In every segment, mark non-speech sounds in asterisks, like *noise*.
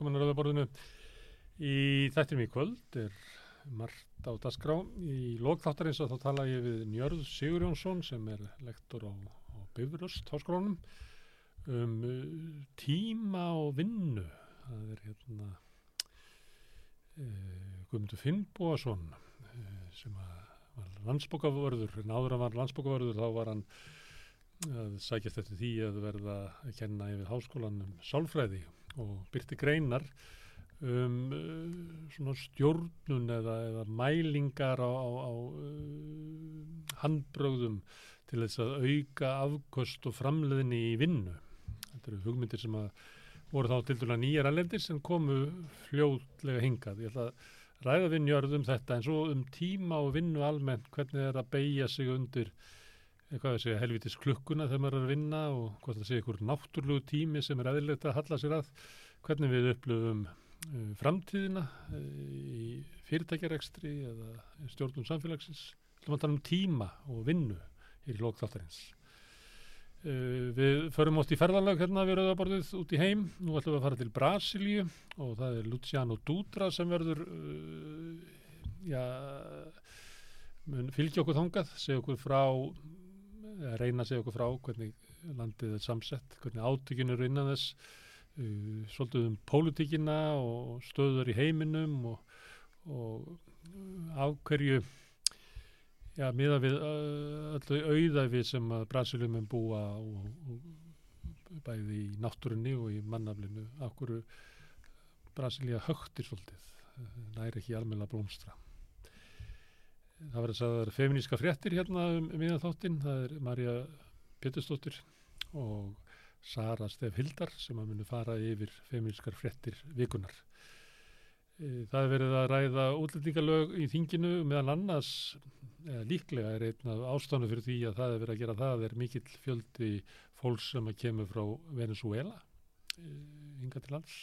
Velkomin að Rauðaborðinu. Í þættinum í kvöld er margt á dasgrá. Í lókþáttarins að þá tala ég við Njörð Sigurjónsson sem er lektor á, á Bifröst háskólanum um uh, tíma og vinnu. Það er hérna uh, Guðmundur Finnbóasson uh, sem var landsbókavörður, en áður að var landsbókavörður þá var hann að sækjast eftir því að verða að kenna yfir háskólanum sálfræði og byrti greinar um uh, stjórnun eða, eða mælingar á, á, á uh, handbröðum til þess að auka afkost og framleiðinni í vinnu. Þetta eru hugmyndir sem voru þá til dæla nýjar allendir sem komu fljótlega hingað. Ég ætla að ræða við njörðum þetta en svo um tíma og vinnu almennt hvernig er að beigja sig undir eitthvað að segja helvitis klukkuna þegar maður er að vinna og hvort það segja ykkur náttúrlugu tími sem er eðlilegt að halla sér að. Hvernig við upplöfum uh, framtíðina uh, í fyrirtækjarekstri eða stjórnum samfélagsins. Þá maður tala um tíma og vinnu hér í lókþáttarins uh, við förum átt í ferðalag hérna við rauðaborðið út í heim. Nú ætlum við að fara til Brasilíu og það er Luciano Dutra sem verður já mun fylgja okkur þangað segja okkur frá reyna að segja okkur frá hvernig landið er samsett, hvernig átökinu er innan þess uh, svolítið um pólitíkina og stöður í heiminum og, og af hverju já, miða við uh, öllu auðæfi sem að Brasiljum er búa og, og bæði í náttúrunni og í mannaflinu af hverju Brasilja högtir svolítið, næri ekki almenna blómstra það verður að það er feminíska fréttir hérna um, um íðan þáttinn, það er Marja Pétursdóttir og Sara Stef Hildar sem að muni fara yfir feminískar fréttir vikunar. E, það er verið að ræða útlendingalög í þinginu meðan annars eða líklega er einn af ástæðanu fyrir því að það er verið að gera það er mikill fjöldi fólks sem að kemur frá Venezuela e, til lands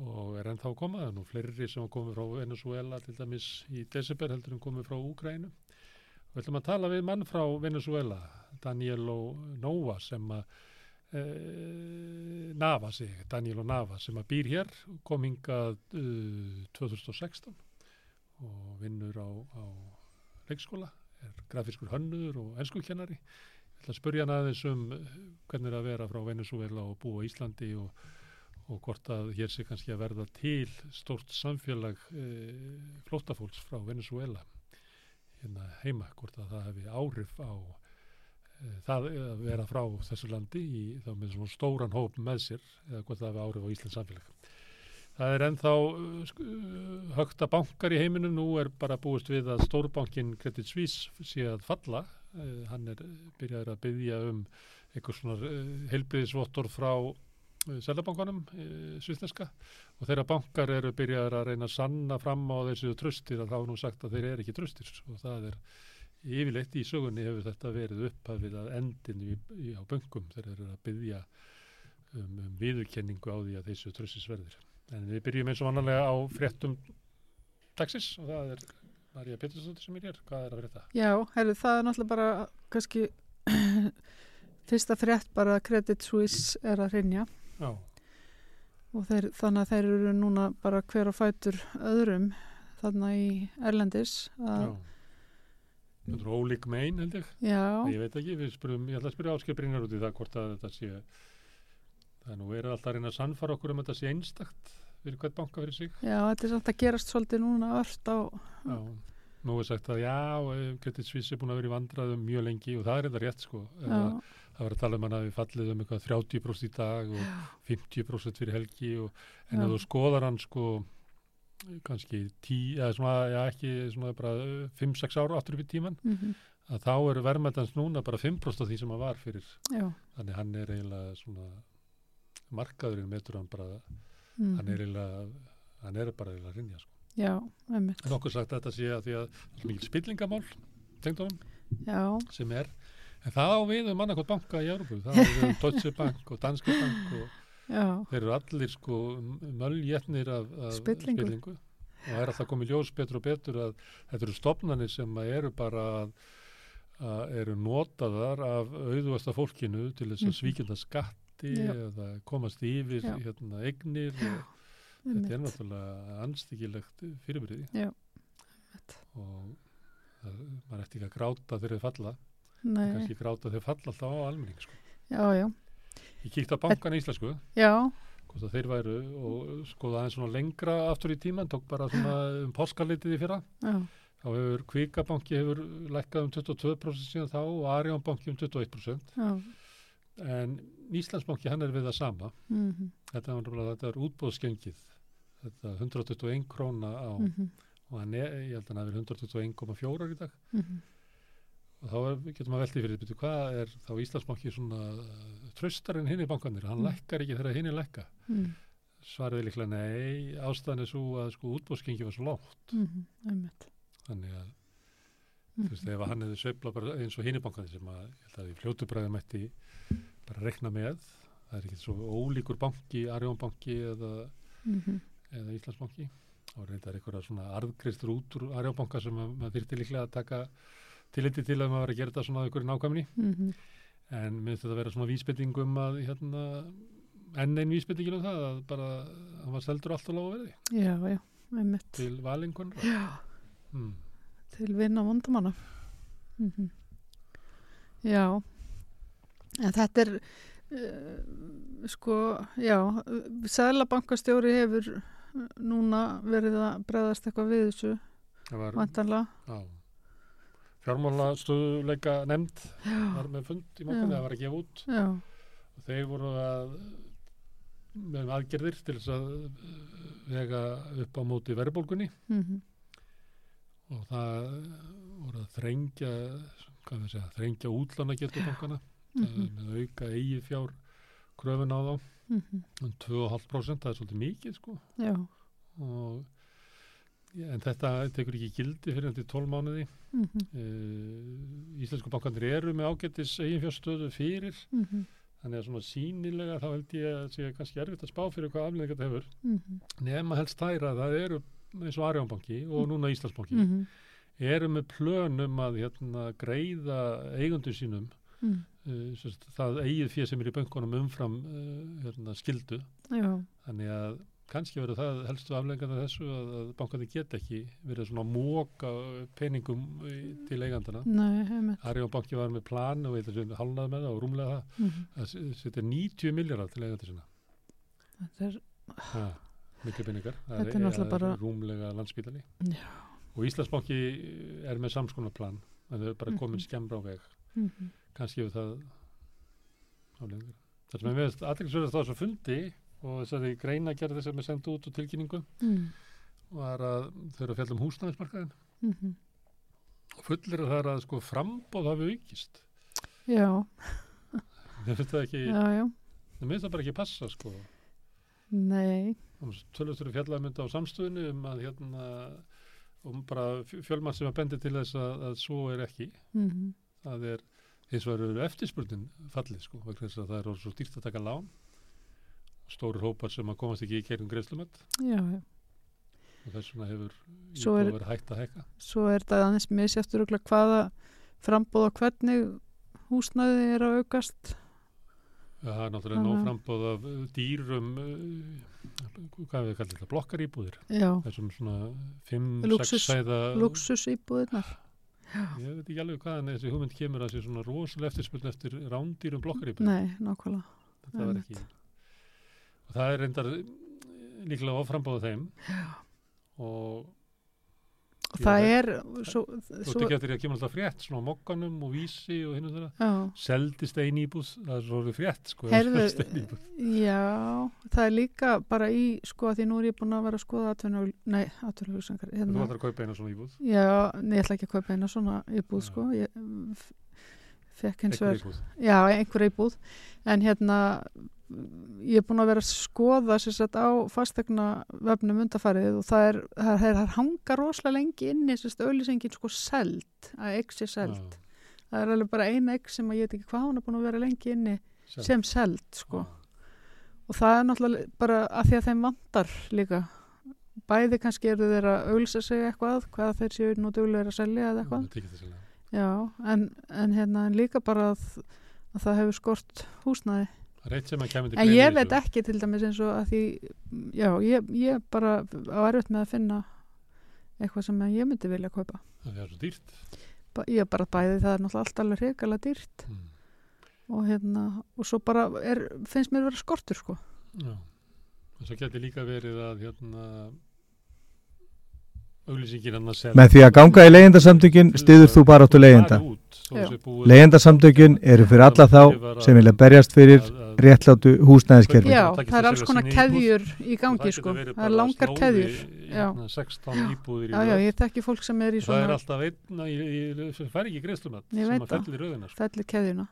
og er ennþá komað, það er nú fleiri sem komið frá Venezuela til dæmis í desember heldur en komið frá Úgrænu og við ætlum að tala við mann frá Venezuela Danielo Nova sem að e, Nava sig, Danielo Nava sem að býr hér kom hingað uh, 2016 og vinnur á, á leikskóla, er grafiskur hönnur og ennskukennari ég ætla að spurja hann aðeins um hvernig er að vera frá Venezuela og búa í Íslandi og og hvort að hér sé kannski að verða til stort samfélag e, flótafólks frá Venezuela hérna heima, hvort að það hefði áhrif á e, það að vera frá þessu landi í, þá með svona stóran hóp með sér eða hvort það hefði áhrif á Íslands samfélag. Það er ennþá uh, högta bankar í heiminum, nú er bara búist við að stórbankin Credit Suisse sé að falla, uh, hann er byrjaður að byggja um eitthvað svona uh, heilbriðisvottor frá Sælabankanum svisneska og þeirra bankar eru byrjaður að reyna að sanna fram á þessu tröstir að þá nú sagt að þeir eru ekki tröstir og það er yfirleitt í sögunni hefur þetta verið upphafið að endin í, í, á böngum þeir eru að byggja um, um viðurkenningu á því að þessu tröstisverðir. En við byrjum eins og annarlega á fréttum dagsins og það er Marja Pettersdóttir sem er hér. Hvað er að frétta? Já, herri, það er náttúrulega bara kannski *clears throat* fyrsta frétt bara að Credit Suisse er að rinja Já. og þeir, þannig að þeir eru núna bara hver á fætur öðrum þarna í Erlendis Já. Þetta er ólík megin held ég. Já. Ég veit ekki, við spurum, ég ætla að spyrja áskipringar út í það hvort að þetta sé það er nú verið alltaf að reyna að sannfara okkur um þetta sé einstakt fyrir hvert banka fyrir sig. Já, þetta er samt að gerast svolítið núna öll á Já. Nú er sagt að já, Credit Suisse er búin að vera í vandraðum mjög lengi og það er þetta rétt sko. Eða, það var að tala um hann að við fallið um eitthvað 30% í dag og 50% fyrir helgi og, en að þú skoðar hann sko kannski 10, eða svona, já ekki svona bara 5-6 ára áttur upp í tíman mm -hmm. að þá eru verðmættans núna bara 5% af því sem hann var fyrir já. þannig hann er eiginlega svona markaðurinn metur hann bara mm hann er eiginlega hann er bara eiginlega rinja sko Já, einmitt. Nokkur sagt að þetta sé að því að það er mikil spillingamál tengdónum sem er En það á við um annarkot banka í Európu, það á við um Deutsche Bank og Danske Bank og Já. þeir eru allir sko möljetnir af, af spillingu. spillingu og það er alltaf komið ljós betur og betur að þetta eru stopnarnir sem eru bara að, eru notaðar af auðvasta fólkinu til þess að Mhm. svíkjönda skatt gildi Já. eða komast yfir hérna, eignir og þetta er náttúrulega anstíkilegt fyrirbyrði og maður ætti ekki að gráta þegar þau falla kannski gráta þegar falla alltaf á almenning sko. já, já, ég kíkti á bankan í Íslasku já, hvort að þeir væru og skoða aðeins svona lengra aftur í tíman, tók bara svona um páskalitið í fyrra. Já, þá hefur Kvikabanki hefur lækkað um 22% síðan þá og Arjónbanki um 21% já, en Íslandsbanki hann er við það sama. Mhm, þetta, var, nefnilega- þetta er útbóðskengið þetta 121 króna á mhm, og hann er, ég held að hann hefur 121,4 í dag. Mhm, og þá er, getur maður veltið fyrir byrju, hvað er þá Íslandsbanki svona uh, tröstar en hinn í bankanir, hann Mm. lækkar ekki þegar hinn er lækka svarið er líklega nei, ástæðan er svo að sko útbóðskengi var svo lágt. Einmitt. þannig að þú veist, Mhm, ef hann hefði sveifla bara eins og hinn í bankanir sem að, ég held að í fljótu bræði mætti bara rekna með. Það er ekki svo ólíkur banki, Arjónbanki eða, mhm, eða Íslandsbanki. Þá reyndar einhverja svona arðgreistur út úr Arjónbanka sem að, maður þyrfti líklega að taka tilliti til að maður var að gera þetta svona á einhverju nákvæmni mhm, en minnst þetta að vera svona vísbytting um að hérna, enn einn vísbyttingin um það að bara, hann var seldur alltaf lága verði já, já, einmitt. til valingun Já, hmm. til vinna vondamanna. Mhm. Já, en þetta er, uh, sko, já, Sælabankastjóri hefur núna verið að bregðast eitthvað við þessu, vantanlega. á, fjármála stöðuleika nefnd var með fund í morgunni, það var að gefa út. Já, og þeir voru að með aðgerðir til þess að uh, vega upp á móti verðbólgunni. Mhm, og það voru að þrengja segja, þrengja útlána getur bankana mm. með auka eigi fjár kröfun á þá. Mhm, um 2,5% það er svolítið mikið sko. Já, og en þetta tekur ekki gildi fyrir til 12 mánuði. Mhm, uh, Íslensku bankandir eru með ágættis eiginfjárstöðu fyrir. Mhm, þannig að svona sínilega þá held ég að sé kannski erfitt að spá fyrir hvað afleðing þetta hefur. Mhm, nema helst þæra það eru eins og Arjónbanki og núna Íslandsbanki mhm, eru með plönum að hérna, greiða eigundur sínum mhm, uh, sérst, það eigið fyrir sem er í bönkunum umfram uh, hérna, skildu já, þannig að kannski verður það helstu afleggingar af þessu að, að bankandi get ekki verið svona að móka peningum til eigandana. Nei, einmitt, Arjónbanki var með plan og eitthvað halnað með það og rúmlega það mhm, að s- setja 90 miljardar til eigandi sinna. Þetta er, ha, miklu peningar. Það Þetta er náttúrulega bara- rúmlega landspítali. Já, og Íslandsbanki er með samskonar plan en þau er bara komin Mhm. skemmra á veg. Mhm, kannski hefur það afleggingar það sem er með aðeinsverðast á þessu fundi og þessari greina gerði sem er sendt út og tilkynningu mhm, var að þau eru að fjalla um húsnæðismarkaðin mhm, og fullir er að sko frambóð hafi aukist. Já, mér finnst það ekki, já, já, mér finnst það bara ekki passa sko. Nei, tölvustur fjallaðmynda á samstöðinu um að hérna um bara fjölmann sem að bendi til þess að, að svo er ekki. Mhm, það er eins og eru eftirspurnin fallið sko það er orðið svo dýrt að taka lán stórir hópar sem að komast ekki í já, já. og þess vegna hefur íbúið er- að vera hægt að hækka Svo er þetta aðeins örugglega hvaða frambóð og hvernig húsnæði er að aukast. það er náttúrulega nóg frambóð af uh, dýrum uh, hvað við kallum þetta, blokkarýbúðir þessum svona 5, Lúxus- 6 sæða luxus íbúðirnar. ég veit ekki alveg hvaðan þessi hugmynd kemur að sé svona rosalega eftirspurn eftir rándýrum blokkarýbúðir Nei, nákvæmlega. þetta var ekki það er reyndar eh, líklega oframbóða þeim. Og það veit- er þú svo ert ekki að kemur alltaf frétt svona mokkanum og vísi og hinn og þeirra seldist einn íbúð, það er svo orðið frétt sko, *laughs* íbúð. já, það er líka bara í, sko, því nú er ég búin að vera að skoða atvinnul, nei, atvinnulhugsangar, þú hérna, ætlar að kaupa eina svona íbúð? Já, nei, ég ætla ekki að kaupa eina svona íbúð, sko, ég fekk hins vegar, já, einhver íbúð, en hérna, ég er búin að vera að skoða sett á fastegna vefnum undarfarið og það er, það er, það er hanga rosalega lengi inni, auðlýsingin sko seld, að egg sé seld. Það er alveg bara eina egg sem ég veit ekki hvað hún er búin að vera lengi inni Seld. sem seld sko. Já. og það er náttúrulega bara að því að þeim vantar líka bæði kannski eru þeir að auglsa sig eitthvað hvað þeir séu nú duglega að selja eða eitthvað já, en, en, hérna, en líka bara að, að það hefur skort húsnæði Það eitt sem að kemur til En ég veit ekki til dæmis eins og að því, já, ég, ég bara á erfitt með að finna eitthvað sem ég myndi vilja kaupa. Það er svo dýrt. Ba- Ég bara bæði það er náttúrulega allt alveg hrikalega dýrt Mm. og hérna, og svo bara er, finnst mér vera skortur sko. Já. En svo getur líka verið að hérna að selja. Með því að ganga í leyendasamtökin stiður þú bara áttu leyenda. Leyendasamtökin eru fyrir alla þá sem vilja berjast fyrir réttlátu húsnæðiskerfi. Já, það það er alls konar keðjur í gangi sko. verið Það er langar keðjur. Já. hérna, 16 íbúðir í Já, ég þekki fólk sem er í Og það er svona alltaf einn sem fær ekki greiðslumat Ég sem veit að það. fellir í röðina sko. fellir keðjuna.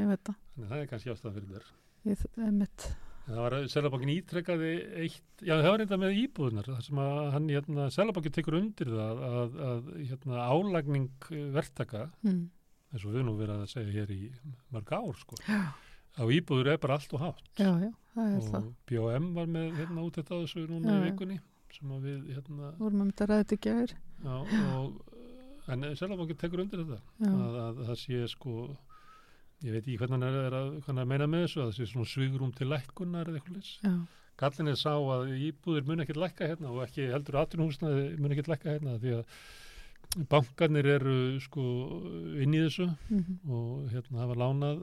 Ég veit það. Það er kannski ástæðan fyrir þér Ég, það mitt. En það var að Selabankin ítrekkaði eitt já það var reynda með íbúðunar þar sem að hann hérna, Selabankin tekur undir það að, að hérna, álagning verktaka Mm. eins og við nú verðum að segja hér í mörg ár sko Já, á íbúður er bara allt og hátt. Já, já, er og BOM var með hérna út þetta þessu núna í vikunni sem að við hérna Vorum að að ræða þetta í gær. já, og en Selabankin tekur undir þetta. Að, að það sé sko ég veit ekki hvernig hann er, er að, hann meina með þessu að það sé svona svigrum til lækkunar eða eitthvað leys já, Gallin er sá að íbúðir mun ekkert lækka hérna og ekki heldur atvinnhúsnaði mun ekkert lækka hérna því að bankarnir eru sko inn í þessu mhm, og hérna hafa lánað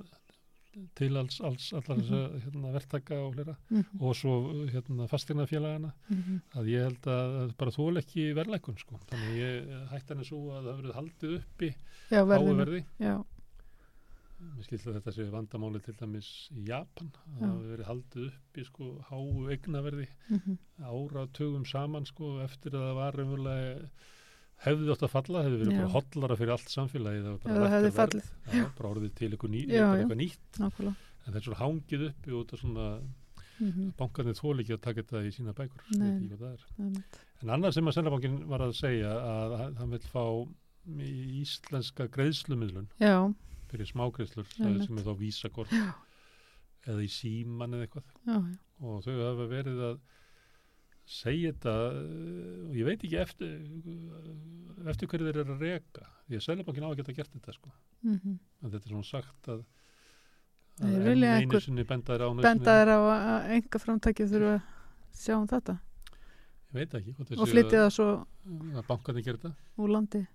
til alls, alls allar þess að hérna, verktaka og hlera mhm, og svo hérna fastegnafélagana mhm. að ég held að bara þól ekki verðlækun sko. Þannig ég hætti henni svo að það verið haldið uppi Já, háu verðinu. verði. Já, Mér skilst að þetta sé vandamáli til dæmis í Japan að það verið haldið uppi sko háu eignaverði mhm, áratugum saman sko eftir að það var raunverulega hefði átt að falla, hefði verið Já. bara hotlara fyrir allt samfélagið það var bara það hefði fallið. Já, bara orðið til eitthvað, ný, Já, eitthvað nýtt. Nákvæmlega. en það er svona hangið uppi út af svona Mhm, bankarnir þól ekki að taka þetta í sína bækur en annað sem að Sennabankin var að segja að hann- vil fá íslenska greiðslumidlun Já, fyrir smágreiðslur sem er þá vísakort eða í síman eða eitthvað. Og þau hafa verið að segja þetta eh, og ég veit ekki eftir eh, eftir hverju þeir eru að reka því að Sælabankin á að geta gert þetta sko mhm. en þetta er svona sagt að, að einu sinni benda þér á Benda nauðsynina. þér á að enga framtækið þurfa að sjá um þetta ég veit ekki og flytja það svo að, bankarnir þetta úr landi.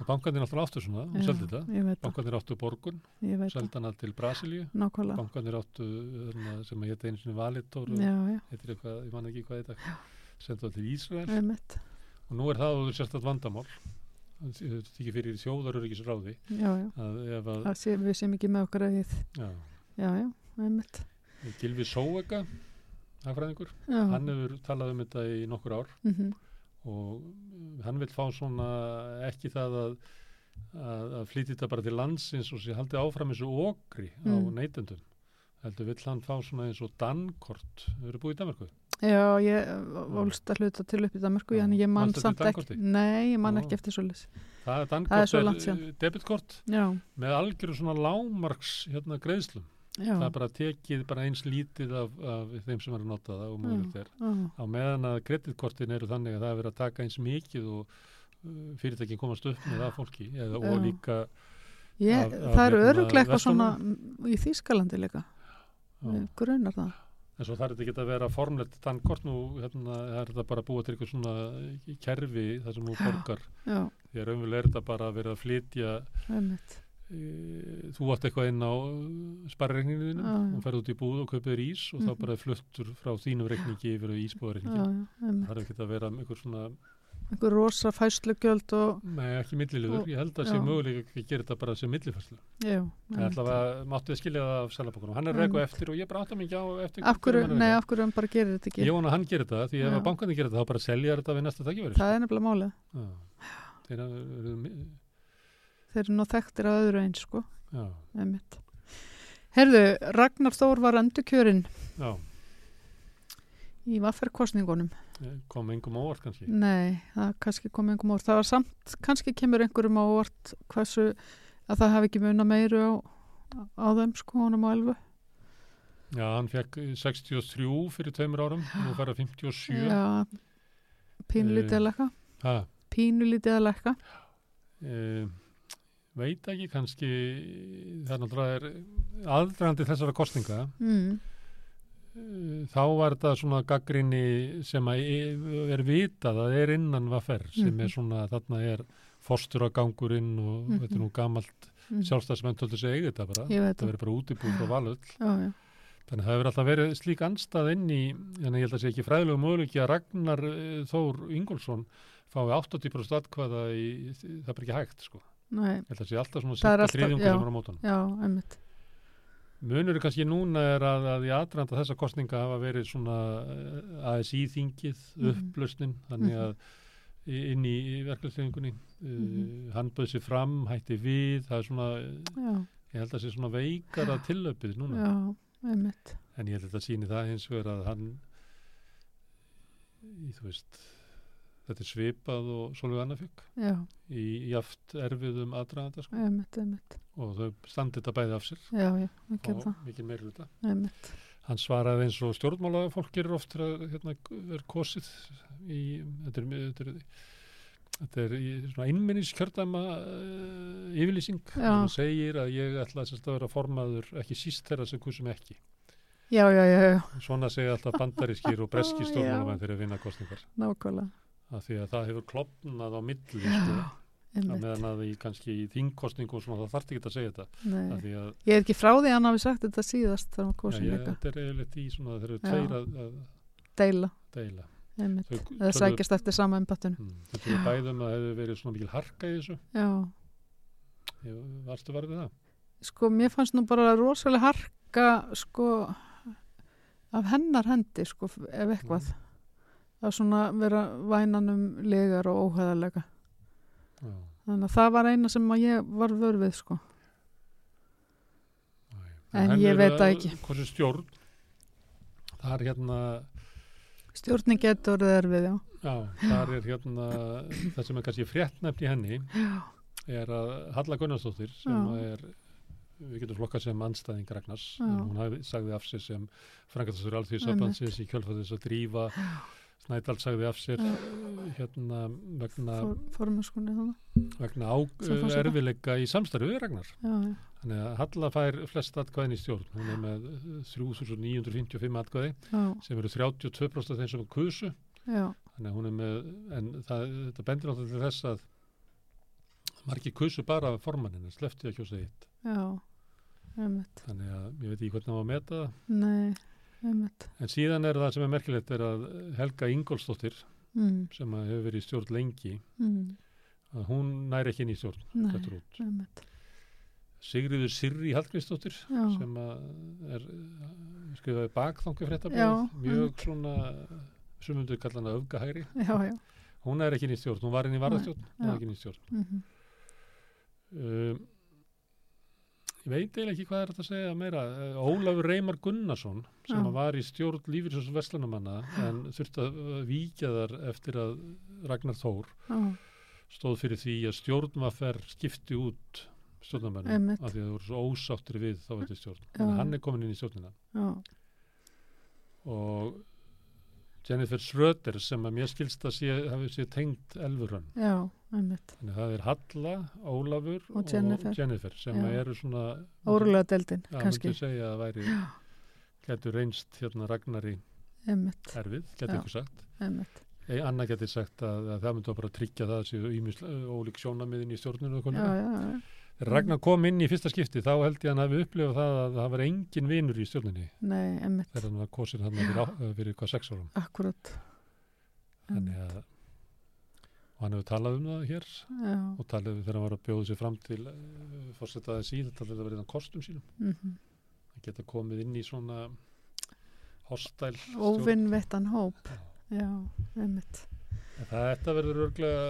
Og bankarnir alltaf áttu svona og Já, seldi þetta. það, bankarnir áttu borgun, það, seldi hana til Brasilíu. Nákvæmlega. bankarnir áttu þarna, sem að hétta einu sinni Valitor og Já, já, heitir eitthvað, ég man ekki hvað þetta sendi það til Ísrael. Og nú er það sérstætt vandamál. Þetta þykir fyrir þjóðaröryggisráði já, já. að að Það sé, við sem ekki með okkar eigið. já, Já, já, ég veit. Gilvi Sóega hagfræðingur, Já, hann hefur talað um þetta í nokkur ár. Mhm, og hann vil fá svona ekki það að að, að flytja þetta bara til landsins og sé haldið áfram eins og okri á Mm. neytendum. Heldur vill hann fá svona eins og dankort þau eru búið í Danmarku já, ég volst að hluta til upp í Danmarku, en ég man manstu eftir samt ekki, nei, ég man Já. ekki eftir svoleiðis. það er Það er dankort er debitkort með algjöru svona lámarks hérna greiðslum já, það er bara tekið bara eins lítið af, af þeim sem er að nota það og er. já, á meðan að kreditkortin eru þannig að það er verið að taka eins mikið og uh, fyrirtækin komast upp með það fólki eða, og líka Ég, Af- af það eru hérna öruglega eitthvað svona í Þýskalandi líka, grunar það. en svo þarf þetta ekki að vera formlegt dankort nú hérna, er þetta bara búa til eitthvað svona kerfi þar sem Já. borgar? því að raunverulega er þetta bara að vera að flytja einmitt. Þú átt eitthvað inn á sparreikninginu þínu Já, já. og ferð út í búð og kaupir ís og þá Mhm. bara fluttur frá þínum reikningi yfir einmitt. það er ekki að vera einhver svona Einhver rosa fæslugjöld og, Nei, ekki milliliður. Og- Ég held að sé já. möguleik að gera þetta bara sem Það ætla að máttu að skilja það af selabokunum. Hann er reyku eftir og ég bara átta mikið á. Af hverju, hann bara gerir þetta ekki? Ég vona að hann gerir þetta því ef Já. að bankandi gerir þetta þá bara selja þetta við næsta takkifæri. Það er nefnilega málið. Já. Þeir eru, nú þekktir að öðru eins, sko. Herðu, Ragnar Þór var endurkjörinn í vafferkostningunum. kom engum á orð kannski. Nei, það kannski kom einhverjum óvart. Það var samt, kannski kemur einhverjum á óvart hversu, að það hafi ekki muna meiru á, á þeim, sko, honum á elfu. Já, hann fekk 63 fyrir tveimur árum, nú fara 57. Já, pínulítið Eh, að lekka. Ha, Pínulítið að lekka. e, veit ekki kannski það er náttúrulega aðdragandi þessara kostninga mm, eh, þá var þetta svona gaggrinni sem að e- er vitað að er innan vaffer sem Mhm. er svona þarna er fostur að gangurinn og Mhm. þetta er nú gamalt mm, sjálfstæðsmenn tóldi sig eigið þetta bara. Þetta það verið bara útibúð frá valöll já, já, þannig að það hefur alltaf verið slík anstað inn í en ég held að sé ekki fræðilegu möguleiki að Ragnar eh, Þór Ingólfsson fái 80% atkvæða í, það er ekki hægt sko að sé alltaf svona Það þriðjungur já. sem er á mótan já, einmitt Munur kannski núna er að, að í aðranda þessa kostninga hafa verið svona eh, ASI-þingið, Mhm. upplausnin, þannig Mhm. að í- inn í verkefliðingunni, uh, Mhm. hann bauð sér fram, hætti við, það er svona, já, ég held að það sé svona veikara tillöpið núna, já, einmitt en ég held að þetta síni það hins vegar að hann, í, þú veist, þetta er svipað og Sólvið Annafjökk já, í jaft erfiðum aðdraganda sko, og þau standi þetta bæði af sér já, já, og það mikið meiri hluta. Hann svaraði eins og stjórnmálafólk gerir oft þegar hérna, er kosið í, þetta er, þetta er, þetta er í svona innminniskjördæma uh, yfirlýsing Já. sem segir að ég ætla að vera formaður ekki síst þeirra sem kusum ekki. já, já, já, já, Svona segja alltaf bandarískir og breski *laughs* Já. stjórnmálamenn þegar að vinna kostningar. nákvæmlega Af því að það hefur klopnað á milli, sko, að meðan að í kannski í þingkostningu og svona það þarf ekki að segja þetta. Því að ég er ekki frá því að hann hafi sagt þetta síðast þegar hann ja, kosin ég, líka, þetta er eiginlega í svona þeir eru tveir að, að deila deila. Þau töluðu- sækjast eftir sama embattinu Mm. Þetta er bæðum að það hefur verið svona mikil harka í þessu. já, varstu varðið það? sko mér fannst nú bara rosalega harka sko af hennar hendi sko ef eitthvað að svona vera vænanum legar og óhæðalega Já. þannig að það var eina sem að ég var vörfið sko Æ. En ég er veit það að- ekki. Hversu stjórn? Það er hérna, stjórnin getur orðið erfið já já, það er hérna, það sem er kannski fréttnefnt í henni já, er að Halla Gunnarsdóttir sem Já. er, við getum flokkað sem anstæðing Ragnars, Já. hún sagði af sér sem frangatastur alþjóðsabansins í kjölfæðis að drífa Snædal sagði af sér hérna vegna, For, vegna á, erfileika í samstarfi við Ragnar. já, já, Þannig að Halla fær flest atkvæðin í stjórn. Hún er með eh, 3955 atkvæði já, sem eru 32% af þeim sem kusu. já, Þannig að hún er með, en það, þetta bendir náttúrulega til þess að margir kusu bara formannin en slefti að kjósa hitt. já einmitt, Þannig að ég veit ekki hvernig það var að meta það. nei, einmitt. En síðan er það sem er merkilegt er að Helga Ingolstóttir mm, sem hefur verið í stjórn lengi mm, að hún næri ekki inn í stjórn. nei, Þetta út. einmitt. Sigriður Sirri Hallgrímsdóttir sem er uh, skrifaði bakþangu fréttablaðið mjög svona sem myndu kalla hana já hún er ekki inn í stjórn, hún var inn í varðastjórn hún er ekki inn í stjórn. Mm um, ég veit eiginlega ekki hvað er þetta að segja meira Uh, Ólafur Reymar Gunnarsson sem Já. var í stjórn lífyrsjós Vestlunumanna en þurfti að víkja þar eftir að Ragnar Þór já, stóð fyrir því að stjórnmafer skipti út stjórnarmennum Einmitt. af því að það voru svo ósáttir við þá veitir stjórn. Að hann er komin inn í stjórnina já, og Jennifer Schröder sem að mér skilst að sé, hafi sé tengt Elfurhönn. já, einmitt Þannig að það er Halla, Ólafur Og Jennifer. sem Já. eru svona órulega deildin, Já, kannski myndi segja að væri getur reynst hérna Ragnari einmitt, erfið, getur Já. ykkur sagt. einmitt Ei, Anna getur sagt að, að það myndi bara tryggja það að séu ólík sjónamiðin í stjórninu og já, konar. já, já, Þegar Ragnar kom inn í fyrsta skipti þá held ég að hann hafi upplifað það að það var engin vinur í stjórninni. Nei, einmitt. Þegar hann var kosin hann fyrir, á- eh, *gasps* fyrir hvað sex árum. akkurat Þannig að og hann hefur talað um það hér já, og talað um þegar hann var að bjóða sér fram til uh, fórsetaði síðan, talað um að verið á kostum sínum. mm Að geta komið inn í svona hostæl óvinnvettan hóp. Já, einmitt Það þetta verður örglega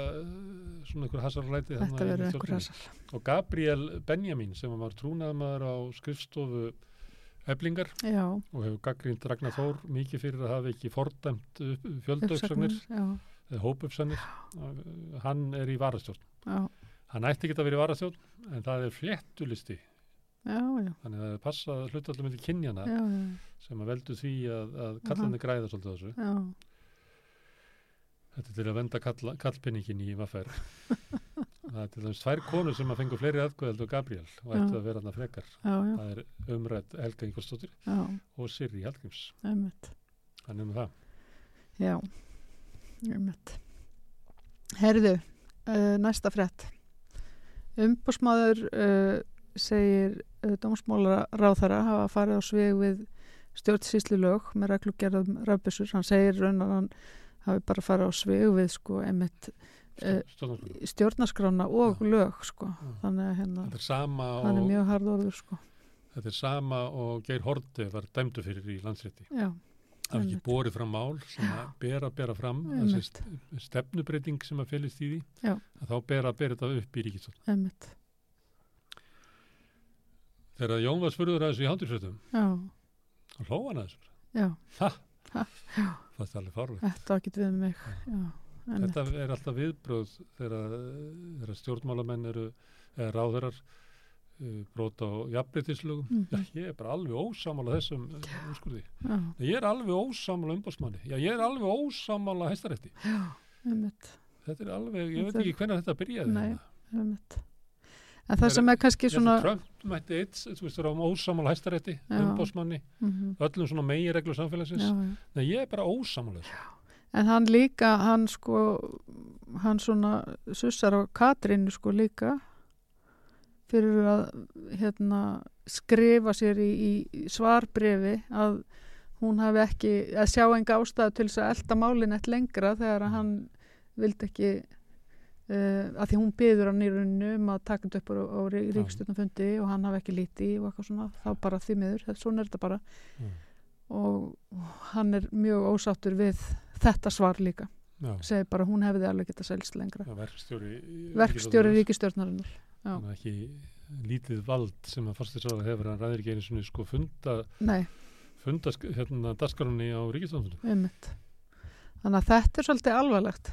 svona einhver hasarlæti þetta verður einhver stjórninni. hasar. Og Gabriel Benjamin sem var trúnaðamaður á skrifstofu Eblingar já, og hefur gaggrínt Ragnar Þór mikið fyrir að hafa ekki fordæmt já, eða hópuppsagnir. Hann er í varastjórn. Hann ætti ekki að vera í varastjórn en það er fléttulisti já, já, þannig að það er passað hlutallum með kynjana já, sem að veldu því að, að kallandi græða svolítið þessu. Þetta er til að venda kall, kallpinningin í vaffer það er til dæmis tvær konur sem að fengu fleiri aðgöðald og Gabriel og ættu að vera þarna frekar. Já, já, það er umrætt Helga Ingolstóttir já, og Sirri hann er með það. Já, einmitt. Herðu, uh, næsta frétt. Umbúsmaður uh, segir uh, dómsmálar ráðara hafa farið á sveg við stjórnsýslu lög með reglugerðum rafbissur. Hann segir raun að hann hafi bara farið á sveg við sko einmitt uh, Stjórnarskrána. stjórnaskrána og lög sko. Já. Þannig að hérna, er hann er mjög harðorður sko. þetta er sama og Geir Horti var dæmdu fyrir í landsrétti Já, það er ekki borið fram mál sem að bera bera fram þessi st- stefnubreiting sem að fylgist í því Já. að þá bera bera þetta upp í einmitt. þegar Jón var spurður að þessu í Já, þá hló hann að þessu já, ha, Ha, já. Það er alveg farveg þetta ekki við mig. Já, einmitt. þetta er alltaf viðbröð þegar, þegar stjórnmálamenn eru eða ráðherrar uh, brota á jafnbreytislögum Mhm. já, ég er bara alveg ósamála þessum úrskurði Já, ég er alveg ósamála umbásmanni já, ég er alveg ósamála hæstarétti þetta er alveg, ég veit Þetta ekki hvernig þetta byrjaði Nei. hérna. En það Er- sem er kannski svona Trump mætti eitt, þú veist, vera á ósamála hæstarétti, Já. umbásmanni, mm öllum svona megi reglu samfélagsins. já, já. Nei, ég er bara ósamála þessu. En hann líka, hann sko hann svona sussar á Katrínu sko líka fyrir að hérna skrifa sér í, í svarbrefi að hún hafi ekki, að sjá enga ástæðu til þess að elda málin eitt lengra þegar að hann vildi ekki uh, að því hún byður hann í rauninu um að taka þetta upp á, á ríkstjórnafundi og hann hafi ekki lítið og eitthvað svona þá bara því miður, svona er þetta bara Mm. og hann er mjög ósáttur við þetta svar líka segir bara hún hefði alveg getað selst lengra já verkstjóri. verkstjóri já. Þannig að ekki lítið vald sem að fastisráða hefur, hann ræðir ekki einu svona sko funda, nei, funda hérna daskarunni á ríkistjórnarfundum. einmitt þannig að þetta er svolítið alvarlegt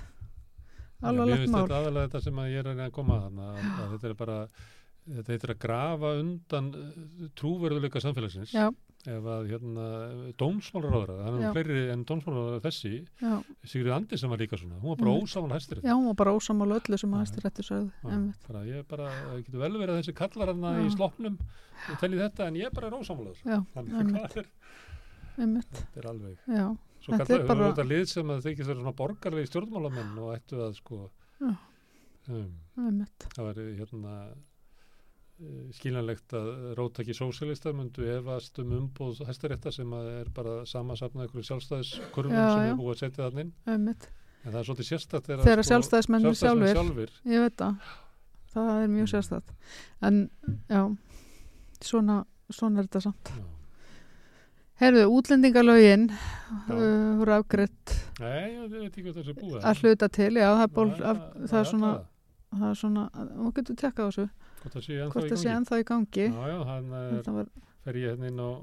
Alvarlegt finnst mál. þetta aðalega þetta sem að ég er að að koma að, að, að þetta er bara, þetta heitir að grafa undan uh, trúverðuleika samfélagsins. já, ef að hérna dómsmálaráðara, það er Já. nú fleiri en dómsmálaráðara þessi, já, Sigrid Andersen var líka svona, hún var bara Mm. ósaman hæstir já, hún var bara ósamála öllu sem að réttir sögðu bara, ég er bara, getur vel verið að þessi kallar hana Já. í sloppnum og telli þetta en ég er bara ósamálaður já, þannig einmitt, hvað er, þetta er alveg já, svo kallar, er bara... lið sem að þykist vera svona borgarlegi stjórnmálamenn og ættu að sko um, það var hérna eh, skiljanlegt að róttaki sósialistar myndu efast um umbúð hæstarétta sem að er bara samansafnað ykkur sjálfstæðiskurvum Já, sem já. er búið að setja þannig inn. Einmitt, en það er svolítið sérstætt þegar sjálfstæðismennir sjálfur sjálfur ég veit það, það er mjög Mm. sérstætt en já svona, svona er þetta samt. Já. Herðu, útlendingalögin uh, voru Nei, er búið að hluta til, já, það er, ból, Já, af, það er svona það. það er svona, og getur tekkað á þessu. Hvort það sé ennþá í það gangi? ennþá í gangi. Já, já, Þetta var, fer ég hérna inn og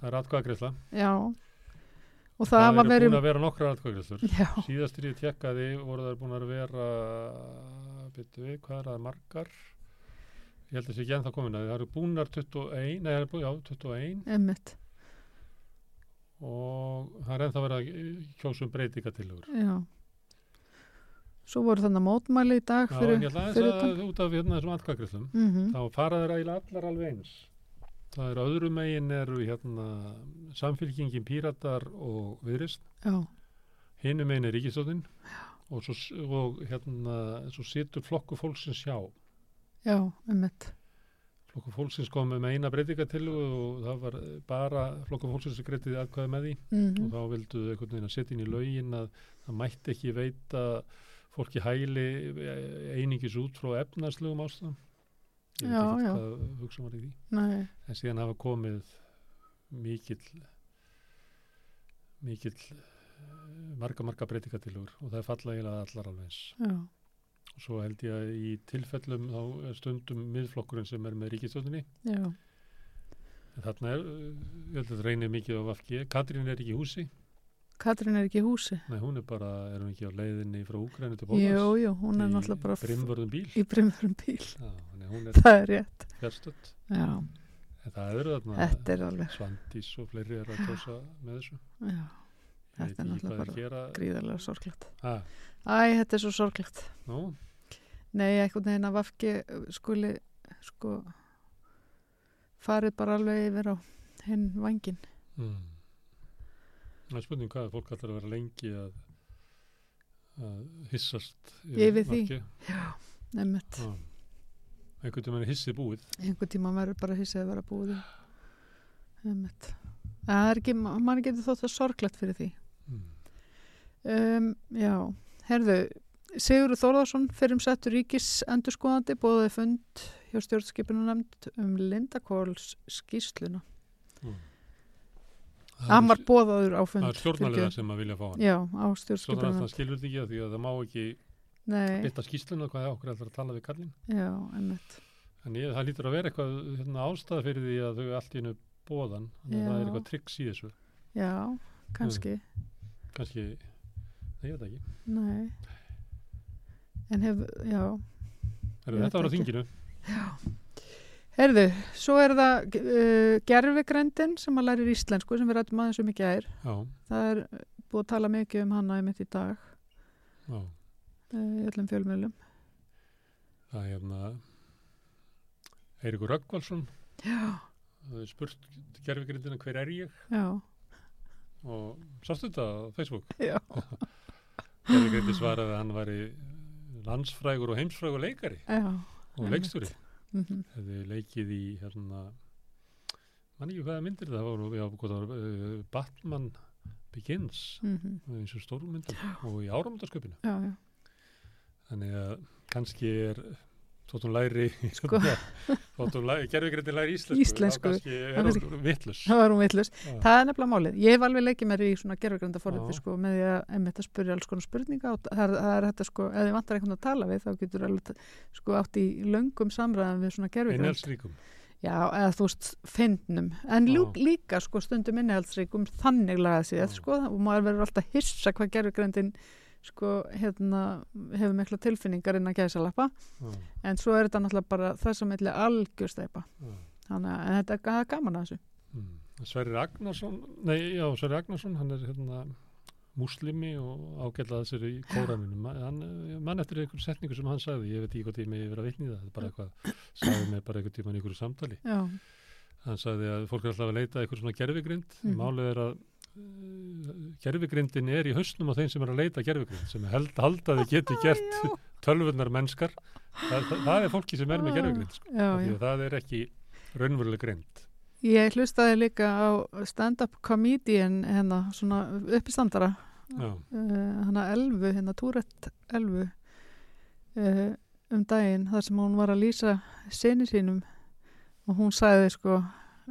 það er atkvæðagreysla já. Og það, var eru verið búin að vera nokkra atkvæðagreislur já, Síðastur ég tekkaði voru það búin að vera byrju við, hvað er það, margar? Ég held að það sé ekki ennþá komin að það eru búnar 21, nei, það eru búin, já, 21 emmitt og það er ennþá verið að kjósum breytingatillögur já. Svo voru þannig mótmæli í dag Já, fyrir, ég ætla að út af hérna þessum atkvæðagreislum mm þá fara þeir eiginlega allar alveg eins. Það er öðru megin eru hérna samfélkingin píratar og viðrist já, hinu megin er ríkistóðin og, svo, og hérna svo situr flokku fólksins hjá. Já, emmitt flokku fólksins kom með eina breytingatillu og það var bara flokku fólksins sem greitið aðkvæði með því. Mm og þá vildu þau einhvern veginn að setja inn í lögin að það mætti ekki veita fólki hæli einingis út frá efnarslegum ástæðum. Ég veit ekki hvað hugsa var í því. Nei, en síðan hafa komið mikill mikill marga marga breytingatilur og það er falla eiginlega allar alveg eins. Já, og svo held ég að í tilfellum þá stundum miðflokkurinn sem er með ríkistöldinni en þarna er, eh, ég held að þetta reynir mikið á Vafki, Katrín er ekki í húsi. Katrín er ekki í húsi. Nei hún er bara, er hún ekki á leiðinni frá Úgrænu til jú, Bólas jú, hún er náttúrulega bara brimvörðum bíl. í brimverum bíl. Já, hún er það er rétt. fjárstöld já, það þetta er alveg Svandís og fleiri er að kjósa með þessu. Já, Þetta er náttúrulega að gera gríðarlega sorglegt æ, þetta er svo sorglegt nú, nei, einhvern veginn að vafki skuli sko farið bara alveg yfir á hinn vangin Mm. Það er spurning hvað fólk ætlar að vera lengi að, að hissast Yfir því. marki. nefnt, Já. Einhvern tímann er hissið búið. einhvern tíma verður bara hissið að vera búið nefnt það er ekki, mann getur þótt það sorglegt fyrir því. Um, já, herðu Sigurður Þórðarsson fyrir um settur ríkis endurskoðandi bóðið fund hjá stjórnskipinu nefnd um Lindakóls skýsluna Mm. hann var bóðaður á fund Það er stjórnarlega sem að vilja fá hann. já, á Stjórnarlega nefnd skilur þetta ekki að því að það má ekki nei, byrta skýsluna hvað okkur ætlar að tala við kallin. já, einmitt En ég, það lítur að vera eitthvað hérna, ástæða fyrir því að þau allt í hennu bóðan. Það er eitthvað tryggs í þessu. já, kannski Kannski, nei, ég veit ekki. nei en hef, já Heru, þetta var á ekki. þinginu. Herðu, svo er það uh, gerfigrendin sem að lærir íslensku sem við rættum aðeins um í gær. Já, Það er búið að tala mikið um hana einmitt í dag já. í öllum fjölmjölum. Það er hérna Eirikur. Já, er spurt gerfigrindina hver er ég já, og sástu þetta á Facebook. já, *laughs* Gerfigrindi svaraði að hann væri landsfrægur og heimsfrægur leikari já. og leikstjóri. Mm hefði leikið í hérna mann ekki hvaða myndir það voru já, var, uh, Batman Begins eins og stórmyndir og í já. þannig að kannski er þótt hún læri Sko. *laughs* þótt hún læri, gerðvigrindi læri íslensku Íslensku. þá kannski er hún vittlus Það var hún villus. Það er nefnilega málið. Ég hef alveg leikið mér í svona gerfugrenda Já. forriti sko með því að einmitt að spyrja alls konar spurninga og það er, það er þetta sko, ef þið vantar einhvern að tala við þá getur alveg sko átt í löngum samræðum við svona einhalsríkum Já, eða þú veist, fyndnum. En Já. ljú, líka sko stundum innihaldsríkum þannig lagað Já. sko, og maður verður alltaf hissa hvað gerfugrendin sko, hérna, hefur mikla tilfinningar inn að gæsa lappa, já, en svo er þetta náttúrulega bara þess að milli algjörsteipa. já. Þannig að þetta er gaman að þessu. Mm. Sverri Ragnarsson nei, já, Sverri Ragnarsson, hann er hérna múslimi og ágætlaði sér í kóranunum hann, mann eftir einhver setningu sem hann sagði ég veit ekki hvað tíma ég verið að vitni í það þetta er bara eitthvað, sagði mig bara einhver tíma í einhverju samtali Já, hann sagði að fólk er alltaf að leita að einhver svona gerfigrind Mhm. málið er að uh, gerfigrindin er í hausnum á þeim sem er að leita að gerfigrind sem held, halda þið geti gert *laughs* tölvurnar mennskar það, það, það er fólki sem er með gerfigrind sko. já, já. að það er ekki raunveruleg grind Ég hlustaði líka á stand-up comedian hérna, svona uppistandara já, uh, hana Elfu, hérna Túrett Elfu uh, um daginn þar sem hún var að lýsa sinni sínum og hún sagði sko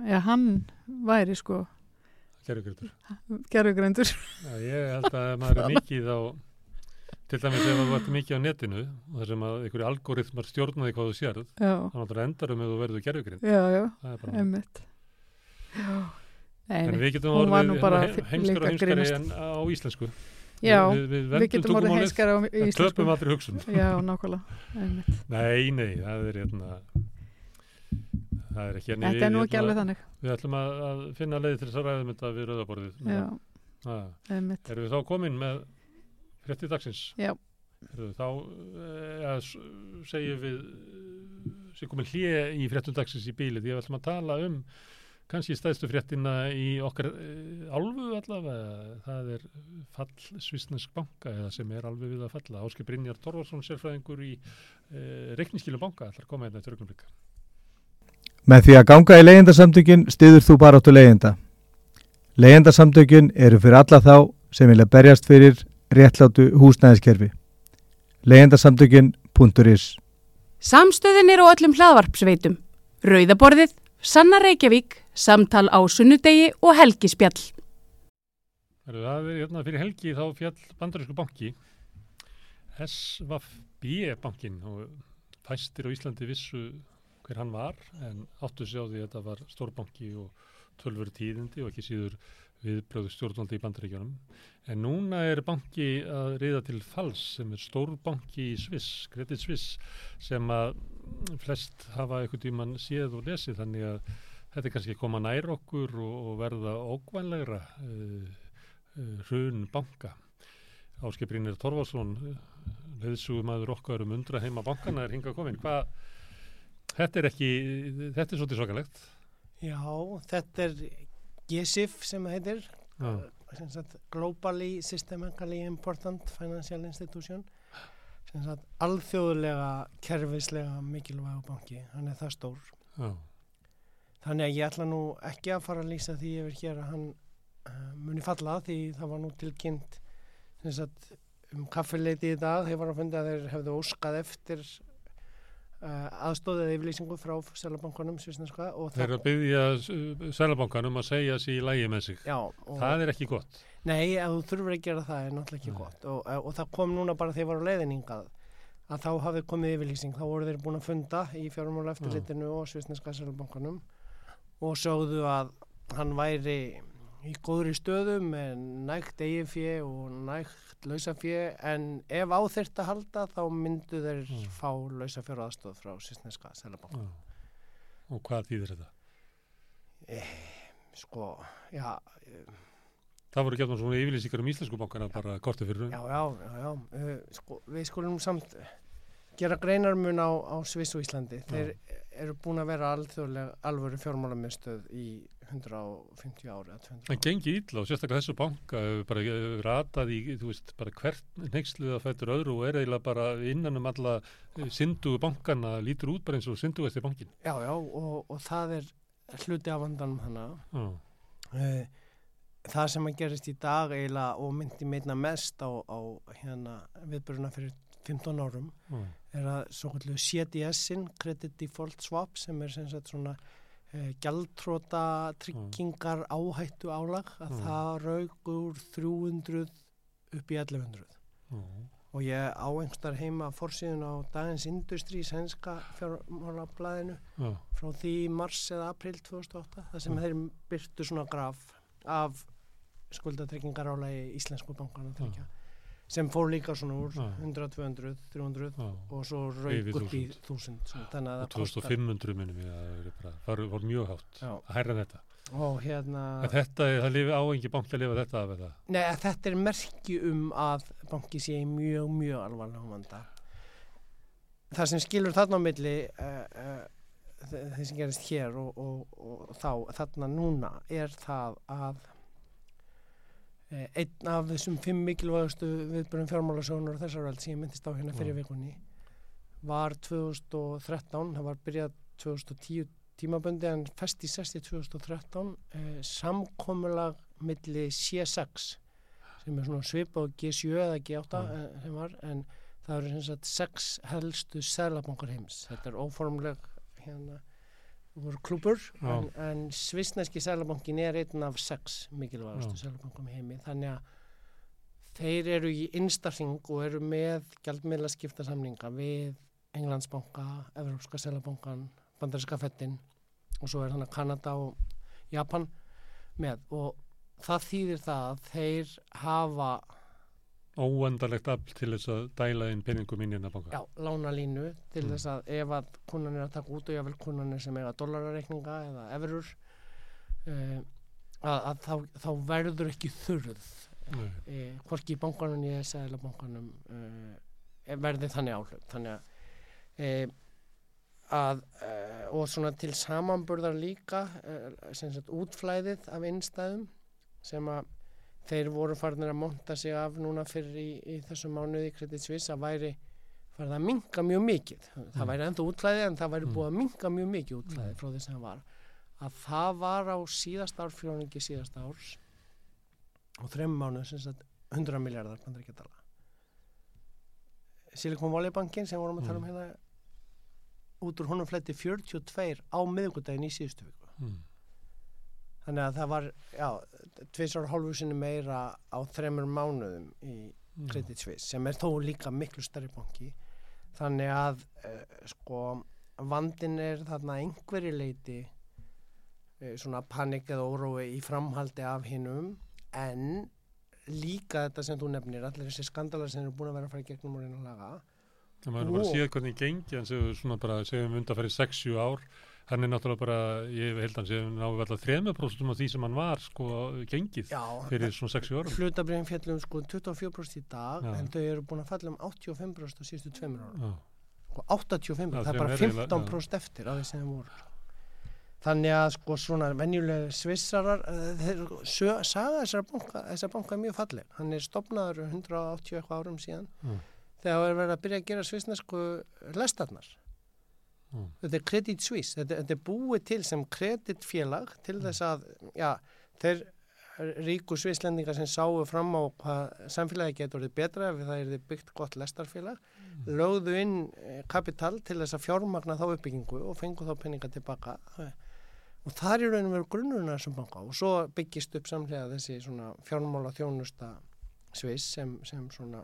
já hann væri sko gerfigrindur gerðugrendur Já, ég held að maður er mikið á til dæmis ef þú ert mikið á netinu og þar sem að einhverju algoritmar stjórnaði hvað þú sérð, já, þá náttúrulega endarum ef þú verður gerfugrind. já, já, Það emmitt En við getum orðið nú bara he- heimskar líka og heimskari grínast. en á íslensku. já, við, við, við getum orðið heiskara á en íslensku. töpum aldrei hugsun. já, nákvæmlega. Nei, nei, það er hérna það er ekki hérna þetta er nú ekki alveg þannig Við ætlum að, að finna leiði til þess að ræðum þetta við rauðaborðið. erum við þá komin með frétti dagsins? Já. Við þá eh, ja, s- segjum við eh, sem komin hlje í fréttum dagsins í bíli því að við ætlum að tala um kannski stæðstu fréttina í okkar e, álfu allavega, það er fall Svísnesk banka eða sem er alveg við að falla. Áskip Brynjar Torvarsson sérfræðingur í e, reikningskilu banka ætlar koma hérna eftir augnumlika. Með því að ganga í leyendasamtökin stiður þú bara áttu leyenda. Leyendasamtökin eru fyrir alla þá sem vilja berjast fyrir réttlátu húsnæðiskerfi. Leyendasamtökin.is Samstöðin er á öllum hlaðvarpsveitum. Rauðaborðið, Sanna Reykjavík, Samtal á sunnudegi og Helgispjall. Það er hérna fyrir helgi þá fjall bandarísku banki SVB bankin og fæstir á Íslandi vissu hver hann var en áttu sig á því að þetta var stórbanki og tölfur tíðindi og ekki síður viðbröðu stjórnvaldi í bandaríkjunum. En núna er banki að riða til Fals sem er stórbanki í Sviss, Credit Suisse, sem að flest hafa einhvern tíman séð og lesið þannig að þetta er kannski koma nær okkur og, og verða ókvænlegra uh, uh, hrun banka. Áskei Brynir Torfarsson, leðsugumæður okkar um undra heima bankana er hingað komin. Hvað, þetta er ekki, þetta er svolítið svakalegt. Já, þetta er GSIF sem heitir, Já, sem sagt Globally Systemically Important Financial Institution, sem sagt alþjóðlega, kerfislega mikilvægu banki, hann er það stór. já, Þannig að ég ætla nú ekki að fara að lýsa því yfir hér að hann uh, muni falla því það var nú tilkynnt sem sagt um kaffileiti í dag. Þeir var að funda að þeir hefðu óskað eftir aðstóðið yfirlýsingu frá og þeir eru að byggja Sælabankan um að segja sér í lægi með sig. Já, Það er ekki gott. nei, þú þurfur að gera það er náttúrulega ekki Nei. gott og, og, það kom núna bara þegar þeir voru á leiðningað að þá hafði komið yfirlýsing þá voru þeir búin að funda í fjármála eftirlitinu og svisneska Sælabankanum og sögðu að hann væri í góðri stöðu með nægt eigifjö og nægt lausafjö en ef á þyrft að halda þá myndu þeir Mm. fá lausafjör aðstóð frá svisneska Sælabankan. Já. Og hvað þýðir þetta? Sko, já, eh, Það voru gefnum svona yfirlýsingar um íslensku bankana bara kortið fyrir já, já, já, já. Uh, sko, við skulum samt gera greinarmun á, á Sviss og Íslandi. Þeir eru búin að vera alþjóðlega alvöru fjármálaminstöð í 150 ári að 200 Það gengi illa og sérstaklega þessu banka bara eh, ratað í, þú veist, bara hvert að fættur öðru og er eiginlega bara innan um alla syndugu bankana lítur út bara eins og syndugasti bankin. Já, já, og, og það er hluti af vandanum þannig. Já, Uh, það sem að gerist í dag eiginlega og myndi meitna mest á, á hérna viðböruna fyrir 15 árum já, er að svo kallu CDS-in, Credit Default Swap sem er sem sagt svona uh, gjaldtróta tryggingar áhættu álag að Mm. það raug úr 300 upp í 1100 já, og ég á einhverstar heima fórsíðun á Dagins Industry sænska fjármálablaðinu já, frá því í mars eða april 2008 það sem Mm. þeir byrtu svona graf af skuldatryggingar álagi íslensku bankana tryggja sem fór líka svona úr Já. 100, 200, 300 já. og svo rauk upp í 1000. 1000 svona, þannig að Og það kostar 2500 minnum ég að það verið bara, það voru- voru mjög hátt Já. að hærra en þetta. og hérna En þetta, það lifi á engi bank að lifa þetta af þetta. Nei, að þetta er merki um að banki sé mjög, mjög alvarlegum vanda. Það sem skilur þarna á milli uh, uh, þeir sem gerist hér og, og, og þá, þarna núna er það að einn af þessum fimm mikilvægastu viðbjörnum fjármálasjónur og þessar veld sem ég myndist á hérna fyrir vikunni var 2013, það var byrjað 2010 tímabundi en fest í sesti 2013 uh, samkomulag milli C6 sem er svona svipað á G7 eða G8 Mm. mm. sem var en það eru sem sagt sex helstu selabankar heims þetta er óformleg hérna voru klúpur en, en svisneski selabankin er einn af sex mikilvægastu í heimi. Þannig að þeir eru í innstafing og eru með gjaldmiðla skipta samninga við Englandsbanka, Evrópska selabankan Bandarinska fettin og svo er þannig Kanada og Japan með. Og það þýðir það að þeir hafa Óendarlegt afl til þess að dæla inn peningum inn í hennar banka. já, lánalínu til Mm. þess að ef að kunnan er að taka út og jáfnvel kunnan er sem eiga dollarareikninga eða efurur uh, að, að þá, þá verður ekki þurrð Nei. uh, hvorki í bankanum ég segla bankanum uh, verði þannig áhlöf þannig að uh, að uh, og svona til samanburðar líka sem sagt útflæðið af innstæðum sem að þeir voru farinir að monta sig af núna fyrir í, í þessum mánuði Suisse að væri farið að minka mjög mikið það Mm. væri ennþá útflæði en það væri Mm. búið að minka mjög mikið útflæði Mm. frá þess að það var að það var á síðast árfjóningi síðast árs og þrem mánuð sem sagt 100 miljardar bandaríkjadala Silicon Valley bankin sem vorum að tala um hérna út úr honum fletti 42 á miðvikudaginn í síðustu viku Mm. Þannig að það var já, tvisar hálfu sinni meira á þremur mánuðum í. Credit Suisse sem er þó líka miklu stærri banki þannig að uh, sko vandin er þarna einhverju leiti uh, svona panik eða órói í framhaldi af hinnum en líka þetta sem þú nefnir allir þessi skandalar sem eru búin að vera að fara í gegnum og reyna að laga Það er bara að síða hvernig gengi en segjum svona bara segjum undanfæri 6-7 ár hann er náttúrulega bara, ég held hann sem náðu alltaf 3% af því sem hann var sko gengið Já, fyrir svona 60 árum. hlutabriðin fjallum sko 24% í dag Já. en þau eru búin að falla um 85% á síðustu tveimur ára sko 85, Já, það er bara er eiginlega- 15% eftir af því sem þeim voru þannig að sko svona venjulega svissarar eh, þeir, saga þessar banka, þessar banka er mjög falleg. Hann er stopnaður 180 eitthvað árum síðan. Já. þegar það er verið að byrja að gera svissnesku lestarnar Já. þetta er Credit Suisse þetta, þetta er búið til sem kreditfélag til þess að, já, þeir ríku svislendingar sem sáu fram á hvað samfélagi getur orðið betra ef það er byggt gott lestarfélag lögðu inn eh, kapital til þess að fjármagna þá uppbyggingu og fengu þá penninga tilbaka og það er í rauninu verið grunnurinn að þessum banka og svo byggist upp samlega þessi svona fjármála þjónusta sviss sem, sem svona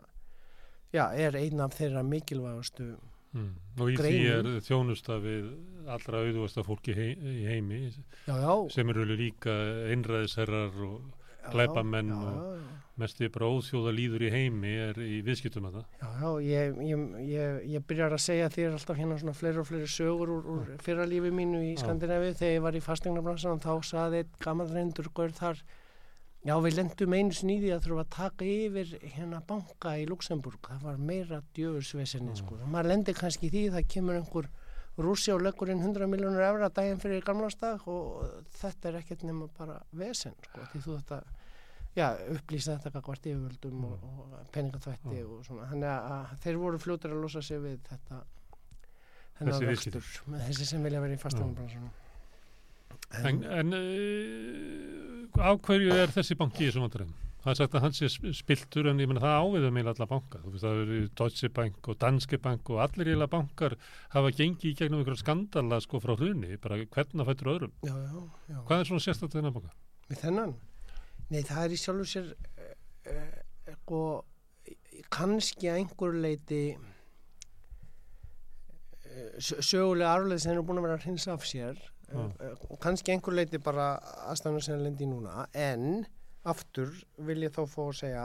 já, er eina af þeirra mikilvægastu mm. Og í því Greinum. er þjónusta við allra auðvasta fólki hei, í heimi já, já, sem eru líka einræðisherrar og glæpamenn og- mest bara óþjóða líður í heimi er í viðskiptum að það. Já, já, ég, ég, ég, ég byrjar að segja þér alltaf hérna svona fleiri og fleiri sögur úr, úr fyrralífi mínu í. Skandinavi þegar ég var í fastegnabransan og þá saði einn gammal reyndur gaur þar Já, við lendum einu sníði að þurfa að taka yfir hérna banka í Luxemburg. Það var meira djöfursvesinni, sko. Maður lendir kannski því það kemur einhver rússi og leggur inn 100 miljónur efra daginn fyrir gamlastak og þetta er ekkert nema bara vesen, sko. Því þú þetta, já, upplýsa þetta kakvart yfirvöldum og, og peningaþvætti Já. og svona. Þannig að þeir voru fljótur að losa sig við þetta þennan vextur þessi sem vilja vera í fastegnabransanum. En, en uh, á hverju er þessi banki í þessum vandarum? Það er sagt að hans er sp- spiltur en ég menna það áviða meil alla banka. Þú veist það eru Deutsche Bank og Danske Bank og allir íla bankar hafa gengið í gegnum einhverja skandala sko frá hruni, bara hvernig fættur öðrum. Já, já, já. Hvað er svona sérstætt þennan banka? Með þennan? Nei, það er í sjálfu sér uh, uh, sko, kannski að einhverju leiti uh, sögulega arfleð sem eru búin að vera að hrinsa af sér og kannski að einhverju leiti bara aðstæðanum sem er lendi núna en aftur vil ég þá fá að segja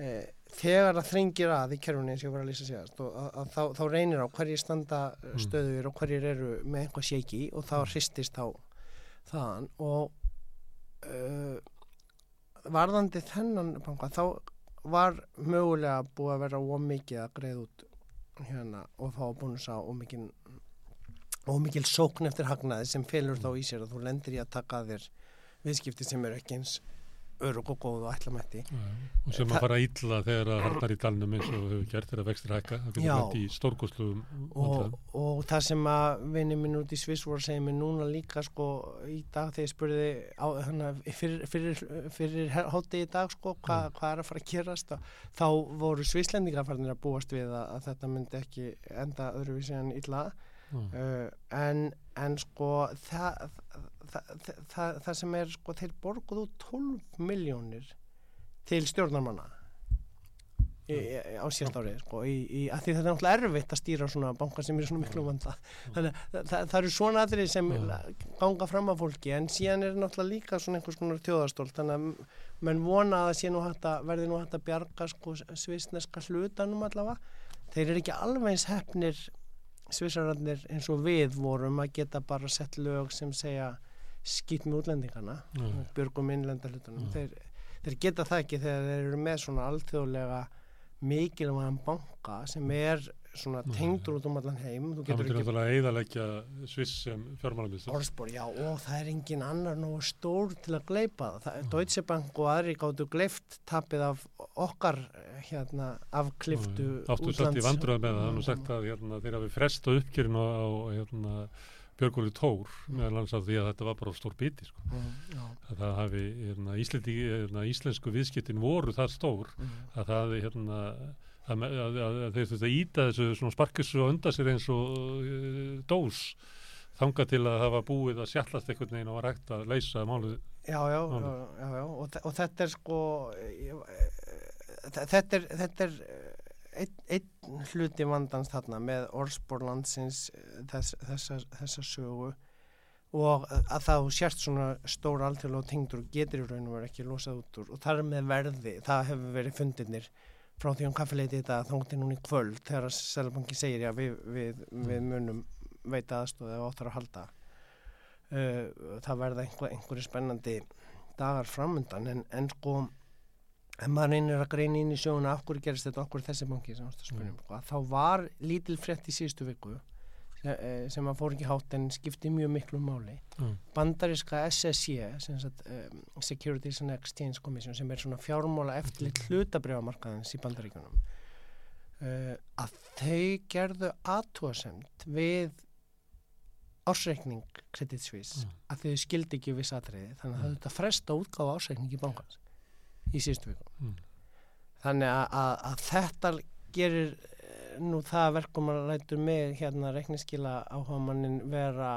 uh, þegar það þrengir að í kerfunni eins og ég var að lýsa síðast og að, að þá, þá reynir á hverjir standa Mm. stöður og hverjir eru með eitthvað shaky og þá hristist þá þaðan og uh, varðandi þennan banka þá var mögulega búið að vera ómikið að greið út hérna og fá að bónusa ómikið ómikil sókn eftir hagnaði sem felur þá í sér að þú lendir í að taka að þér viðskipti sem eru ekki eins örug og góð og ætlamætti Og sem að fara illa þegar það harnar í dalnum eins og hefur gert þegar vextir hækka. Það getur hægt í stórgóðslugum og, og það sem að vinni minn út í Sviss voru að segja mér núna líka sko í dag þegar ég spurði á, hana, fyrir, fyrir, fyrir hátti í dag sko hva, Mm. hvað er að fara að og þá voru svislendingar farinir að búast við að, að þetta myndi ekki enda öðruvísi en illa uh, en, en sko það, það, það, það, sem er sko þeir borguðu 12 miljónir til stjórnarmanna í, í, á síðast ári sko, að því þetta er náttúrulega erfitt að stýra svona banka sem er svona miklu vanda. Þannig að það, það, eru svona aðrið sem ganga fram af fólki en síðan er náttúrulega líka svona einhvers konar tjóðastólt þannig að menn vona að það sé nú hægt að verði nú hægt að bjarga sko svisneska hlutanum allavega. Þeir eru ekki alveg eins hefnir svisararnir eins og við vorum að geta bara sett lög sem segja skýt með útlendingana björgum innlenda hlutunum Já. þeir, þeir geta það ekki þegar þeir eru með svona alþjóðlega mikilvægan banka sem er svona tengdur út um allan heim þú Það getur myndir ekki náttúrulega eiðalegja Sviss sem fjármálamistur. orðspor, já og það er engin annar nógu stór til að gleipa það, er Deutsche Bank og aðri gáttu gleift tapið af okkar hérna afkliftu Áttu satt í vandröða með það, er nú sagt að hérna, þeir hafi fresta uppgjörinu á, á hérna, Björgóli Tór meðal hans að því að þetta var bara stór biti sko. Mm, að það hafi hérna, hérna, íslensku viðskiptin voru það stór mm, að það hérna, að, að, að, að þeir þurftu að íta þessu svona sparkissu og undan sér eins og uh, dós þanga til að hafa búið að sjallast einhvern veginn og var hægt að leysa málið. já, já, já, já. Og, og þetta er sko eh, þetta er, þetta er eh, einn ein hluti vandans þarna með orðspor landsins eh, þess, þessa, þessa sögu og að það sérst svona stór alþjóðlega og tengdur og getur í raun og verið ekki losað út úr og þar með verði, það hefur verið fundirnir frá því um kaffileiti þetta þangti núna í kvöld þegar Sælabanki segir já við, við, við munum veita aðstóð eða áttur að halda uh, það verða einhver, einhverju spennandi dagar framundan en, en sko ef maður reynir að greina inn í sjóuna af hverju gerist þetta og af hverju þessi banki að um, mm. þá var lítil frétt í síðustu viku sem, eh, sem að fór ekki hátt en skipti mjög miklu máli Mm. bandariska SSC sem sagt, um, Securities and Exchange Commission sem er svona fjármála eftirlit hlutabrifamarkaðins í bandaríkunum uh, að þau gerðu aðtúasemt við ársreikning Credit Suisse Mm. að þau skildi ekki viss atriði þannig að það þetta fresta útgáfa ársreikningi bankans í síðustu viku Mm. þannig að, að, að þetta gerir eh, nú það að verkum að lætur með hérna reikningskila áhuga mannin vera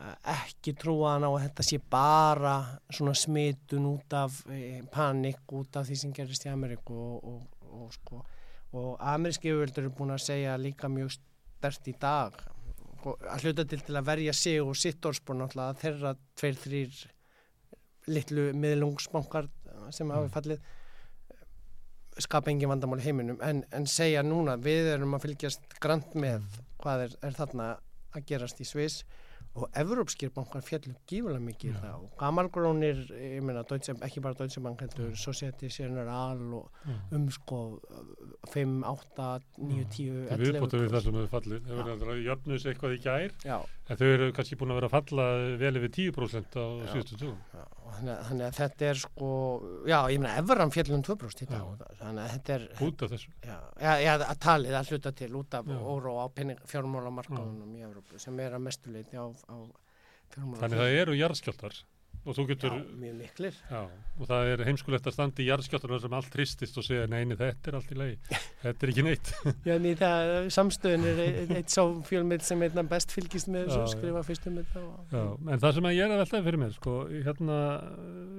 eh, ekki trúan á að þetta sé bara svona smitun út af e, panik út af því sem gerist í Ameríku og, og, og sko og ameríski yfirvöldur eru búin að segja líka mjög stert í dag að hluta til til að verja sig og sitt orðspor náttúrulega að þeirra tveir, þrýr litlu miðlungsbankar sem hafi fallið skapa engin vandamál í heiminum en, en segja núna við erum að fylgjast grant með hvað er, er þarna að gerast í Sviss og evrópskir bankar fjallu gífulega mikið í Já. það og gamalgrónir, ég meina Deutsche, ekki bara Deutsche Bank heldur, Society General og Já. um sko 5, 8, 9, 10, Þau 11 viðbóttu við það sem hefur fallið. Þau verður að jöfnu sig eitthvað í gær, Já, en þau eru kannski búin að vera að falla vel yfir 10% á síðustu tugum. Þannig, að- að þetta er sko, já, ég meina Evran fjallum 2% í dag, þannig að þetta er Út af þessu. já, já, að talið að hluta til út af Já. óró á fjármálamarkaðunum í Evrópu sem er að mestuleiti á, á fjármála Þannig það eru jarðskjáltar og þú getur, Já, mjög miklir. Já, og það er heimskulegt að standa í jarðskjáltar sem allt hristist og segja neini þetta er allt í lagi, þetta er ekki neitt. *laughs* Já, í það, samstöðun er eitt, sá fjölmið sem einna best fylgist með þessu skrifa fyrstum með það en það sem að ég er að veltaði fyrir mér, sko, hérna,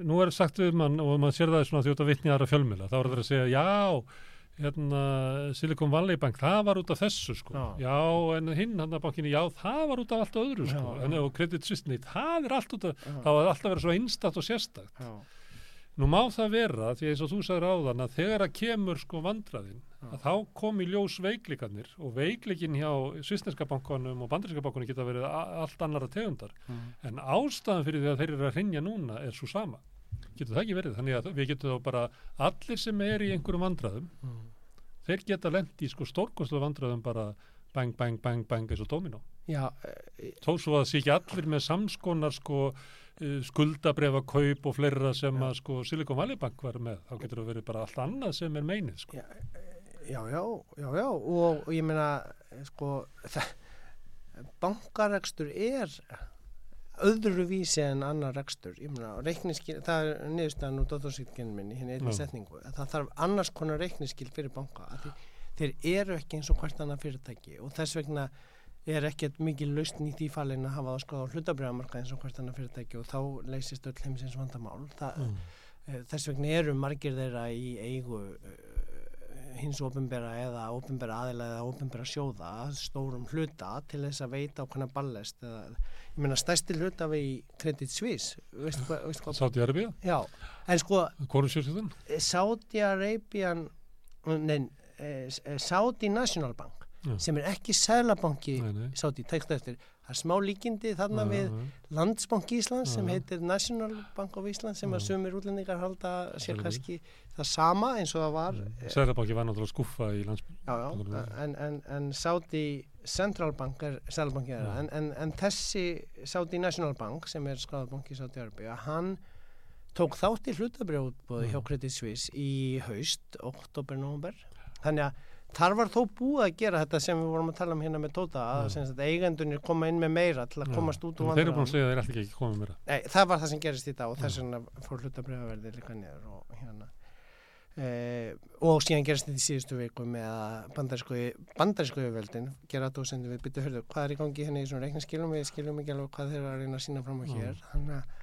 nú er sagt við mann og mann sér það svona að vitni aðra fjölmjöla, þá er það að segja, já, hérna, Silicon Valley Bank, það var út af þessu, sko, Já. já, en hinn, hann að bankinni, já, það var út af allt öðru, sko, Já, en og Credit Suisse, það er allt út af, þá er alltaf verið svo einstakt og sérstakt. Já, Nú má það vera, því eins og þú sagður áðan, að þegar að kemur, sko, vandraðin, Já. að þá kom í ljós veikleikarnir og veikleikin hjá svisneska bankanum og bandarinska bankanum geta verið allt annara tegundar. Mm. En ástæðan fyrir því að þeir eru að hrinja núna er svo sama. Getur það ekki verið? Þannig að við getum þá bara allir sem er í einhverjum vandræðum, Mm. þeir geta lent í sko stórkostlu vandræðum bara bang, bang, bang, bang eins og domino. Já, eh, Þó svo að það sé ekki allir með samskonar sko eh, skuldabrefa kaup og fleira sem að sko Silicon Valley Bank var með. Þá getur það verið bara allt annað sem er meinið sko. Já, já, já, já, já og, og ég meina sko það, *laughs* bankarekstur er öðru vísi en annar rekstur. Reikniskil, það er niðurstaðan úr dóttorsýtkinn minni, hinn einni setningu. Að það þarf annars konar reikniskil fyrir banka því, þeir eru ekki eins og hvert annað fyrirtæki og þess vegna er ekkert mikið lausn í því fallin að hafa það skoða á hlutabriðamarka eins og hvert annað fyrirtæki og þá leysist öll heimsins vandamál. Það, Mm. Eh, Þess vegna eru margir þeirra í eigu uh, hins ofinbera eða ofinbera aðila eða ofinbera sjóða stórum hluta til þess að veita á hvernig ballest eða, ég meina stærsti hluta við í Credit Suisse Sátti Arabia, já, en sko Korusjóðsjóðan. Saudi Arabian nein, eh, Saudi National Bank Já. sem er ekki sælabanki. Saudi, tekst eftir það er smá líkindi þarna Já, við já. Landsbank Íslands sem Já. heitir National Bank of Íslands sem að Já. sumir útlendingar halda sér Selvi. kannski það sama eins og það var eh, Sæðabáki var náttúrulega skuffa í já, en, en, en Saudi Central Bank Sælabanki þeirra Já. en, en, en þessi Saudi National Bank sem er skráðbank í Saudi Arabia hann tók þátt í hlutabrjóðbúði Já. hjá Credit Suisse í haust, oktober, november þannig að þar var þó búið að gera þetta sem við vorum að tala um hérna með Tóta að sagt, eigendunir koma inn með meira til að komast út úr Þeir eru búin að segja að þeir ætla ekki að koma meira. Nei, það var það sem gerist í dag og þess vegna fór hlutabriðaverði líka niður og hérna. Eh, og síðan gerist þetta í síðustu viku með að bandarísku, yfirveldin gera dósendu við byttu hörðu hvað er í gangi henni í svona reiknaskilum við skiljum ekki alveg hvað þeir eru að reyna að sína fram á hér. Þannig að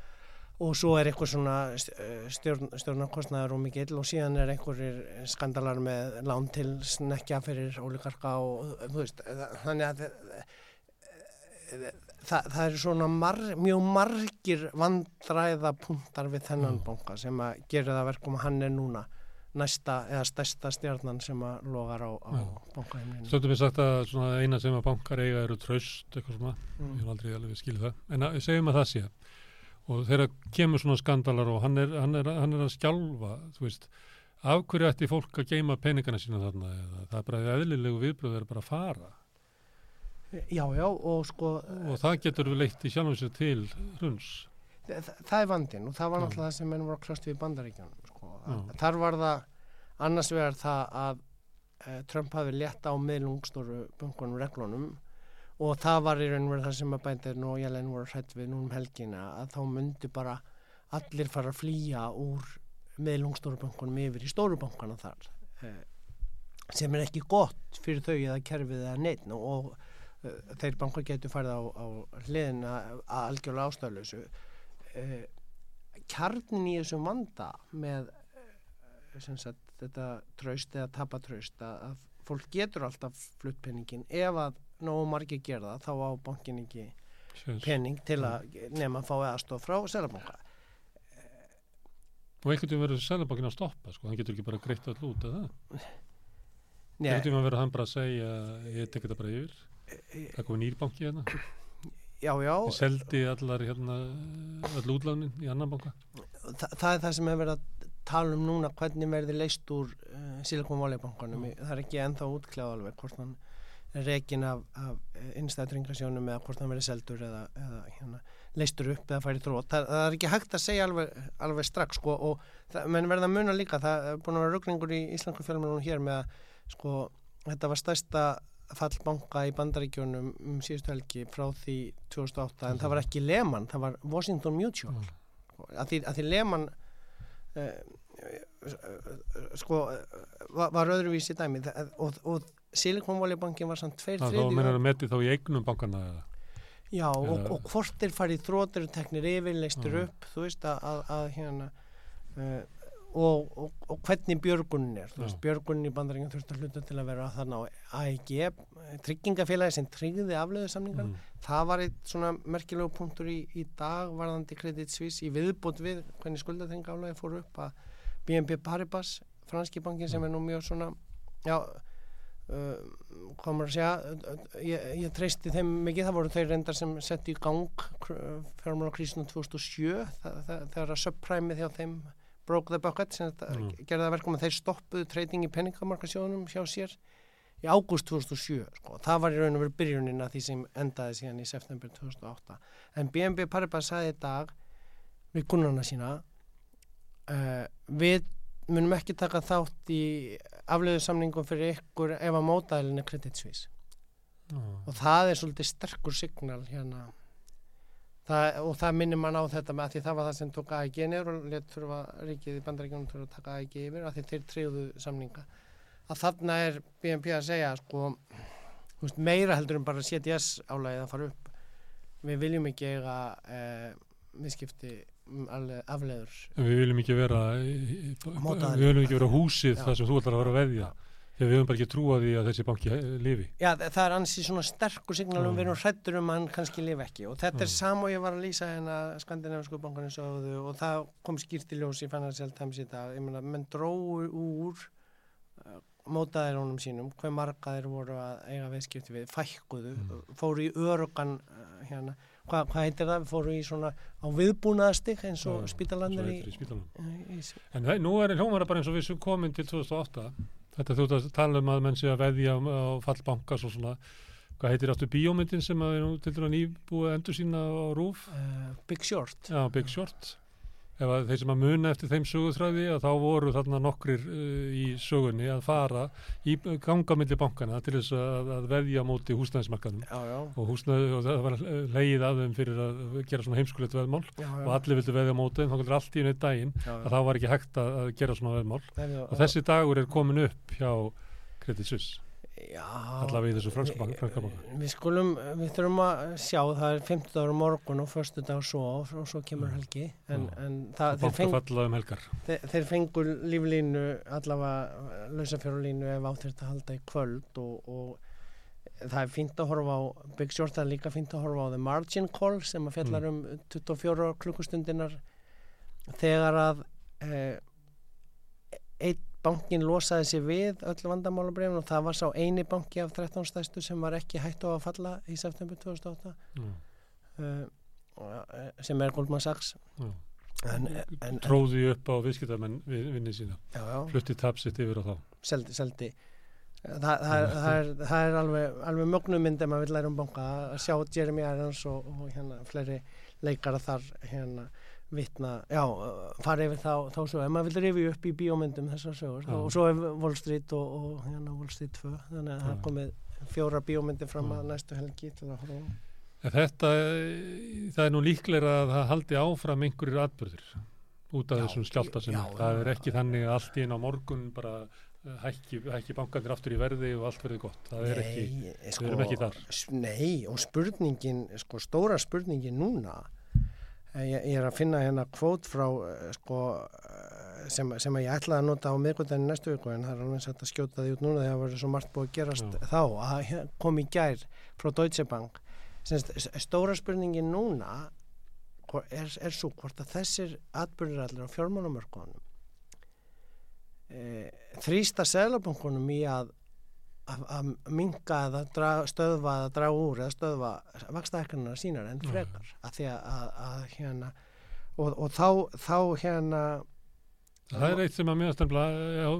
og svo er eitthvað svona eh, stjórn, stjórnarkostnaður og mikill og síðan er einhverjir skandalar með lán til snekja fyrir ólíkarka og veist, það- þannig að það, það eru svona mar, mjög margir vandræða punktar við þennan Já. banka sem að gera það verkum að hann er núna næsta eða stærsta stjarnan sem að logar á, á Já. bankaheimlinu Stundum við sagt að svona eina sem að bankar eiga eru tröst, eitthvað svona, ég mm. hef aldrei alveg skilið það, en að, segjum að það sé. Og þegar kemur svona skandalar og hann er, hann er, hann er að skjálfa, þú veist, af hverju ætti fólk að geima peningana sína þarna eða það er bara eðlilegu viðbröð er bara að fara Já, já, og sko og það getur við leitt í sjálfum sér til hruns. þa það er vandinn og það var náttúrulega það sem menn voru að klast við í bandaríkjunum sko. Þar var það annars vegar það að e, Trump hafi létt á meðlungstóru bunkunum reglunum og það var í raun og veru það sem að bændir og Jelen voru hrætt við núna um helgina að þá myndi bara allir fara að flýja úr meðlungstóru bunkunum yfir í stóru bankana þar e, sem er ekki gott fyrir þau eða kerfið eða neitt og e, þeir bankar getur farið á, á hliðina að algjörlega ástæðlösu uh, kjarnin í þessum vanda með sagt, þetta tröst eða tapatröst að, fólk getur alltaf flutt penningin ef að nógu margir gera það þá á bankin ekki Séns. penning til að nema að fá aðstof frá selabanka Og einhvern veginn verður Sælabankin að stoppa, sko, hann getur ekki bara greitt all út, eða? Einhvern veginn verður hann bara að segja, ég tek þetta bara yfir, það komið nýr banki hérna, já, já. Ég seldi allar hérna, all útlánin í annan banka. Þa, það er það sem hefur verið að tala um núna hvernig verði leist úr uh, Silicon Valley bankanum. Það er ekki ennþá útklæð alveg hvort hann rekin af, af innstæðringasjónum eða hvort hann verði seldur eða, eða hérna, leistur upp eða færi þrótt það, það er ekki hægt að segja alveg, alveg strax sko, og það, menn verða að muna líka það er búin að vera rugningur í íslensku fjölmjörnum hér með að sko, þetta var stærsta fall banka í bandaríkjónum um síðustu helgi frá því 2008 en það var ekki Lehman, það var Washington Mutual. Já. að því, að því Lehman uh, sko var, var öðruvísi dæmi. Það, og, og Silicon Valley bankin var samt tveir Það þá þriðju mennir að meti þá í eignum bankana eða? já og, og hvort er farið þrótur teknir yfir, leistur Já. upp þú veist að, að, að hérna uh, og, og, og hvernig björgunin er þú veist, björgunin í bandaringum þurft að hluta til að vera þarna á AIG tryggingafélagi sem tryggði aflöðu samningan Mm. það var eitt svona merkilegu punktur í, í dag varðandi Credit Suisse í viðbót við hvernig skuldatrenga aflæði fóru upp að BNP Paribas, franski bankin sem er nú mjög svona já, hvað maður að segja ég, ég treysti þeim mikið, það voru þeir reyndar sem setti í gang fjármála krísinu 2007 það, það, þegar að subpræmið hjá þeim broke the bucket Mm. gerði það verkum að þeir stoppuðu treyting í penningamarkasjónum hjá sér í ágúst 2007 sko. það var í raun og veru byrjunin að því sem endaði síðan í september 2008 en BNB Paribas sagði í dag við kunnarna sína uh, við munum ekki taka þátt í afleiðu samningum fyrir ykkur ef að mótaðilin er Já. og það er svolítið sterkur signal hérna. Það, og það minnir mann á þetta með að því það var það sem tók AIG niður og let þurfa ríkið í bandaríkjónum þurfa að taka AIG yfir að því þeir treyðu samninga. Að þarna er BNP að segja sko, veist, meira heldur en bara CTS álægið að fara upp. Við viljum ekki eiga eh, viðskipti afleður. Við viljum ekki vera Mótaðir. við viljum ekki vera húsið þar sem þú ætlar að vera að veðja. Þegar við höfum bara ekki trúa því að þessi banki he- lifi. Já, þa- það er ansi svona sterkur signalum við erum hrættur um að hann kannski lifi ekki. Og þetta er sam og ég var að lýsa hérna skandinavisku bankarnir sögðu og það kom skýrt í Financial Times í dag, ég meina, menn dróu úr uh, mótaðirónum sínum, hver marga þeir voru að eiga viðskipti við, fækkuðu Mm. fóru í örugan uh, hérna, hvað hva heitir það, fóru í svona á viðbúnaðastig eins og Já, spítalandir í, í í, En það, nú er hljómara bara eins og við sem komin til 2008 þetta þú tala um að menn sé að veðja á, fallbankas og svona. Hvað heitir áttu bíómyndin sem að er nú til dæra nýbúið endur sína á rúf uh, Big Short. Já, Big Short ef að þeir sem að muna eftir þeim sögutræði að þá voru þarna nokkrir uh, í sögunni að fara í ganga milli bankana til þess að, að veðja móti húsnæðismarkaðum já, já, og, húsnæði, og það var leið að þeim fyrir að gera svona heimskulegt veðmál. Já, og allir vildu veðja móti en þá getur allt í einn daginn já, að þá var ekki hægt að, að gera svona veðmál. Já, og þessi dagur er komin upp hjá Credit Suisse. já, allavega í þessu franska banka. Við skulum, við þurfum að sjá það er 15 dagur morgun og förstu dag svo og svo kemur Já. helgi. En, en það, þeir, feng, um þeir, fengur líflínu allavega lausafjárlínu ef þetta að halda í kvöld og, og það er fínt að horfa á Big Short, það er líka fínt að horfa á The Margin Call sem að fjallar um 24 klukkustundinar þegar að eh, einn bankin losaði sér við öll vandamálabrefin og það var sá eini banki af 13 stæstu sem var ekki hægt á að falla í september 2008 Já, uh, sem er Goldman Sachs já. en, en, Tróði upp á viðskiptamenn við, vinni sína. já, já, Flutti tapsitt yfir á þá. seldi, seldi. Það, það, það, er, það er alveg, alveg mögnumynd ef maður vil læra um banka að sjá Jeremy Irons og, og hérna fleiri leikara þar hérna vitna, já, fara yfir þá, þá svo, ef maður vil rifja upp í bíómyndum þessar sögur, og svo er Wall Street og, og hérna Wall Street 2 þannig að það komið fjóra bíómyndir fram Já. að næstu helgi til að horfa á. En þetta, það er nú líklega að það haldi áfram einhverjir atbyrðir út af Já, þessum skjálta sem já. Það er ekki þannig að allt í einn á morgun bara eh, hækki, hækki bankandir aftur í verði og allt verði gott. Það er ekki, Nei, við erum ekki þar. s- Nei, og spurningin, sko, stóra spurningin núna, ég, ég er að finna hérna kvót frá, eh, sko, eh, sem, sem ég ætlaði að nota á miðgundinni næstu viku, en það er alveg sætt að skjóta því út núna þegar það verður svo margt búið að gerast Já. þá, að hér- kom í gær frá Deutsche Bank. Semst, s- stóra spurningin núna er, er svo hvort að þessir atbyrðir allir á fjármánamörkunum e, þrýsta seðlabankunum í að að, minga eða dra, stöðva eða draga úr eða stöðva vakstaðekkarnar sínar en frekar að því að, að, hérna og, og þá, þá hérna það er eitt sem að miðast nefnilega,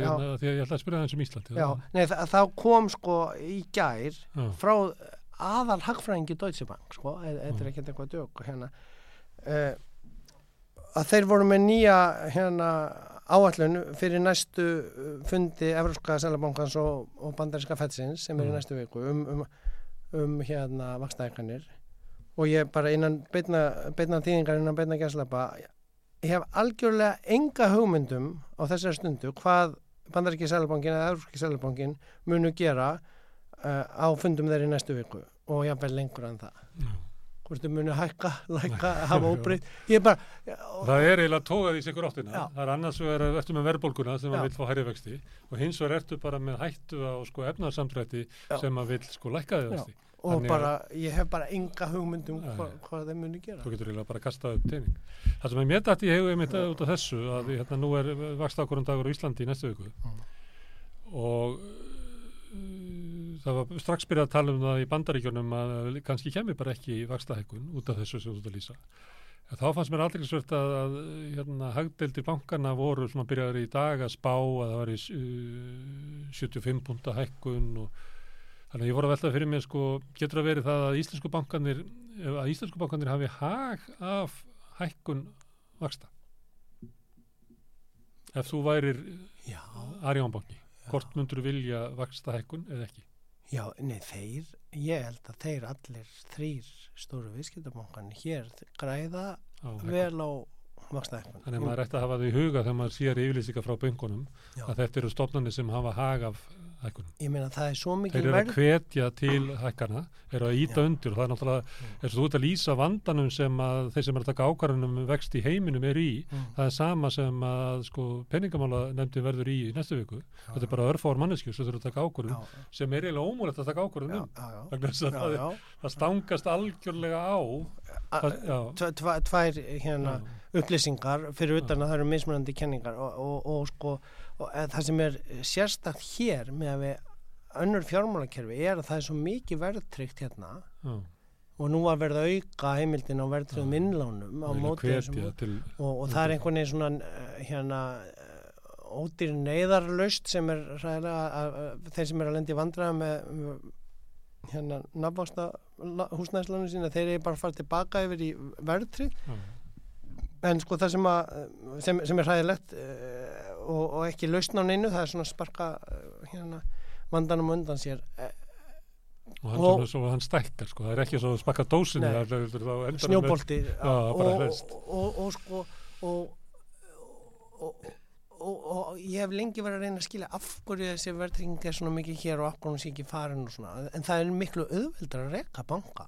hérna, því að ég ætla að spyrja það eins um Íslandi. já, nei, þa þá kom sko í gær já, frá aðal hagfræðingi Deutsche Bank sko, e- þetta Mm. er ekkert eitthvað dök hérna, uh, að þeir voru með nýja hérna áallun fyrir næstu uh, fundi Evróska Sælabankans og, og Bandarinska Fettsins sem er í Mm. næstu viku um, um, um hérna vakstæðikanir og ég bara innan beitna, beitna tíðingar innan beitna gæslapa ég hef algjörlega enga hugmyndum á þessari stundu hvað Bandarinski Sælabankin eða Evróski Sælabankin munu gera uh, á fundum þeir í næstu viku og jáfnvel lengur en það já. Hvort þau munu hækka, lækka, *laughs* hafa óbreytt ég er bara Það er eiginlega tógað í sigur áttina. Já. Það er annars vegar ertu með verðbólguna sem Já. að vill fá hærri vexti og hins vegar ertu bara með hættu á sko efnarsamdrætti Já. sem að vill sko lækkaði Já. vexti. og Þannig bara, ég hef bara enga hugmyndum Nei. hva, hvað þeir munu gera Þú getur eiginlega bara að kasta upp teining. Það sem er mér dætt í hegu einmitt út af þessu að hérna, nú er vakstakurinn dagur á Íslandi í næstu viku og uh, það var strax byrjað að tala um það í bandaríkjunum að kannski kemur bara ekki vakstahækkun út af þessu sem þú ert að lýsa. En þá fannst mér aldrei svört að, að hérna, hagdeldir bankana voru svona byrjaður í dag að spá að það var í uh, 75 punta hækkun og þannig að ég voru að velta fyrir mér sko, getur að verið það að íslensku bankanir að íslensku bankanir hafi hag af hækkun vaksta ef þú værir já, Arjónbanki, hvort myndur þú vilja vaksta hækkun eða ekki já, nei þeir ég held að þeir allir þrýr stóru viðskiptabankan hér græða á vel á vakstaðekun Þannig að maður ætti að hafa það í huga þegar maður sér yfirlýsingar frá böngunum Já. að þetta eru stofnarnir sem hafa hag af hækkunum. ég meina það er svo Þeir mikið eru að hvetja til hækkana, eru að íta Já. undir og það er náttúrulega, og þú ert að lýsa vandanum sem að þeir sem er að taka ákvarðunum um vext í heiminum er í, Mm. það er sama sem að sko peningamála nefndi verður í næstu viku. Þetta er bara örfáar manneskjur sem þurfa að taka ákvarðun já, sem er eiginlega ómúlegt að taka ákvarðun já, um. já, já, Vegna þess að já, það, er- já. það stangast algjörlega á. Já, tvær hérna já, upplýsingar fyrir utan að það eru mismunandi kenningar og, og, og sko og, e, það sem er sérstakt hér með að við önnur fjármálakerfi er að það er svo mikið verðtryggt hérna já. og nú að verða auka heimildin á verðtryggðum innlánum á Eiginlega móti þessum til, og, og það er einhvern veginn svona eh, hérna eh, ódýr neyðarlaust sem er þeir sem er að lendi vandræða með hérna nafnvaksta húsnæðislánu sína þeir eru bara að fara tilbaka yfir í verðtrygg já, en sko það sem, að, sem, sem er hræðilegt uh, og, og ekki lausn á neinu það er svona sparka uh, hérna, vandanum undan sér uh, og hann, Og- svona, svo, hann stækkar sko, það er ekki svo að spakka dósinni Nei. það það það endar með- snjóbolti og, sko og, og, og, og ég hef lengi verið að reyna að skilja af hverju þessi verðtrygging er svona mikið hér og af hverju hún sé ekki farin og svona en það er miklu auðveldar að reka banka.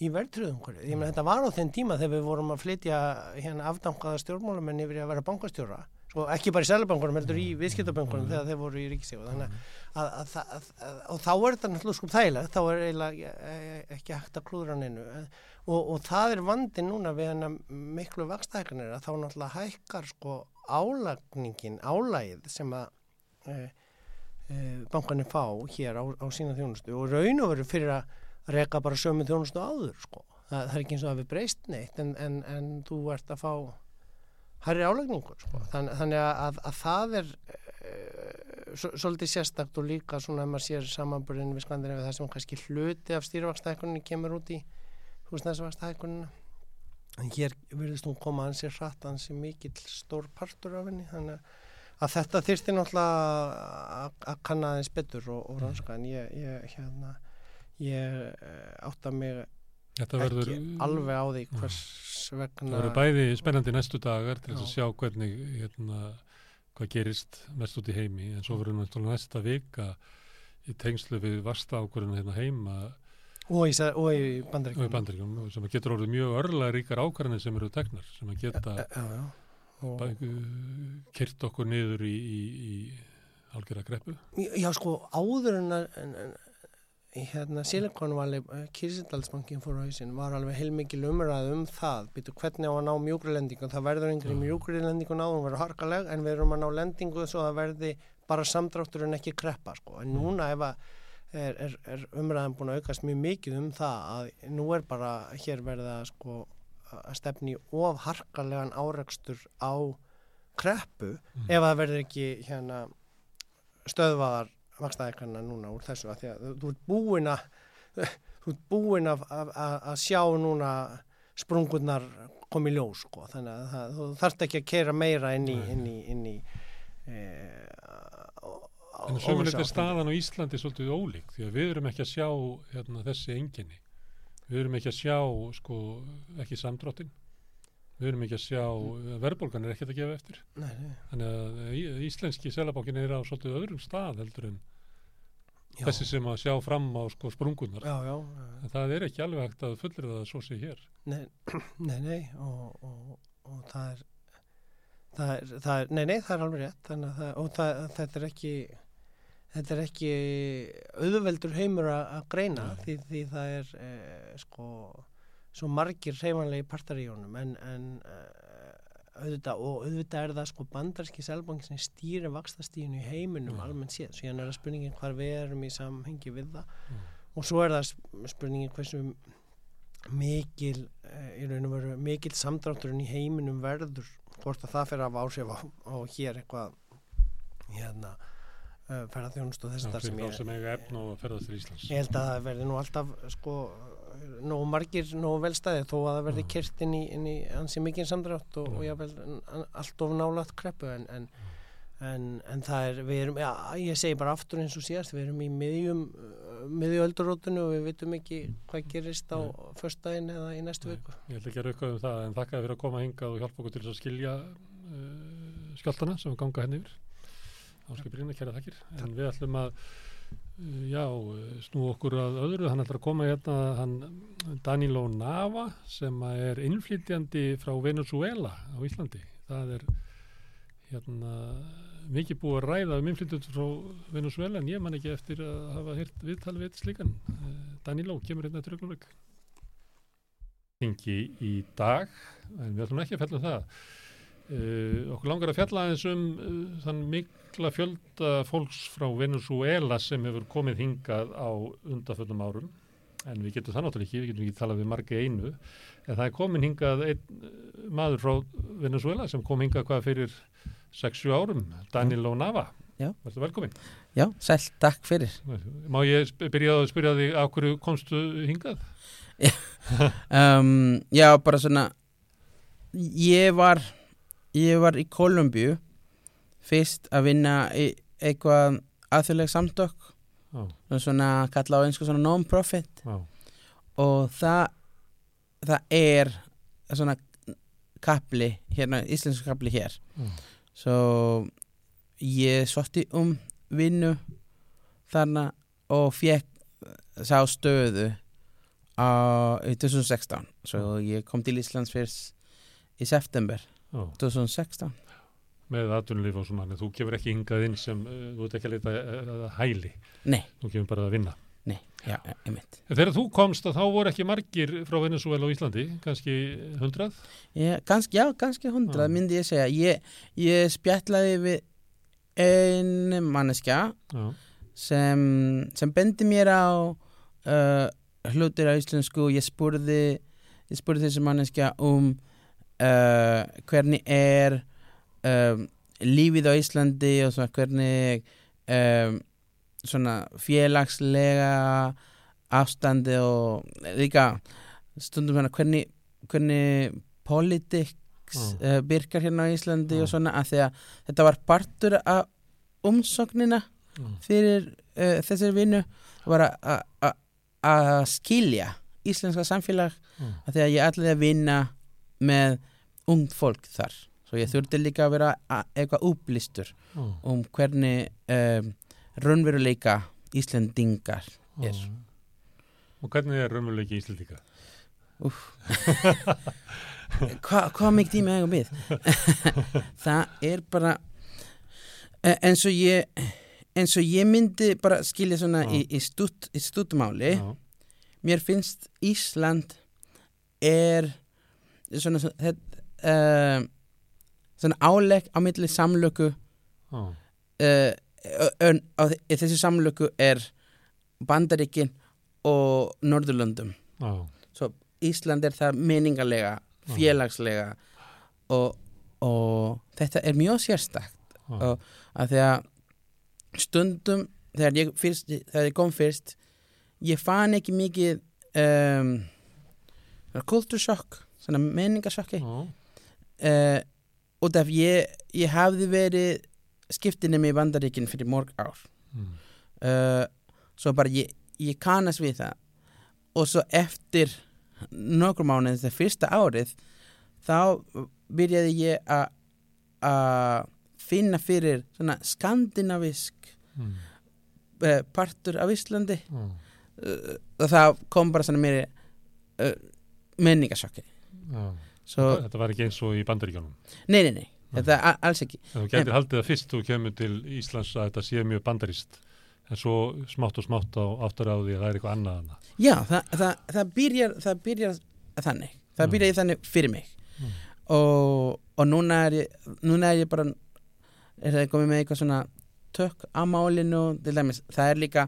Í verðtryggðum hverju ég meina þetta var á þeim tíma þegar við vorum að flytja hérna afdankaða stjórnmálamenn yfir að vera bankastjóra. Sko ekki bara í selabankunum heldur í viðskiptabankunum Mm. þegar þeir voru í ríkisíu þannig að, að, að, að, að, þá er þetta náttúrulega sko þægilegt þá er eiginlega eh, ekki hægt að klúðra neinu. Og, og það er vandin núna við hennar miklu vakstækkanir að þá náttúrulega hækkar sko álagningin, álægið sem að e, e, bankanir fá hér á, á sína þjónustu. Og raun og veru fyrir að reka bara sömu þjónustu áður sko. það, það er ekki eins og að við breyst neitt en, en, en þú ert að fá hærri álagningur sko. Þann, þannig að, að, að það er e, svolítið sérstakt og líka svona ef maður sér samanbörðin við Skandinavi það sem kannski hluti af stýrvakstækunni kemur út í húsnæðsvakstækunina en hér verðist hún koma hansi hratt hansi mikill stór partur af henni þannig að þetta þyrsti náttúrulega að kanna aðeins betur og, og ranska en ég, ég hérna ég átta mig Þetta ekki verður, alveg á því hvers það vegna verður bæði spennandi næstu dagar til þess að Já. sjá hvernig hérna, hvað gerist mest út í heimi en svo verður náttúrulega næsta vika í tengslu við vasta ákvörðinu hérna heima og í, og í og í bandaríkjum sem getur orðið mjög örlega ríkar ákvarðanir sem eru teknar sem að geta já, já. Og, kyrt okkur niður í, í, í algjörða greppu. Já, sko, áður en að en, en, í hérna Silikonvali Kirsidalsbankin fór á hausin var alveg heilmikil umræð um það býtu hvernig á að ná mjúkri lendingu það verður yngri Já. mjúkri lendingu náðum verður harkaleg en við erum að ná lendingu svo það verði bara samdráttur en ekki kreppa sko. en núna ef að er, er, er umræðan búin að aukast mjög mikið um það að nú er bara hér verða sko að stefni of harkalegan árekstur á kreppu Mm. ef það verður ekki hérna stöðvaðar vakstaðekarna núna úr þessu að því að þú- ert búin að þú ert búin að, að, að sjá núna sprungurnar komi ljós sko þannig að það, þú þarft ekki að keira meira inn í, inn í, inn í e, En sömulegt er staðan á Íslandi svolítið ólík því að við erum ekki að sjá hérna, þessi enginni. Við erum ekki að sjá sko, ekki samdráttin. Við erum ekki að sjá, verðbólgan er ekkert að gefa eftir. Nei, nei, Þannig að íslenski selabókin er á svolítið öðrum stað heldur en já, þessi sem að sjá fram á sko, sprungunar. já, En það er ekki alveg hægt að fullrið það svo sé hér. nei, *clears throat* nei, nei og, og, og það er það er, það er, nei, nei, það er alveg rétt það, og það, þetta er ekki þetta er ekki auðveldur heimur að greina því, því það er e, sko svo margir hreyfanlegi partar í honum en, en e, auðvitað og auðvitað er það sko bandarski selbangi sem stýrir vakstastíðinu í heiminum Já. almennt séð, svo hérna er það spurningin hvar við erum í samhengi við það Mm. og svo er það sp- spurningin hversu mikil eh, í raun og veru mikil samdrátturinn í heiminum verður hvort að það fyrir að áhrif á, á hér eitthvað hérna uh, ferðarþjónust og þess Já, þar sem ég sem að Íslands. ég held að það verði nú alltaf sko nógu margir, nógu velstæði þó að það verði Já. kyrt inn í, inn í ansi mikinn samdrátt og, og Já. jável allt of nálat kreppu en, en, en, en það er, við erum, já, ég segi bara aftur eins og síðast, við erum í miðjum uh, miðju öldurótinu og við vitum ekki hvað gerist á föstudaginn eða í næstu viku Ég ætla ekki að rauka um það en þakka fyrir að koma hingað og hjálpa okkur til að skilja uh, skjáltana sem ganga henni yfir. Áskipirinn, kæra þakkir. En við ætlum að já, uh, snú okkur að öðru. Hann ætlar að koma hérna, hann Danilo Nava sem er innflytjandi frá Venezuela á Íslandi. Það er hérna mikið búið að ræða um innflytjandi frá Venezuela en ég man ekki eftir að hafa hirt viðtal við slíkan. Uh, Danilo kemur hérna til augnablik þingi í dag en við ætlum ekki að fjalla um það uh, okkur langar að fjalla aðeins um uh, þann mikla fjölda fólks frá Venezuela sem hefur komið hingað á undarföllum árum en við getum það náttúrulega ekki, við getum ekki talað við margi einu en það er komin hingað einn uh, maður frá Venezuela sem kom hingað hvað fyrir 6-7 árum Danilo Nava Já. Verður velkomin. Já, sæl, takk fyrir. Má ég sp- byrja að spyrja þig á hverju komstu hingað? *laughs* Um, já, bara svona, ég var, ég var í Kolumbíu fyrst að vinna í eitthvað aðfélag samtök, Já, svona kalla á einsku svona non-profit já, og það, það er svona kapli, hérna, íslensku kapli hér. já. Svo ég sótti um vinnu þarna og fekk sá stöðu á, í 2016 svo ég kom til Íslands fyrst í september. 2016 með atvinnulíf og svona, þú kemur ekki hingað inn sem, uh, þú ert ekki að leita uh, hæli, Nei, þú kemur bara að vinna. nei, já, einmitt En þegar þú komst þá voru ekki margir frá Venezuela og Íslandi, kannski hundrað? Já, kannski, já, kannski hundrað Já. myndi ég segja. Ég, ég spjallaði við einn manneskja Já, sem, sem bendi mér á uh, hlutir á íslensku. Ég spurði, ég spurði þessi manneskja um uh, hvernig er um, lífið á Íslandi og svona hvernig um, svona félagslega afstandi og líka stundum hérna hvernig, hvernig politics Já. uh, virkar hérna á Íslandi Já. og svona að því að þetta var partur af umsóknina já, fyrir uh, þessari vinnu var að- skilja íslenska samfélag já, að því að ég ætlaði að vinna með ungt fólk þar svo ég þurfti líka að vera eitthvað upplýstur já, um hvernig um, raunveruleika Íslendingar er. já. Og hvernig er raunveruleiki Íslandika? Hva, hvað mikið tíma eigum við? *laughs* það er bara eh, eins og ég eins og ég myndi bara skilja svona Já. í, í, stutt, í stuttmáli mér finnst Ísland er svona svona, uh, svona álegg á milli samlöku já, uh, ön, á, þessi samlöku er Bandaríkin og Norðurlöndum. Já, svo Ísland er það meningarlega Já. félagslega og, og þetta er mjög sérstakt. Og- að því að stundum þegar ég, fyrst, þegar ég kom fyrst ég fann ekki mikið um, kultursjokk menningarsjokki. Já, uh, út af ég, ég hafði verið skiptinum í Bandaríkin fyrir morg ár. Mm, uh, svo bara ég, ég kannast við það. Og svo eftir nokkur mánuð þetta fyrsta árið þá byrjaði ég að finna fyrir svona skandinavisk mm, uh, partur af Íslandi. Já, uh, og það kom bara svona uh, menningasjokki já. Svo, Þetta var ekki eins og í bandaríkjónum. nei, nei, nei, þetta er alls ekki En þú getur haldið það fyrst þú kemur til Íslands að þetta sé mjög bandarist. En svo smátt og smátt á áttur á því að það er eitthvað annað annað. Já, það, það, það, byrjar, það byrjar þannig það Mm. byrjaði þannig fyrir mig Mm. og, og núna er ég núna er ég bara er komið með eitthvað svona tök á málinu til dæmis, það er líka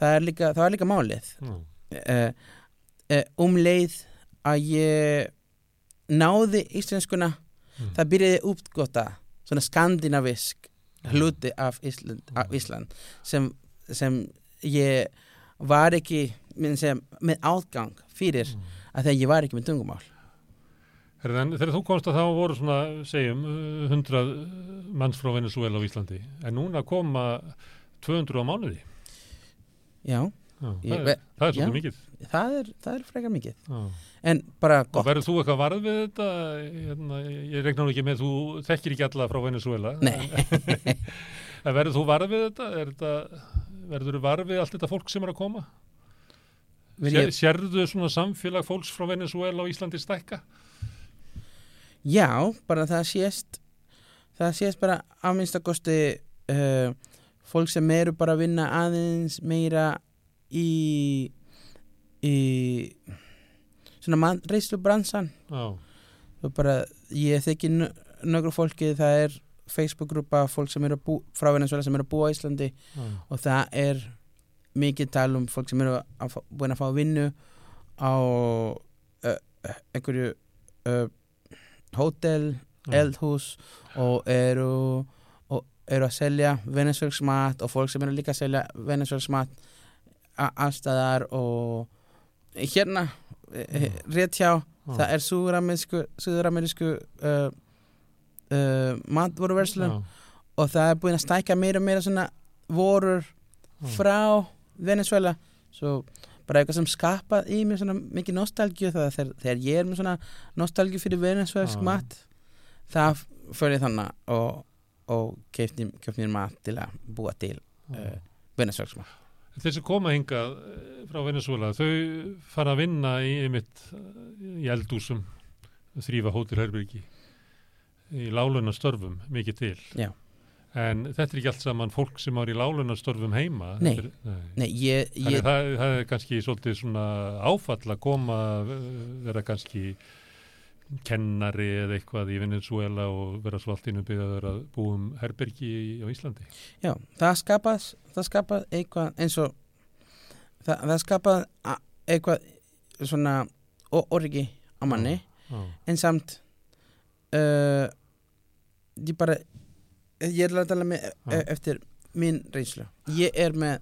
það er líka, það er líka málið Já, uh, uh, um leið að ég náði íslenskuna Mm. það byrjaði uppgöta svona skandinavisk hluti af Ísland, af Mm. Ísland sem, sem ég var ekki sem, með átgang fyrir mm. að þegar ég var ekki með tungumál Herðu, en þegar þú komst að þá voru svona, segjum, uh, 100 manns frá Venezuela á Íslandi. En núna koma 200 á mánuði. já, Já, Ég það, ve- er, það er já. svolítið mikið. Það er, það er frekar mikið Já. en bara gott, verður þú eitthvað varð við þetta? Hérna, ég regna nú ekki með, þú þekkir ekki alla frá Venezuela. *laughs* Verður þú varð við þetta? Þetta verður þú varð við allt þetta fólk sem er að koma? Sér, Sérðu svona samfélag fólks frá Venezuela og Íslandi stækka? já, bara það sést það sést bara á minnstakosti uh, fólk sem eru bara að vinna aðeins meira í í svona reislu Já, og bara ég þekki nögru fólki það er Facebook-grúpa fólk sem eru að bú, frá Venezuela sem eru að búa á Íslandi já, og það er mikið tal um fólk sem eru að búin að fá vinnu á uh, einhverju uh, hótel, já. eldhús og eru og eru að selja venezuelsk mat og fólk sem eru líka að selja venezuelsk mat a- allstaðar og hérna eh, rétt hjá Já. það er suðuramerísku uh, uh, matvoruverslun og það er búin að stækka meira og meira svona vorur já. frá Venezuela svo bara eitthvað sem skapað í mér svona mikið nostalgíu það þegar, þegar ég er með svona nostalgíu fyrir venezuelsk mat það fyrir þannig og, og mér mat til að búa til uh, venezuelsk mat Þessi koma hingað eh, frá Venezuela, þau fara að vinna í einmitt í eldúsum, þrýfa hótelherbyrgi, í láluna störfum mikið til. Já. En þetta er ekki allt saman fólk sem var í lálunarstörfum heima. Nei. Er, nei. Nei, ég, ég, það, það er kannski svolítið svona áfall að koma, eh, vera kannski kennari eða eitthvað í Venezuela og vera svo allt innum byggðaður að búum herbergi á Íslandi. já, það skapað, það skapað eitthvað eins og, það, það skapað eitthvað svona orgi á manni, Já, en samt, uh, ég bara, ég er að tala með Já. e- eftir mín reynslu. Ég er með,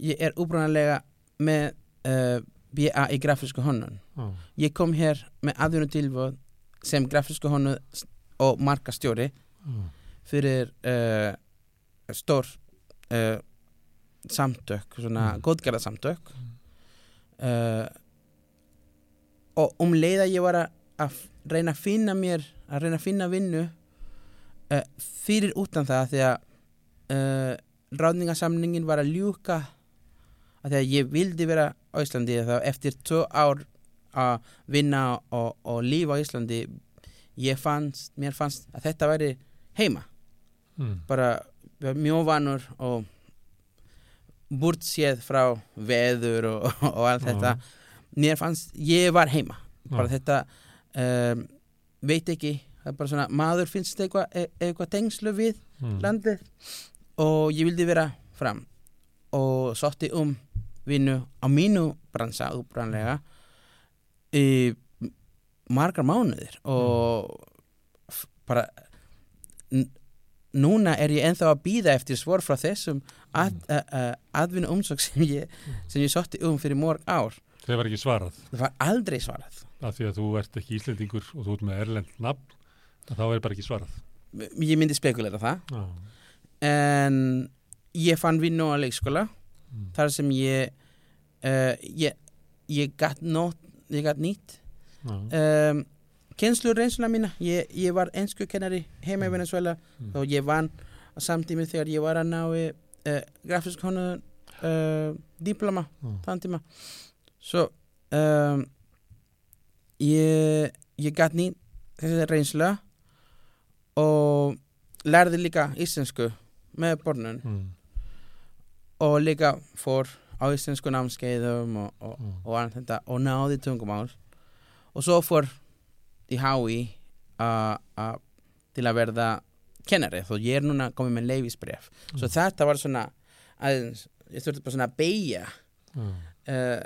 ég er úbrunalega með uh, BA í grafísku hönnun. já, Ég kom hér með aðvunum tilvöð sem grafísku hönnun og markastjóri já, fyrir uh, stór uh, samtök, svona Mm. góðgerða samtök uh, og um leið að ég var að, reyna að finna mér að reyna að finna vinnu fyrir utan það því að ráðningasamningin var að ljúka að því að ég vildi vera á Íslandi eftir tvö ár að vinna og, og lífa á Íslandi ég fannst, mér fannst að þetta væri heima. Mm, bara mjög vanur og burt séð frá veður og, og allt þetta. Mér fannst, ég var heima. Bara Já. þetta um, veit ekki, það er bara svona maður finnst eitthvað e eitthvað tengslu við mm, landið og ég vildi vera fram. Og sótti um vinnu á mínu bransa uppranlega í margar mánuðir og f- bara núna er ég ennþá að býða eftir svor frá þessum að, uh, atvinnu umsók sem ég, sem ég sótti um fyrir morg ár. Það var ekki svarað? Það var aldrei svarað. Af því að þú ert ekki íslendingur og þú ert með erlend nafn að þá er bara ekki svarað. ég myndi spekulera það. Já, en ég fann vinnu á leikskóla mm, þar sem ég uh, ég, ég gatt nót ég gatt nýtt. Um, kenslu reynsluna mína ég, ég var ennsku kennari heima í Venezuela Mm. og ég vann samtími þegar ég var að ná uh, grafisk honu uh, diploma já, þann tíma. Svo um, ég ég gatt nýtt þessi reynsla og lærði líka íslensku með bornun mm, og líka fór á íslensku námskeiðum og, og, Mm. og allt þetta og náði tungumál. Og svo fór í a- a- til að verða kennari þó ég er núna komið með leifisbref svo Mm. þetta var svona aðeins, ég þurfti bara svona að beigja já, uh,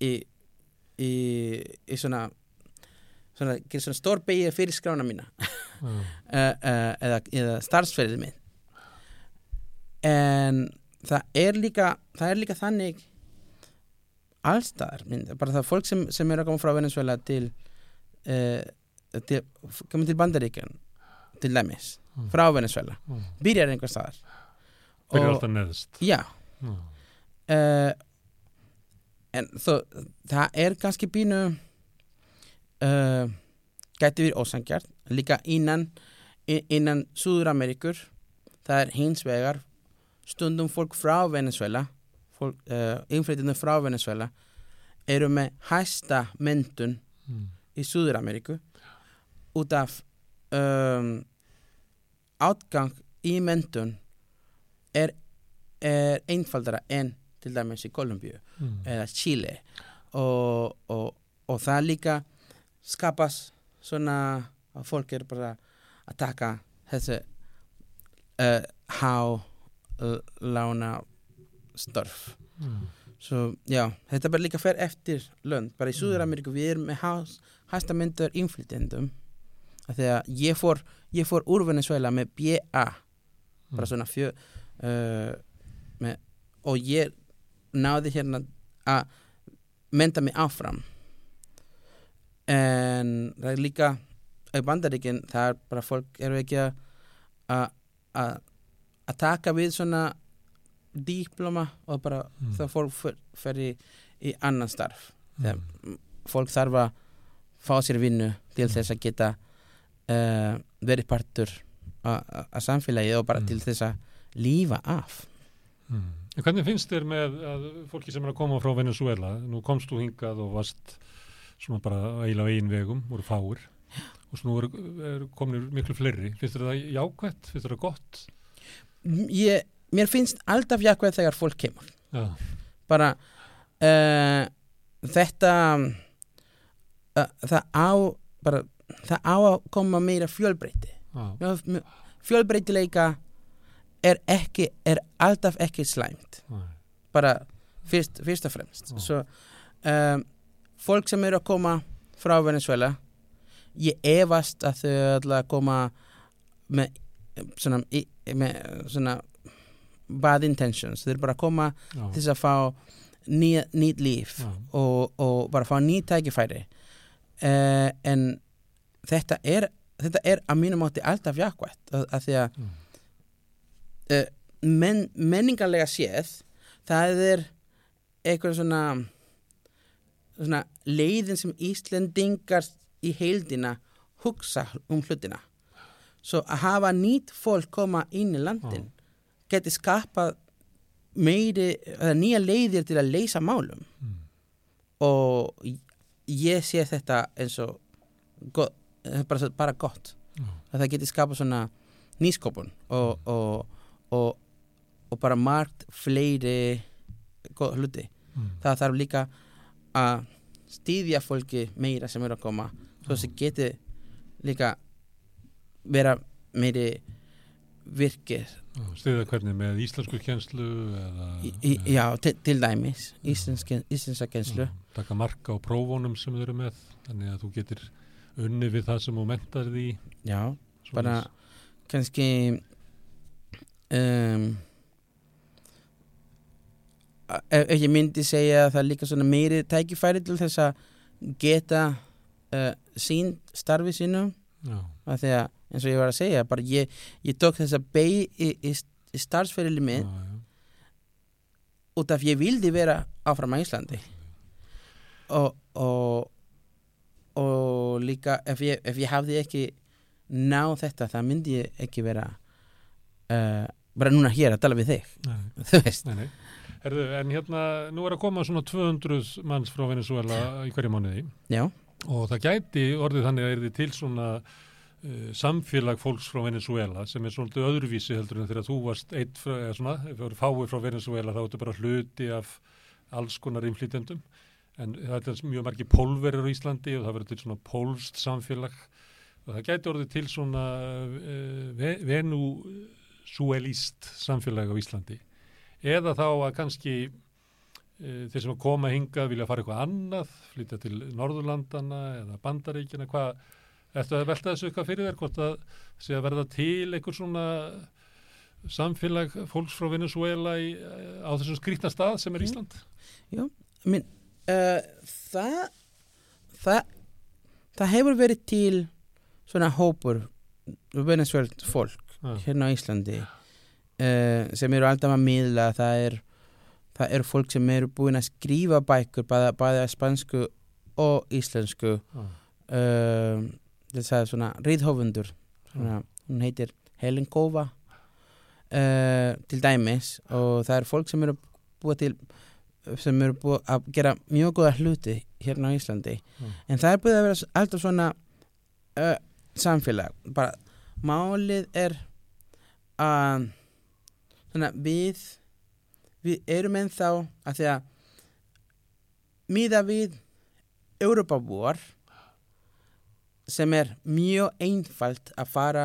í, í, í svona svona, svona stór beigja fyrir skrána mína. Uh, *laughs* uh, eða, eða starfsferðið minn en það er líka það er líka þannig allstaðar, bara það er fólk sem, sem er að koma frá Venezuela til uh, til, koma til Bandaríkjan til dæmis, Mm. frá Venezuela já. byrjar einhver staðar Byrjar alltaf neðst. já, Já, uh, en þó, það er kannski pínu uh, gæti verið ósangjart líka innan innan Súður-Amerikur það er hins vegar stundum fólk frá Venezuela uh, innflytjandi frá Venezuela eru með hæsta mentun mm, í Súður-Ameriku út af um, átgang í mentun er, er einfaldara en til dæmis í Kolumbíu mm, eða Chile. Og, og, og það líka skapas svona að fólk er bara að taka þessi uh, há uh, lána störf. Mm, svo já, þetta bara líka fer eftir lönd, bara í Súður-Ameríku við erum með innflytjendum. Af því að ég fór ég fór úr Venezuela með BA bara svona fjö uh, með, og ég náði hérna að menta mig áfram. En það er líka í bandaríkin það er bara fólk eru ekki að að- að taka við svona diploma og bara Mm. það fólk fer, í, í annan starf mm, fólk þarf að fá sér vinnu til þess að geta uh, verið partur að samfélagi og bara Mm. til þess að lífa af mm. En hvernig finnst þér með að fólki sem er að koma frá Venezuela, nú komst þú hingað og varst svona bara eiginlega á eigin vegum, voru fáir og svo nú eru, eru kominir miklu fleiri, finnst þér það jákvætt, finnst þér það gott? Ég, mér finnst alltaf jákvæð þegar fólk kemur. Já, bara uh, þetta uh, það á bara, það á að koma meira fjölbreyti já, fjölbreytileika er ekki er alltaf ekki slæmt. Já, bara fyrst, fyrst og fremst. Svo um, fólk sem eru að koma frá Venezuela ég efast að þau ætla að koma með svona, í- með svona bad intentions. Eru bara koma já, til að fá nýtt líf og, og bara fá nýtt tækifæri. Uh, en þetta er þetta er að mínum átti alltaf jákvætt að, að því að Mm. uh, men, menningarlega séð það er eitthvað svona svona leiðin sem Íslendingar í heildina hugsa um hlutina svo að hafa nýtt fólk koma inn í landin geti skapað meiri, nýja leiðir til að leysa málum. Mm. og ég sé þetta eins og go, eh, bara, bara gott. Já, að það geti skapað svona nýskopun og, og, og, og bara margt fleiri hluti. Mm, það þarf líka að stýðja fólki meira sem eru að koma. Svo það geti líka vera meiri virkir. Já, stiða hvernig með íslensku kjenslu eða í, já, til, til dæmis íslenska, íslenska kenslu já, taka marka á prófunum sem þau eru með þannig að þú getur unni við það sem þú mentar því já, svoleiðis. bara kannski um, ef, ef ég myndi segja að það er líka svona meiri tækifæri til þess að geta uh, sín starfi sínu já, að því að eins og ég var að segja bara ég, ég tók þessa beig í, í, í minn já, út af ég vildi vera áfram á Íslandi. Og, og og líka ef ég, ef ég hafði ekki náð þetta það myndi ég ekki vera uh, bara núna hér að tala við þig. *laughs* Þú veist. Nei, nei. Herðu, en hérna, nú er að koma svona 200 manns frá Venezuela í hverju mánuði. Já, og það gæti orðið þannig að er til svona uh, samfélag fólks frá Venezuela sem er svolítið öðruvísi heldur en þegar þú varst eitt frá, eða svona, ef þú eru fáið frá Venezuela þá ertu bara hluti af alls konar innflytjendum. En það er mjög margir pólverir á Íslandi og það verður til svona pólst samfélag. Og það gæti orðið til svona uh, venusuelist samfélag á Íslandi. Eða þá að kannski þeir sem koma hingað vilja fara eitthvað annað, flytja til Norðurlandana eða Bandaríkina, hvað ertu að velta þessu eitthvað fyrir þér, hvort að sé að verða til einhver svona samfélag fólks frá Venezuela í, eh, á þessum skrýtna stað sem er Ísland? minn uh, það það það hefur verið til svona hópur venezuelt fólk Já, hérna á Íslandi uh, sem eru alltaf að miðla það er það eru fólk sem eru búin að skrifa bækur bæða, bæða spansku og íslensku. Já, uh, þess að svona riðhófundur svona, hún heitir Helen Kova uh, til dæmis. Og það eru fólk sem eru búið til sem eru búið að gera mjög góða hluti hérna á Íslandi. Mm. en það er búið að vera alltaf svona uh, samfélag. Bara málið er að svona við við erum ennþá að því að miða við Europabúar sem er mjög einfalt að fara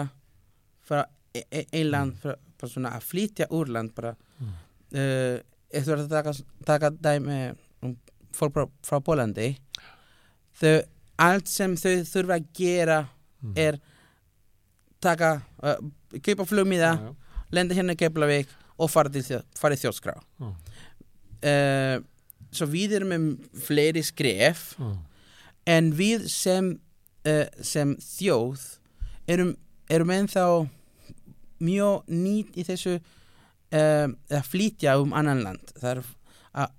frá e- e- ein land frá, bara svona að flytja úr land bara Mm. uh, eftir að taka, taka dæmi um fólk frá, frá Pólandi þau, allt sem þau þurfa að gera mm. er taka, uh, kaupa flugmiða Já, já, lenda hérna í Keflavík og fara í þjóðskrá. Já. uh, svo við erum með fleiri skref já, en við sem uh, sem þjóð erum, erum ennþá mjög nýtt í þessu uh, að flytja um annan land. Það er að-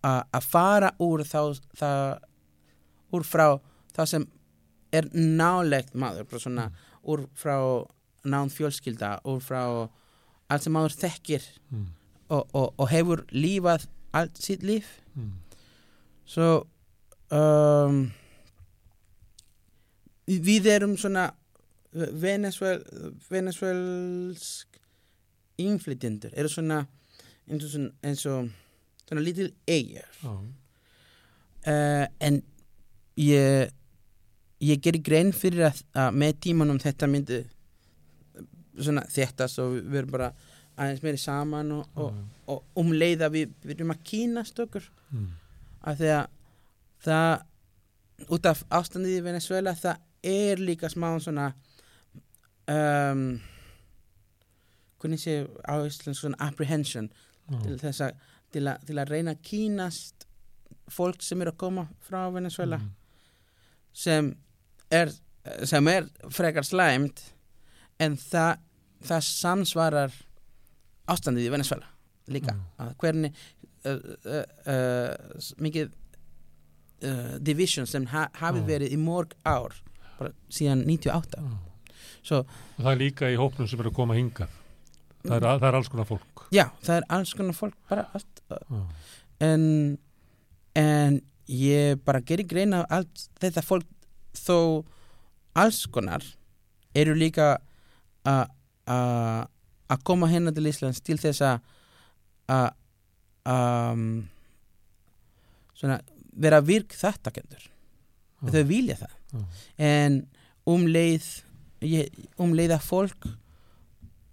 fara úr þá það, úr frá það sem er nálegt maður svona, úr frá nánd fjölskylda úr frá allt sem maður þekkir mm, og, og, og hefur lífað allt sitt líf. Mm, svo um, við erum svona Venezuel, venezuelsk innflytjendur. Eru svona eins og, svona, eins og svona lítil eigjar Já. uh, en ég ég gerir grein fyrir að, að með tímanum þetta myndi svona þetta svo við erum bara aðeins meiri saman og, og, Já. og um leið að við við erum að kynast okkur Mm. af því að það út af ástandið í Venezuela það er líka smá svona um, hvernig sé á íslensk svona apprehension til Já. þess að til, til að reyna að kynast fólk sem er að koma frá Venezuela Mm. sem er sem er frekar slæmt en það það samsvarar ástandið í Venezuela líka Mm. hvernig uh, uh, uh, mikið uh, division sem ha, hafi Mm. verið í morg ár bara síðan 98 Já. Svo- Og það er líka í hópnum sem eru að koma hingað það er, það er alls konar fólk já, það er alls konar fólk bara allt Já. en en ég bara gerir grein af allt þetta fólk þó alls konar eru líka að koma hérna til Íslands til þess að um, vera virk þáttakendur Já. þau vilja það Já. en um leið um leið að fólk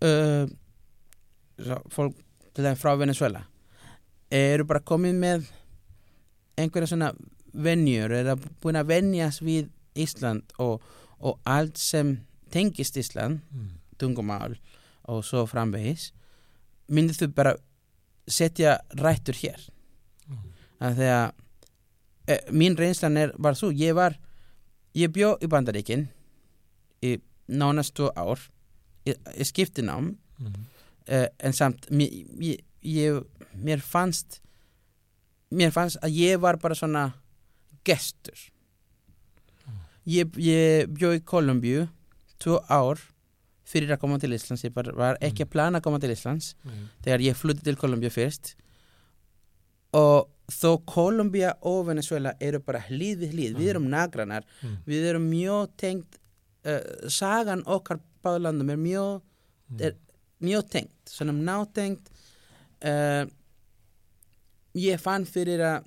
uh, fólk til þeim frá Venezuela eru bara komið með einhverja svona venjur eru búin að venjast við Ísland og, og allt sem tengist Ísland Mm. Tungumál og svo framvegis myndið þau bara setja rættur hér Mm. að því að e, mín reynslan er bara svo ég var, ég bjó í Bandaríkin í nánast tvo ár ég, ég skipti nám Mm. uh, en samt mér, ég, ég, mér fannst mér fannst að ég var bara svona gestur ég, ég bjó í Kolumbíu tvo ár fyrir að koma til Íslands ég var ekki að plana að koma til Íslands Nei. þegar ég flutti til Kolumbíu fyrst og þó Kolumbía og Venezuela eru bara hlýð við hlýð, við erum nagranar Mm. við erum mjög tengt uh, sagan okkar báðlandum er mjög Mm. er mjög tengt, svona nátengt uh, ég fann fyrir að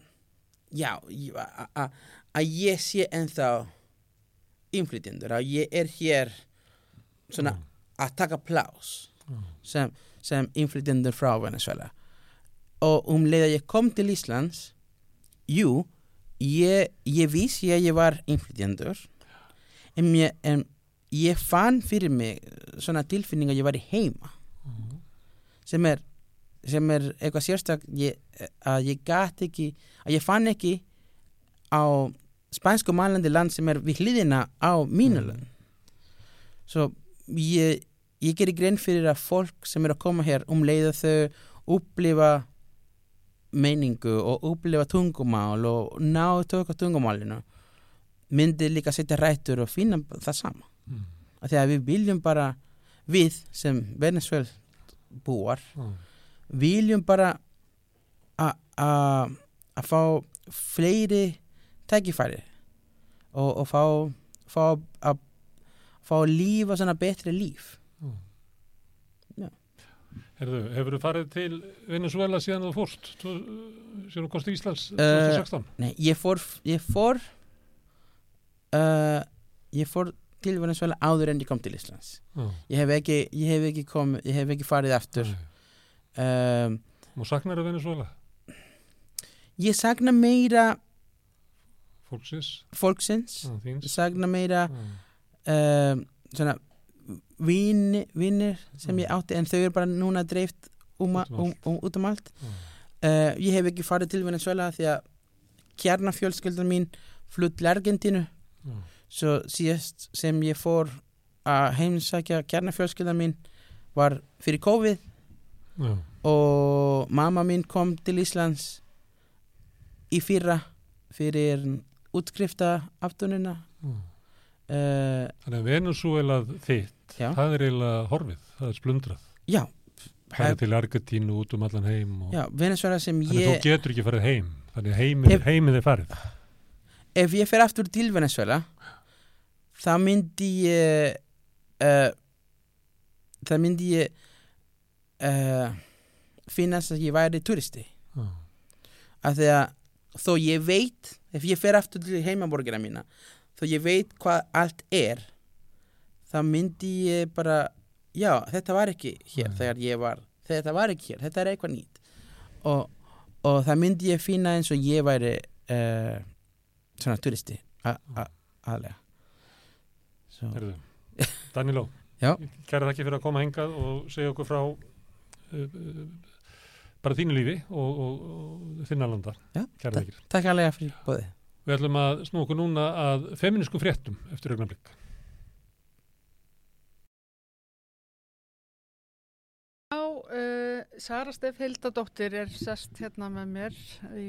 já, ég- a- a- að ég sé ennþá innflytjendur, að ég er hér svona Mm. Að taka plás Mm. sem, sem innflytjendur frá Venezuela og um leið að ég kom til Íslands jú, ég, ég vissi að ég var innflytjendur en, ég- en ég fann fyrir mig svona tilfinning að ég var heima Mm. sem er, sem er eitthvað sérstak ég, að ég gat ekki að ég fann ekki á spænsku mælandi land sem er við hliðina á mínu Mm. svo ég, ég gerir grein fyrir að fólk sem er að koma hér um leið að þau upplifa meiningu og upplifa tungumál og ná tökka tungumálinu myndi líka setja rættur og finna það sama Mm. af því að við viljum bara við sem Venezuel búar Mm. viljum bara að fá fleiri tækifæri og, og fá fá að fá að lífa svona betri líf. Herðu, hefur þú farið til Venezuela síðan þú fórst? Síðan þú komst til Íslands Eh, 2016 Nei, ég fór ég fór uh, ég fór til Venezuela áður en ég kom til Íslands. Já. ég hef ekki, ég hef ekki kom ég hef ekki farið Nei. um, og saknar þú Venezuela ég sagna meira fólksins? fólksins. Já, þíns? Sagna meira Já. Um, svona vini, vinir sem ég Mm. átti en þau eru bara núna dreift um, um um, um, út um allt uh, ég hef ekki farið til Venezuela því að kjarnafjölskyldan mín flutt til Argentínu Já. svo síðast sem ég fór að heimsækja kjarnafjölskyldan mín var fyrir COVID Já. og mamma mín kom til Íslands í fyrra fyrir útskrifta aftununa. Uh, Þannig að Venezuela þitt, Já. það er eiginlega horfið, það er splundrað. já, Það er til Argentínu út um allan heim og já, Venezuela sem þannig að ég þú getur ekki farið heim. Þannig að heimið, er farið. ef ég fer aftur til Venezuela þá myndi ég uh, það myndi ég uh, finnast að ég væri turisti af því að þó ég veit ef ég fer aftur til heimaborgina mína þó ég veit hvað allt er þá myndi ég bara já, þetta var ekki hér Nei. þegar ég var þetta var ekki hér, þetta er eitthvað nýtt og, og það myndi ég finna eins og ég væri uh, svona turisti a- aðlega Svo, Herðu, *laughs* Daniló, Já. kæra þakki fyrir að koma hengað og segja okkur frá uh, bara þínu lífi og, og, og þinna landa. Já, Kæra þakkir. takk alveg fyrir bóði Við ætlum að snú okkur núna að feminísku fréttum eftir augnablik. Já, uh, Sara Steff Hildadóttir er sest hérna með mér í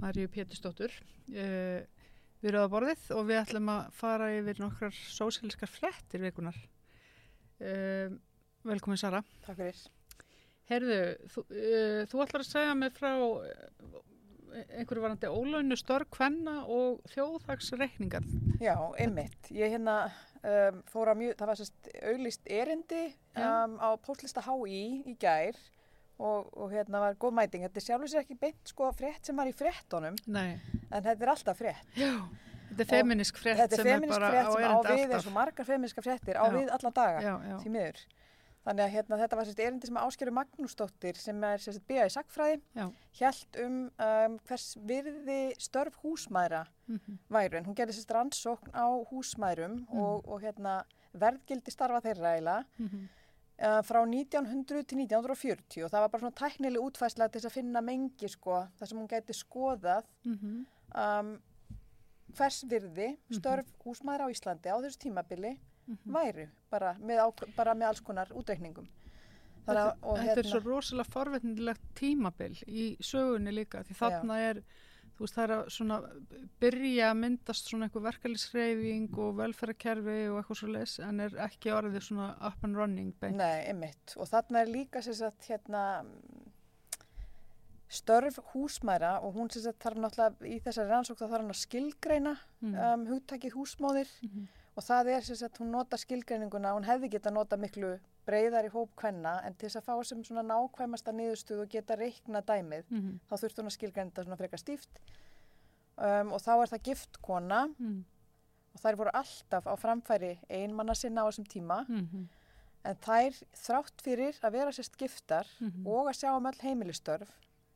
Maríu Pétursdóttur uh, við rauðaborðið og við ætlum að fara yfir nokkrar sósíliskar fréttir vikunar. Uh, velkomin Sara. Takk fyrir. Herðu, þú, uh, þú ætlar að segja mig frá einhverju varandi ólaunu störg hvenna og þjóðhagsreikningar. Já, einmitt. Ég hérna um, fór að mjög, það var sérst auglist erindi um, á póstlista HÍ í gær og, og hérna var góð mæting. Þetta er sjálfur sér ekki beint sko frétt sem var í fréttunum Nei, en þetta er alltaf frétt. já, þetta er Og feminisk frétt þetta er sem er feminist bara frétt á sem á erindi við eins alltaf. og margar feministka fréttir á Já. við alla daga því miður. Þannig að hérna, þetta var sérst erindi sem Áskjöru Magnúsdóttir sem er sérst BA í sagfræði já. hjælt um, um hvers virði störf húsmæðra mhm, væru. En hún gerði sérst rannsókn á húsmæðrum Mm. og, og hérna verðgildi starfa þeirra eiginlega mhm, uh, frá 1900 til 1940 og það var bara svona tæknileg útfæsla til þess að finna mengi sko þar sem hún gæti skoðað mhm, um, hvers virði störf húsmæðra á Íslandi á þessu tímabili mhm. væru bara með, bara með alls konar útreikningum. Þetta, að, þetta er hérna, svo rosalega forvetnilegt tímabil í sögunni líka því þarna er, þú veist, það er að svona byrja að myndast svona einhver verkefliðsreyfing og velferðarkerfi og eitthvað svo leis en er ekki orðið svona up and running beint. Nei, einmitt. Og þarna er líka sem sagt hérna störf húsmæra og hún sem sagt þarf náttúrulega í þessari rannsók þá þarf hann að skilgreina Mm. um, hugtakið húsmóðir Mhm. Og það er sem sagt hún nota skilgreininguna hún hefði geta nota miklu breyðar í hóp kvenna en til þess að fá sem svona nákvæmasta niðurstuð og geta reikna dæmið Mhm, þá þurfti hún að skilgreina þetta svona frekar stíft. Um, og þá er það gift kona. Mhm, og þær voru alltaf á framfæri einmanna sinna á þessum tíma. Mhm, En þær þrátt fyrir að vera sérst giftar mhm. og að sjá um öll heimilistörf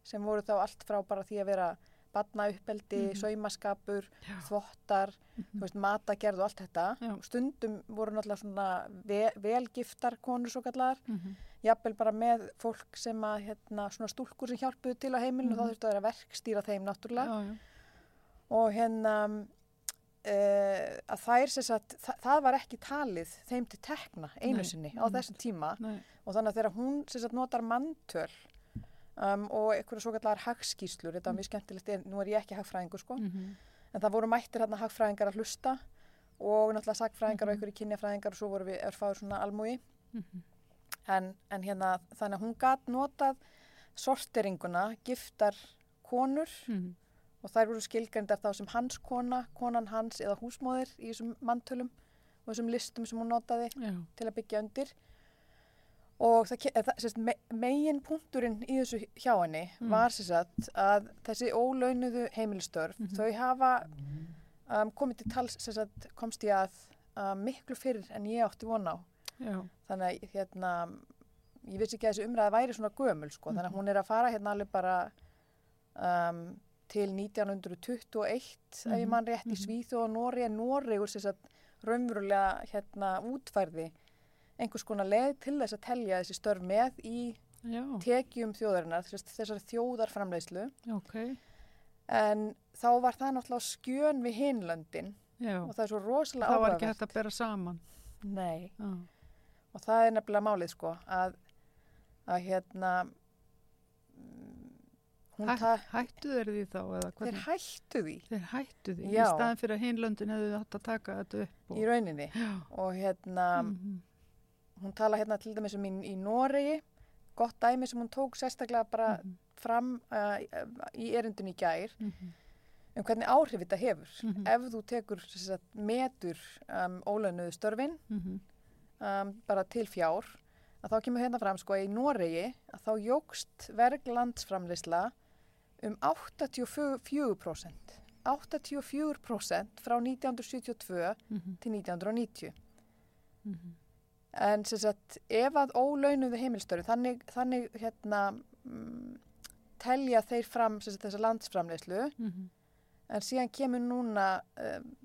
sem voru þá allt frá bara því að vera badnauppeldi, Mhm. saumaskapur, Já. þvottar, þú veist, matagerð og allt þetta. Já. Stundum voru náttúrulega svona ve velgiftar konur svo kallar, Mhm, jafnvel bara með fólk sem að, hérna, svona stúlkur sem hjálpuðu til á heimilinu og þá Mhm. þurftu að vera verkstýra þeim náttúrulega. Já. Og hérna, uh, að þær sem sagt, það, það var ekki talið þeim til tekna einu Nei, sinni á einmitt. þessum tíma Nei, og þannig að þegar hún sem sagt notar manntöl um, og einhverju svo kallar hagskýslur, þetta var mjög skemmtilegt, nú er ég ekki hagfræðingur sko, mhm, en það voru mættir hérna hagfræðingar að hlusta og náttúrulega sagfræðingar og Mhm. einhverju kynjafræðingar og svo voru við örfáður svona almúi, mhm, en, en hérna þannig að hún gat notað sorteringuna, giftar konur mhm, og þær voru skilgrendar þá sem hans kona, konan hans eða húsmóðir í þessum manntölum og þessum listum sem hún notaði já, til að byggja undir og það, eh, sérst, me, megin punkturinn í þessu hjá henni Mm. var sérst að þessi ólaunuðu heimilistörf Mhm. þau hafa um, komið til tals sérst, komst ég að um, miklu fyrr en ég átti von á já, þannig að hérna ég vissi ekki að þessi umræða væri svona gömul sko. þannig að Mhm. hún er að fara hérna alveg bara um, til 1921 ef ég Mhm, mann rétt í mhm. Svíþjóð og Nóri en sem sagt raunverulega hérna útfærði einhvers konar leið til þess að telja þessi störf með í já, tekjum þjóðarinnar, þess, þessari þjóðarframleiðslu ok, en þá var það náttúrulega skjön við hinlöndin já. og það er svo rosalega Það var ekki áhugavert. hægt að bera saman. Nei, Já, og það er nefnilega málið sko að, að hérna mm, Hæ, hættu þeir því þá þeir hættu því Þeir hættu því, Já. í staðin fyrir að hinlöndin hefðu hægt að taka þetta upp. Og... í rauninni Já, og hérna mhm, hún tala hérna til dæmis um í, í Noregi gott dæmi sem hún tók sérstaklega bara mhm, fram uh, í erindun í gær mhm, um hvernig áhrif þetta hefur Mhm. ef þú tekur sagt, metur um, ólaunuðu störfin mhm, um, bara til fjár að þá kemur hérna fram sko að í Noregi að þá jógst verglandsframleysla um 84%. 84% frá 1972 Mhm. til 1990. Mhm. En sem sagt, ef að ólaunuðu heimilstöru, þannig, þannig hérna, mm, telja þeir fram sagt, þessa landsframleyslu, Mhm. en síðan kemur núna um,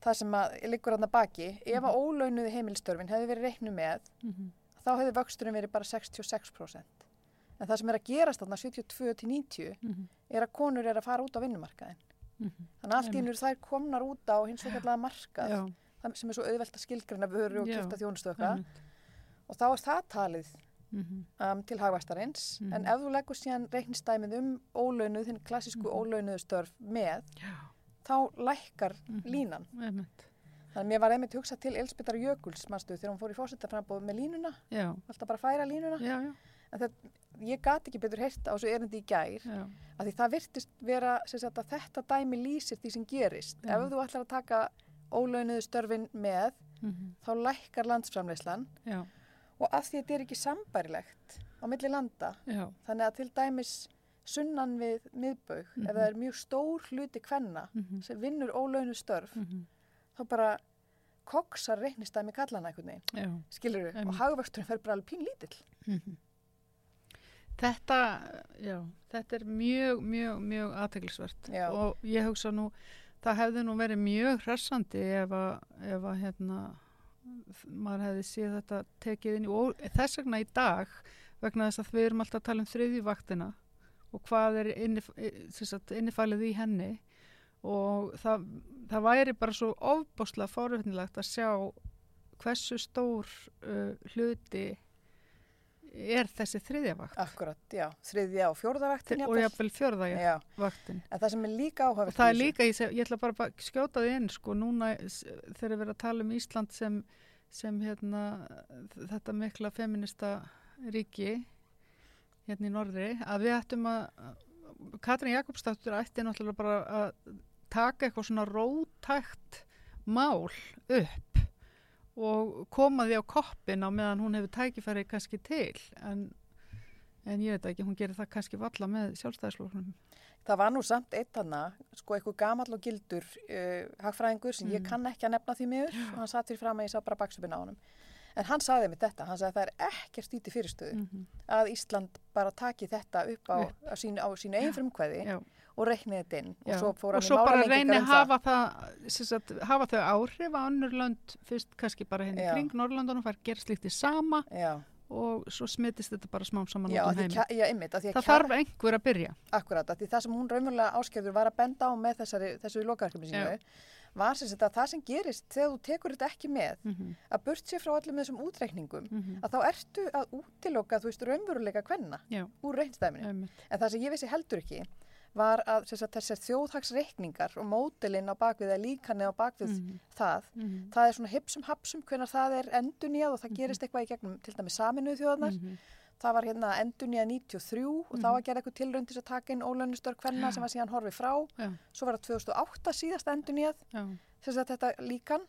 það sem liggur þarna baki, ef að ólaunuðu heimilstörfin hefði verið reiknu með, Mhm. þá hefði vöxturinn verið bara 66%. En það sem er að gerast þarna 72 til 90 Mhm. er að konur er að fara út á vinnumarkaðin. Mhm. Þannig að allt í Einmitt. nú eru þær komnar út á hins vegar markað, Já, sem er svo auðvelt að skilgrina vöru og kipta þjónustu eitthvað. Og þá er það talið Mhm. um, til hagvæstarins. Mhm. En ef þú leggur síðan reiknistæmið um ólaunuð, þinn klassísku Mhm. ólaunuðu störf með, Já, þá lækkar Mhm. línan. einmitt. Þannig að mér var einmitt hugsað til Elspytar Jökuls, manstu, þegar hún fór í fórsetaframbóð með línuna, Já, alltaf bara færa línuna. já, En það, ég gat ekki betur heyrt á þessu erindi í gær, af því það virtist vera sagt, að þetta dæmi lýsir því sem gerist. Ef þú ætlar að taka ólaunuðu störfin með, Mhm. þá lækkar landsframleyslan Já, og að því þetta er ekki sambærilegt á milli landa, já, þannig að til dæmis sunnan við miðbaug, Mhm. ef það er mjög stór hluti kvenna Mhm. sem vinnur ólaunuð störf, Mhm. þá bara koksar veginn, já. skilur við, og hagvöxturinn fer bara alveg pínlítill. Mhm. Þetta, já, þetta er mjög, mjög, mjög aðteglisvert og ég hugsa nú, það hefði nú verið mjög hressandi ef að, ef að hérna, maður hefði séð þetta tekið inn í, og þess vegna í dag, vegna þess að við erum alltaf að tala um þriðjuvaktina og hvað er innif, sagt, innifælið í henni. Og það, það væri bara svo ofbáslega forvitnilegt að sjá hversu stór uh, hluti er þessi þriðjavakt Akkurat, já, þriðja og fjórðavaktin og jafnvel fjörða Já, vaktin. En það sem er líka og það er líka, ég, ég ætla bara að skjóta því inn sko, núna þegar við erum að tala um Ísland sem, sem hérna, þetta mikla feminista ríki hérna í norðri, að við ættum að Katrín Jakobsdóttir ætti náttúrulega bara að taka eitthvað svona rótækt mál upp og koma því á koppin á meðan hún hefur tækifæri kannski til en, en ég veit ekki, hún gerir það kannski valla með sjálfstæðisfloknum Það var nú samt eitt hana, sko eitthvað gamall og gildur uh, hagfræðingur sem ég Mm. kann ekki að nefna því miður og hann satt fyrir fram að ég sá bara baksupin á honum. En hann sagði mér þetta, hann sagði að það er ekkert í fyrirstöðu mm að Ísland bara taki þetta upp á, á sínu, sínu eigin frumkvæði Já. Og reikni þetta inn Já, og svo fór og hann svo í bara málalengingar reyni um að hafa það, hafa þau áhrif á önnur lönd, fyrst kannski bara henni Já. kring Norrlandunum, fær gera slíkt í sama Já, og svo smitist þetta bara smám saman út að um því, heim. kja- já, einmitt, að að Það kjara- þarf einhver að byrja. Akkurat, að það sem hún raunverulega áskefður var að benda á með þessari, þessu lokaverkefni sínu var sem sagt að það sem gerist þegar þú tekur þetta ekki með Mm -hmm. að burt sér frá öllum þessum útreikningum Mm að þá ertu að útiloka þú veist raunveruleika kvenna Já, úr reynstæminu einmitt. en það sem ég vissi heldur ekki var að þessar þjóðhagsreikningar og mótilinn á bakvið eða líkanið á bakvið Mhm. það Mhm. það er svona hipsum hapsum hvenar það er endunýjað og það gerist eitthvað í gegnum til dæmis saminuð þjóðarnar Mhm. það var hérna endunýjað 93 og Mhm. þá var gerð eitthvað tilraun til þess að taka inn ólönnustör kvenna sem var síðan horfið frá Já, svo var það 2008 síðast endunýjað já, sem sagt þetta líkan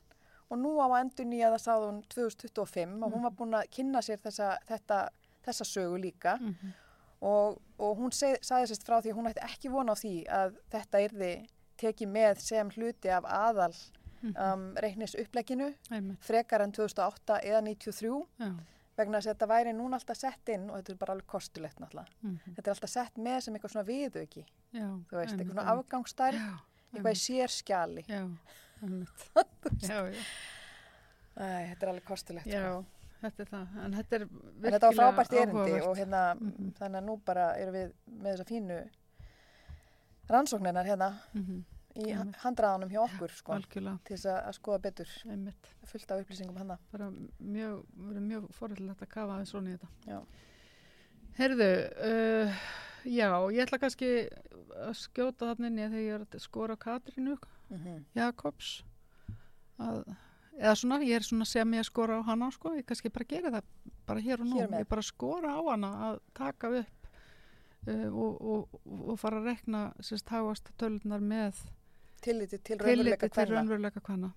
og nú á að endunýja það sáð hún 2025 og hún var búin að kynna sér þessa, þetta, þessa sögu líka Mhm. Og, og hún seg, sagði sérst frá því að hún ætti ekki vona á því að þetta yrði tekið með sem hluti af aðal Mhm. um, reiknis uppleginu frekar en 2008 eða 93 Já, vegna að þetta væri núna alltaf sett inn og þetta er bara alveg kostulegt náttúrulega mhm. þetta er alltaf sett með sem eitthvað svona viðauki já. þú veist, einmitt, eitthvað svona Já, eitthvað í sérskjali Já. *laughs* Já, já, Æ, þetta er alveg kostulegt sko. já, þetta er það. En þetta er En þetta var virkilega frábært erindi og hérna, Mhm. þannig að nú bara erum við með þessa fínu rannsóknirnar hérna Mhm. í Einmitt. handraðanum hjá okkur sko, Algjörlega, til þess að, skoða betur einmitt. fullt af upplýsingum hana. bara mjög, mjög forðilegt að kafa aðeins svona í þetta. Já. Herðu, uh, já, ég ætla kannski að skjóta að þegar ég er að skora Katrínu Mm Jakobs að, eða svona, ég er svona sem ég skora á hana, sko, ég kannski bara gera það bara hér og nú, Hér ég bara skora á hana að taka upp uh, og, og, og fara að rekna sérst háast tölunar með Tilliti til raunveruleika til hvenna.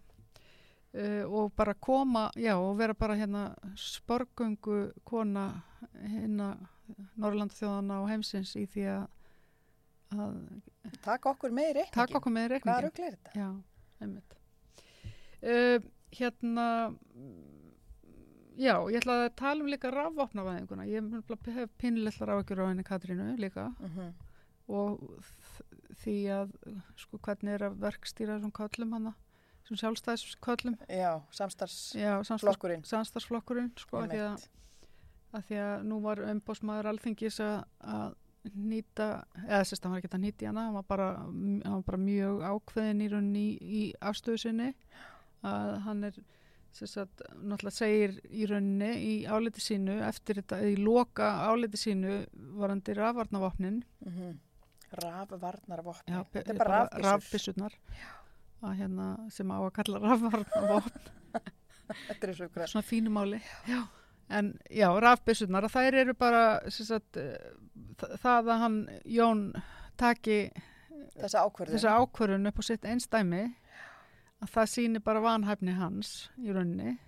uh, og bara koma, já, og vera bara hérna sporgöngu kona hérna Norrlanda þjóðana og heimsins í því að, að Takk okkur með í reikningin. taka okkur með Hvað reikningin. rugl er þetta? Já, einmitt. Uh, hérna, já, ég ætla að tala um líka rafvopnavæðinguna. Ég hef pínlillar áhyggjur á henni Katrínu líka Mm og þ- því að sko hvernig er að verkstýra þessum köllum hana, þessum sjálfstæðsköllum. Já, samstarfs Já, samstarfs, flokkurinn. samstarfsflokkurinn, sko, að því að, að því að nú var umbósmaður alþingis að, að nýta, eða sérst, hann var ekki að nýta hana, hann var bara, hann var bara mjög ákveðin í í, í afstöðu sinni, að hann er, að, náttúrulega segir í rauninni í áliti sínu, eftir þetta, í loka áliti sínu, varandi rafvarnavopnin, Mm -hmm. Rafvarnarvopni. já, Þetta er bara að hérna, sem á að kalla rafvarnavopn, *laughs* Þetta er svo ykkur. svona fínumáli já. en já, rafbissunar þær eru bara sagt, eh, þa- það að hann Jón taki Þessa ákvörðun upp á sitt einstæmi að það sýnir bara vanhæfni hans í rauninni.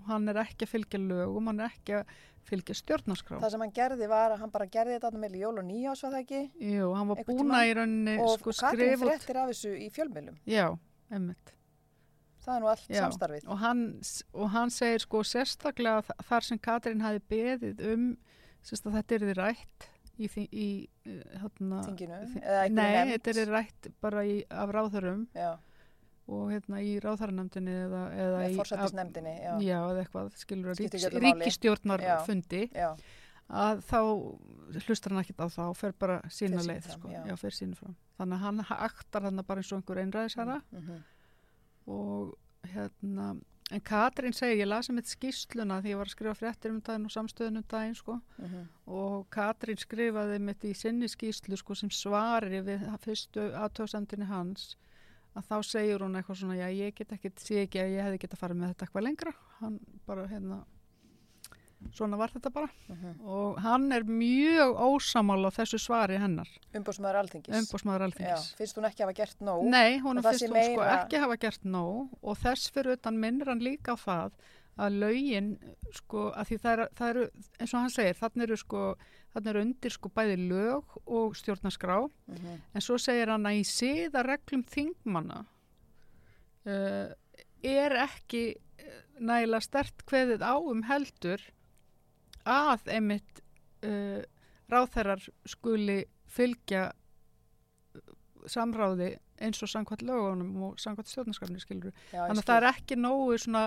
Og hann er ekki að fylgja lögum hann er ekki að fylgja stjórnarskrá Það sem hann gerði var að hann bara gerði þetta með jól og nýjás var það ekki? Jú, hann var að í rauninni og sko, Katrín skrifa út fréttir af þessu í fjölmiðlum. Já, emmitt Það er nú allt Já, samstarfið. og hann, og hann segir sko sérstaklega þar sem Katrín hafi beðið um sérst að þetta er því rætt í, því, í uh, hérna, Þinginu, Nei, þetta er rætt bara í, af ráðhörum Já, og hérna í ráðhöranemndinni eða, eða í forsættisnefndinni. Já, Já, eða eitthvað, skilur að Skiptir ríkis, ekki öllu máli. ríkistjórnarfundi já, að þá hlustar hann ekkert á það og fer bara sína sínu leið fram, sko. já. já, fer sínu fram þannig að hann aktar hann bara eins og einhver einræðisara mhm, og hérna en Katrín segir, ég las um eitt skýsluna því ég var að skrifa fréttir um daginn og samstöðun um daginn sko mhm. og Katrín skrifaði mitt í sinni skýslu sko sem svari við fyrstu aðtöðsendinni hans að þá segir hún eitthvað svona já ég get ekki, sé ekki að ég hefði geta farið með þetta eitthvað lengra hann bara hérna svona var þetta bara mhm. og hann er mjög ósamála þessu svari hennar Umbósmaður alþingis. umbúsmaður Já, alþingis finnst hún ekki hafa gert nóg? Nei, hún finnst hún sko meira- ekki hafa gert nóg og þess fyrir utan minnir hann líka á það að lögin sko að því það eru, það eru eins og hann segir, þannig eru sko þannig eru undir sko bæði lög og stjórnarskrá. Mhm, en svo segir hann að í siðareglum þingmanna uh, er ekki uh, nægilega stert kveðið á um heldur að einmitt uh, ráþærar skuli fylgja samráði eins og samkvæmt lögunum og samkvæmt stjórnarskrafni skilur ég þannig að það er ekki nógu svona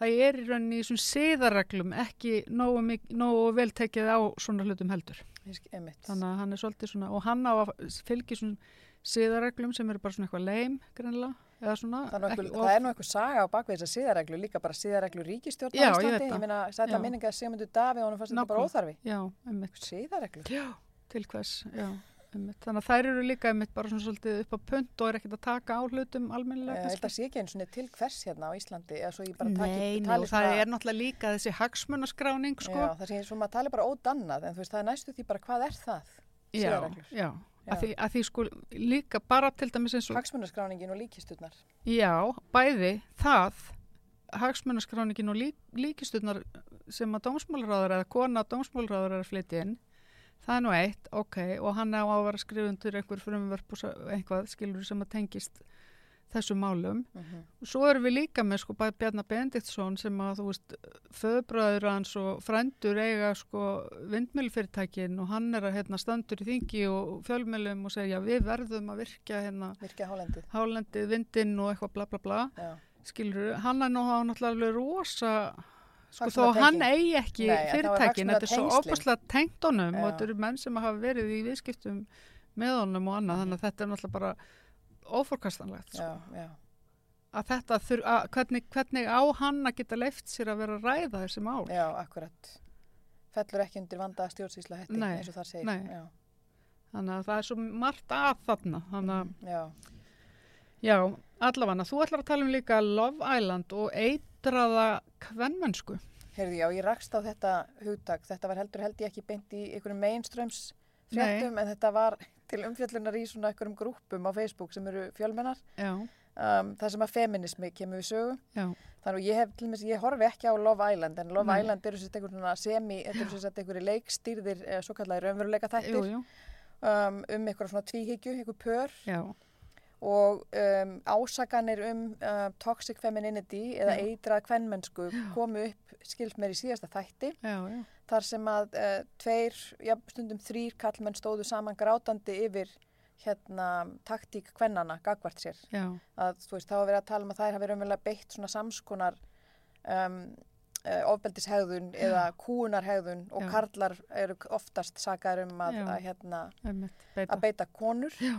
það er í rauninni í svona siðareglum ekki nógu, nógu vel tekið á svona hlutum heldur. Þannig að hann er svolítið svona og hann á að fylgja svona siðareglum sem eru bara svona eitthvað leim greinlega svona Það er, nú ekki einhver, of- það er nú eitthvað saga á bakvið þessar síðareglu, líka bara síðareglu ríkistjórn á Íslandi. Ég meina, sætla minninga að Sigmundur Davíð og hann fannst þetta bara óþarfi. já, einmitt, Síðareglu? já, til hvers já, þannig að þær eru líka einmitt bara svona svolítið upp á punt og er ekkert að taka á hlutum almennilega kannski. að sé ekki einu svona til hvers hérna á Íslandi, Nei, tali það er náttúrulega líka þessi hagsmunaskráning sko. Já, það sé eins og maður tali bara ódannað, en þú veist, það er næstu því bara hvað er það? já, já. Já. Að, því, að því sko líka bara til dæmis eins og Hagsmunaskráningin og líkisturnar. Já, bæði það hagsmunaskráningin og lík, líkisturnar sem að dómsmálráður eða kona dómsmálráður er að flytja inn það er nú eitt, ok, og hann á að vera skrifundur einhver frumverf og eitthvað skilur sem að tengist þessum málum. Mm Svo erum við líka með sko bæ- Bjarnar Benediktsson sem að þú veist, föðbræður hans og frændur eiga sko vindmjölfyrirtækin og hann er að hérna standur í þingi og fjölmjölum og segja við verðum að virkja hérna Virkja hálendið. hálendið, vindinn og eitthvað bla bla bla Já. skilur, hann er nú hafa náttúrulega rosa sko þó hann eigi ekki Nei, fyrirtækin þetta er svo opaslega tengt honum og Já. þetta eru menn sem hafa verið í viðskiptum með honum og annað, þannig að þetta er náttúrulega bara óforkastanlegt sko. Já, já. að þetta þur, að, hvernig, hvernig á hann að geta leift sér að vera að ræða þessi mál Já, akkurat. Fellur ekki undir vanda stjórnsýsla hætti, Nei, eins og það segir. nei. Þannig að það er svo margt að þarna þannig að, já. Já, allavega þú ætlar að tala um líka Love Island og eitraða kvennmennsku Heyrði, já, ég rakst á þetta hugtak. Þetta var heldur held ég ekki beint í einhverjum mainströms fréttum, en þetta var til umfjöllunar í svona einhverjum grúppum á Facebook sem eru fjölmennar. um, það sem að feminismi kemur við sögu. já, Þannig að ég hef, til dæmis, ég horfi ekki á Love Island, en Love Nei. Island eru sérst einhver svona semi, þetta eru sérst einhverju leikstýrðir, eh, svo kallaði raunveruleika jú, þættir, jú, um, um einhverja svona tvíhyggju, einhver pör já, og um, ásakanir um uh, toxic femininity eða Já. eitrað kvenmennsku komu upp, skilst mér í síðasta þætti, já, já, þar sem að uh, tveir, já, stundum þrýr kallmenn stóðu saman grátandi yfir hérna taktík kvennana gagvart sér. Að þú veist, þá var verið að tala um að þær hafi raunverulega beitt svona samskonar um, uh, ofbeldishegðun eða kúunarhegðun og karlar eru oftast sakaður um að, Já. að, hérna, að beita konur. Já,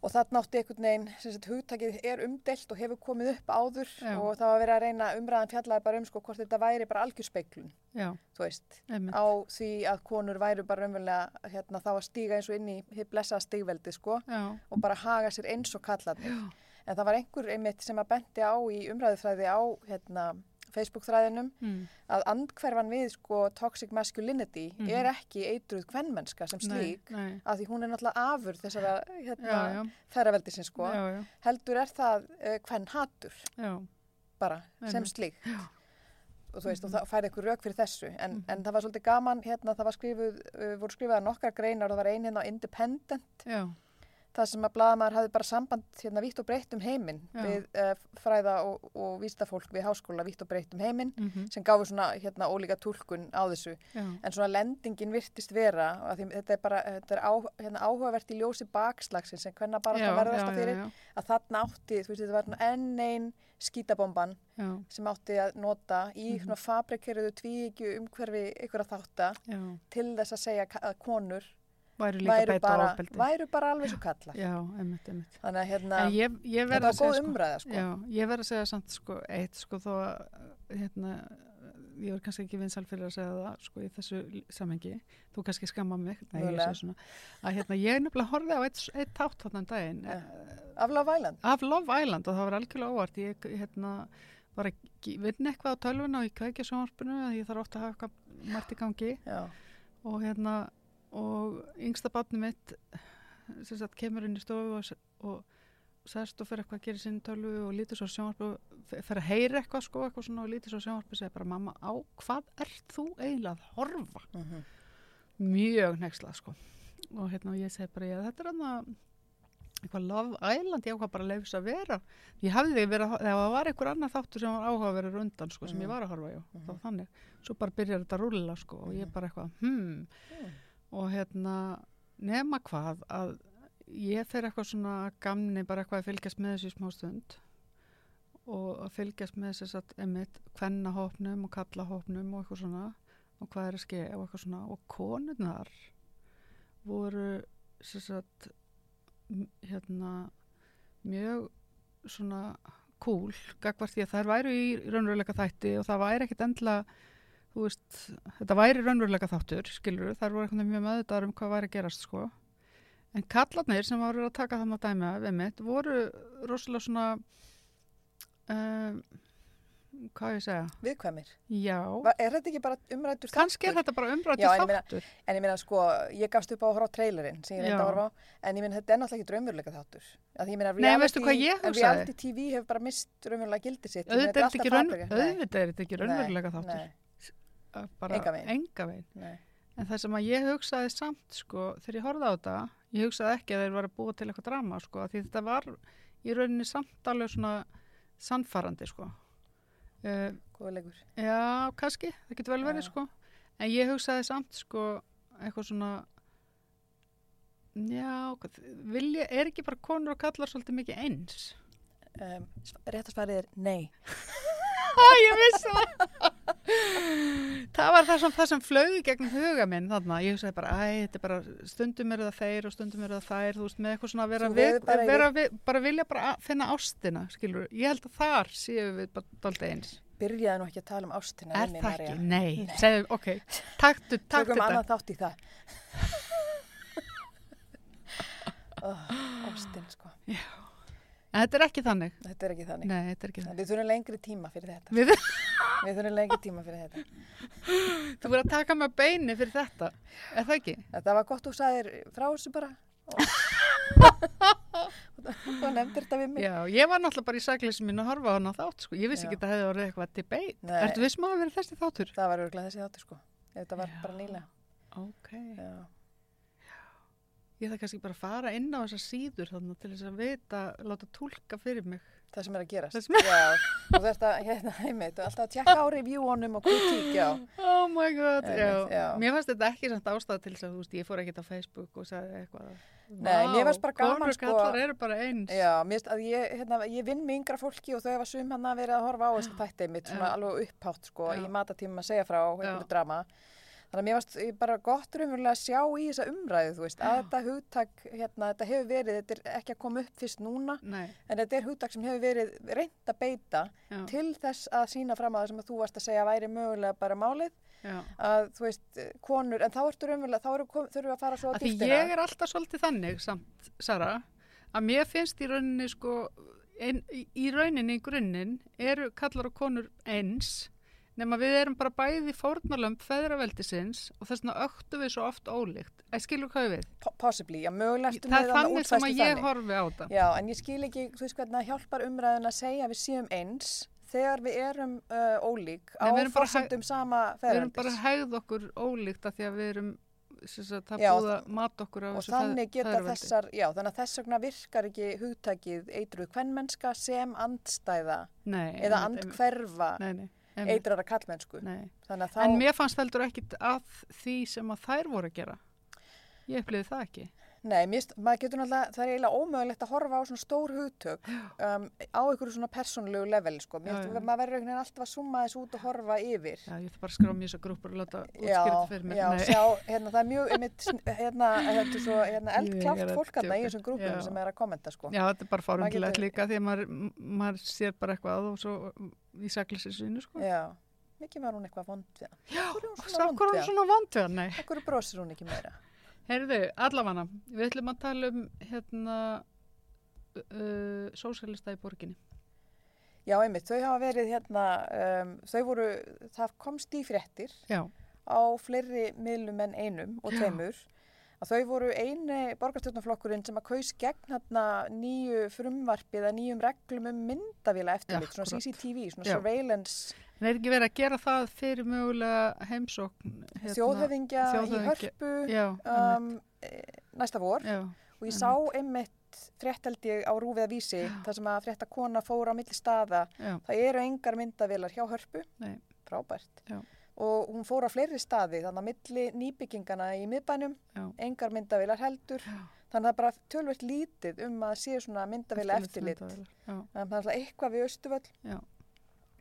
og þarna átti einhvern veginn, sem sagt, hugtakið er umdelt og hefur komið upp áður Já. og það var verið að reyna umræðan fjallaði bara um sko hvort þetta væri bara algjörspeiklun, já, þú veist, einmitt, á því að konur væru bara raunverulega hérna, þá að stíga eins og inn í hitt blessaða stígveldi sko já, og bara haga sér eins og kallarnir. já, En það var einhver einmitt sem að benti á í umræðufræði á hérna, Facebook-þræðinum mm, að andhverfan við sko toxic masculinity Mhm. er ekki eitruð kvennmennska sem slík nei, nei, að því hún er náttúrulega afur þessara hérna, já, ferraveldisins sko. já, já, heldur er það uh, hvern hatur já, bara sem Einmitt. slík Já. og þú veist og það færi eitthvað rauk fyrir þessu en, Mhm. en það var svolítið gaman hérna það var skrifuð, uh, voru skrifaða nokkar greinar og það var ein hérna á Independent já, það sem að blaðamaður hafði bara samband hérna vítt og breytt um heiminn við uh, fræða og, og vístafólk við háskóla vítt og breytt um heiminn mhm, sem gáfu svona hérna ólíka túlkun á þessu. Já, en svona lendingin virtist vera að því, þetta er bara þetta er á, hérna, áhugavert í ljósi bakslagsins sem hvernig bara já, verðast að fyrir að þarna átti, þú veist, þetta var enn einn skítabomban já, sem átti að nota í Mhm. svona fabrikeruðu tvíegju umhverfi ykkur að þátta til þess að segja að konur væri líka væru beita bara, ofbeldi. væru bara alveg svo kallar. Já, einmitt, einmitt. Þannig að hérna, ég, ég þetta verð var góð sko, umræða sko. já, ég verð að segja samt sko eitt sko þó að hérna, ég er kannski ekki vinsal fyrir að segja það sko í þessu samengi þú kannski skamma mig Nei, ég, að hérna, ég nefnilega horfði á eitt, eitt tátt þarna um daginn Ja. eh, Af Love Island. af Love Island og það var algjörlega óvart ég hérna, var að vinna eitthvað á tölvuna og ég kveikja sjónvarpinu að ég þarf ofta að hafa eitthvað margt í gangi Já, og hérna og yngsta barni mitt sem sagt kemur inn í stofu og, og sest og fyrir eitthvað að gera sinni tölvu og lítur svo á sjónvarp og f- fer að heyra eitthvað sko eitthvað svona og lítur svo á sjónvarp og segir bara mamma á hvað ert þú eiginlega að horfa mhm, mjög nexlað sko og hérna og ég segi bara ég þetta er hann að eitthvað Love Island, ég ákvað bara að leifis að vera ég hafði verið, að- ef það var einhver annar þáttur sem var áhuga að vera undan sko, sem Mhm. ég var að horfa, já, Mhm. þá þannig svo bara byrjar þetta að rúlla sko og ég Mhm. bara eitthvað, hmm Mm. Og hérna, nema hvað að ég fer eitthvað svona gamni bara eitthvað að fylgjast með þessu smá stund. Og að fylgjast með þess að emitt kvennahópnum og kallahópnum og eitthvað svona og hvað er að ske og eitthvað svona. Og konurnar voru sagt hérna mjög svona cool gagvart því að þær væru í raunveruleika þætti og það væri ekkit endla þú veist, þetta væri raunveruleika þáttur skilur, þær voru eitthvað mjög meðvitaðar um hvað væri að gerast sko en kallarnir sem voru að taka þannig að dæmi af einmitt, voru rosalega svona um, hvað ég segja viðkvæmir. já, Va- Er þetta ekki bara umrættur kannski er þetta bara umrættu Já, en ég meina- þáttur En ég meina sko, ég gafst upp á að horfa á trailerinn sem ég reyndi Já. að horfa á, en ég meina þetta er náttúrulega ekki draumurleika þáttur. Meina Nei, veistu hvað ég hugsaði? reality TV hefur bara mist draumurlega gildi sitt. Auðvitað er þetta ekki, er raunveruleika þáttur bara, Engan veginn. enga veginn En það sem að ég hugsaði samt sko, þegar ég horfði á þetta, ég hugsaði ekki að þeir var að búa til eitthvað drama sko, því þetta var í rauninni samt alveg svona sannfarandi sko. Uh, góða leikur. já, kannski, það getur vel verið sko. En ég hugsaði samt sko, eitthvað svona, já, vilja, er ekki bara konur og kallar svolítið mikið eins? Um, réttasvarið er nei. Æ, ég vissi það. *laughs* það var það sem, það sem flög í gegnum huga minn þarna. Ég hugsaði bara, æ, þetta er bara, stundum eru það þeir og stundum eru það þær, þú veist, með eitthvað svona að vera, við, bara vera við, bara vilja bara að finna ástina, skilur. Ég held að þar séu við bara dálítið eins. Byrjaði nú ekki að tala um ástina. er það ekki? Nei. Nei. Segðu, ok, taktu, taktu Tökum þetta. annað þátt í það. *laughs* oh, ástin, sko. En þetta er ekki þannig. Þetta er ekki þannig. Nei, þetta er ekki þannig. Við þurfum lengri tíma fyrir þetta. Við, Við þurfum lengri tíma fyrir þetta. þú verður að taka með beini fyrir þetta. Er það ekki? Þetta var gott þú sagðir frá þessu bara. þú nefndir þetta við mig. Já, ég var náttúrulega bara í sækleysi mín að horfa á hana þátt, sko. Ég vissi Já. ekki að það hefði orðið eitthvað debate. Ertu vissum að það verið þessi þáttur? Það var örgulega þessi þáttur sko. Þetta var Já. bara nýlega. Ok. Já. Ég það kannski bara að fara inn á þessar síður þannig til þess að vita, láta tólka fyrir mig. Það sem er að gerast. Er- Já, og þetta, hérna, *laughs* einmitt, alltaf að tjekka á reviewunum og kritík, já. Oh my god, já. Einmitt, já. Mér fannst þetta ekki samt ástæða til þess að, þú veist, ég fór ekkert á Facebook og sagði eitthvað. Nei, mér fannst bara gaman, sko. bara eins. Já, mér að ég, hérna, ég vinn með yngra fólki og þau hefa sum hann að verið að horfa á þessi þætti mitt svona Já. alveg upphátt sko Já. í matatímum að segja frá Já. drama. Þannig að mér varst bara gott raunverulega að sjá í þessa umræðu, þú veist, að þetta hugtak, hérna, þetta hefur verið, þetta er ekki að koma upp fyrst núna, Nei, en þetta er hugtak sem hefur verið reynd að beita já, til þess að sína fram að það sem að þú varst að segja væri mögulega bara málið, já. að þú veist, konur, en þá ertu raunverulega, þá eru, þurfum við að fara svo á Af því dýftina. ég er alltaf svolítið þannig samt, Sara, að mér finnst í rauninni sko, ein, í- í rauninni í grunninn eru kallar og konur eins nema við erum bara bæði fórnarlömp feðraveldisins og þess vegna öktu við svo oft ólíkt. Eða skilur hvað við? Po- Possibly, já, mögulega ertu Það er þannig sem að ég þannig. horfi á það. Já, en ég skil ekki, þú veist hvernig það hjálpar umræðin að segja að við séum eins þegar við erum uh, ólík á forsendum sama Við erum bara hegð okkur ólíkt að því að við erum það Já, búið að mata okkur á Og þessu feðraveldi. þessar, já, þannig að þess vegna virkar ekki hugtakið eitruð kvennmennska sem andstæða Nei, eða einmitt, eitrara kallmennsku. þá, En mér fannst heldur ekkit að því sem að þær voru að gera. Ég upplýði það ekki. Nei, mér, st- maður getur náttúrulega, það er eiginlega ómögulegt að horfa á svona stór hugtök um, á einhverju svona persónulegu level, sko. Mér, Já, já. maður verður einhvern veginn alltaf að summa þess út og horfa yfir. Já, ég ætla bara að skrá mér þessar grúpur og láta útskýra þetta fyrir mér. já, Nei. sjá, hérna, það er mjög, einmitt, hérna, þetta er svo, hérna, *laughs* eldklátt að fólk hérna í djóka. þessum grúpum sem er að kommenta, sko. Já, þetta er bara fárumtilegt getur- líka því að maður, maður sér bara eitthvað og svo í saklisins sko. Já, mikið var hún eitthvað vond við hann. Já, er svo hvað er hún svona vond við hann? Nei. Akkur brosir hún ekki meira. Heyrðu, allafanna, við ætlum að tala um hérna uh, sósælista í borginni. Já, einmitt, þau hafa verið hérna, um, þau voru, það komst í fréttir Já, á fleiri miðlum en einum og tveimur að þau voru eini borgarstjórnarflokkurinn sem að kaus gegn hérna nýju frumvarpi eða nýjum reglum um myndavíla eftirlit, svona. CCTV, svona Já. surveillance en er ekki verið að gera það fyrir mögulega heimsókn hérna, þjóðhöfingja í þjóðhöfðingja- hörpu Já, um, næsta vor. Já, og ég sá einmitt frétt held ég á rúfið að vísi þar sem að frétta kona fór á milli staða. Já, það eru engar myndavélar hjá hörpu. Nei. frábært. Já. og hún fór á fleiri staði þannig að milli nýbyggingana í miðbænum. Engar myndavélar heldur. Þannig að það er bara tölvert lítið um að sé svona myndavéla eftirlit þannig að það er eitthvað við Östuvöll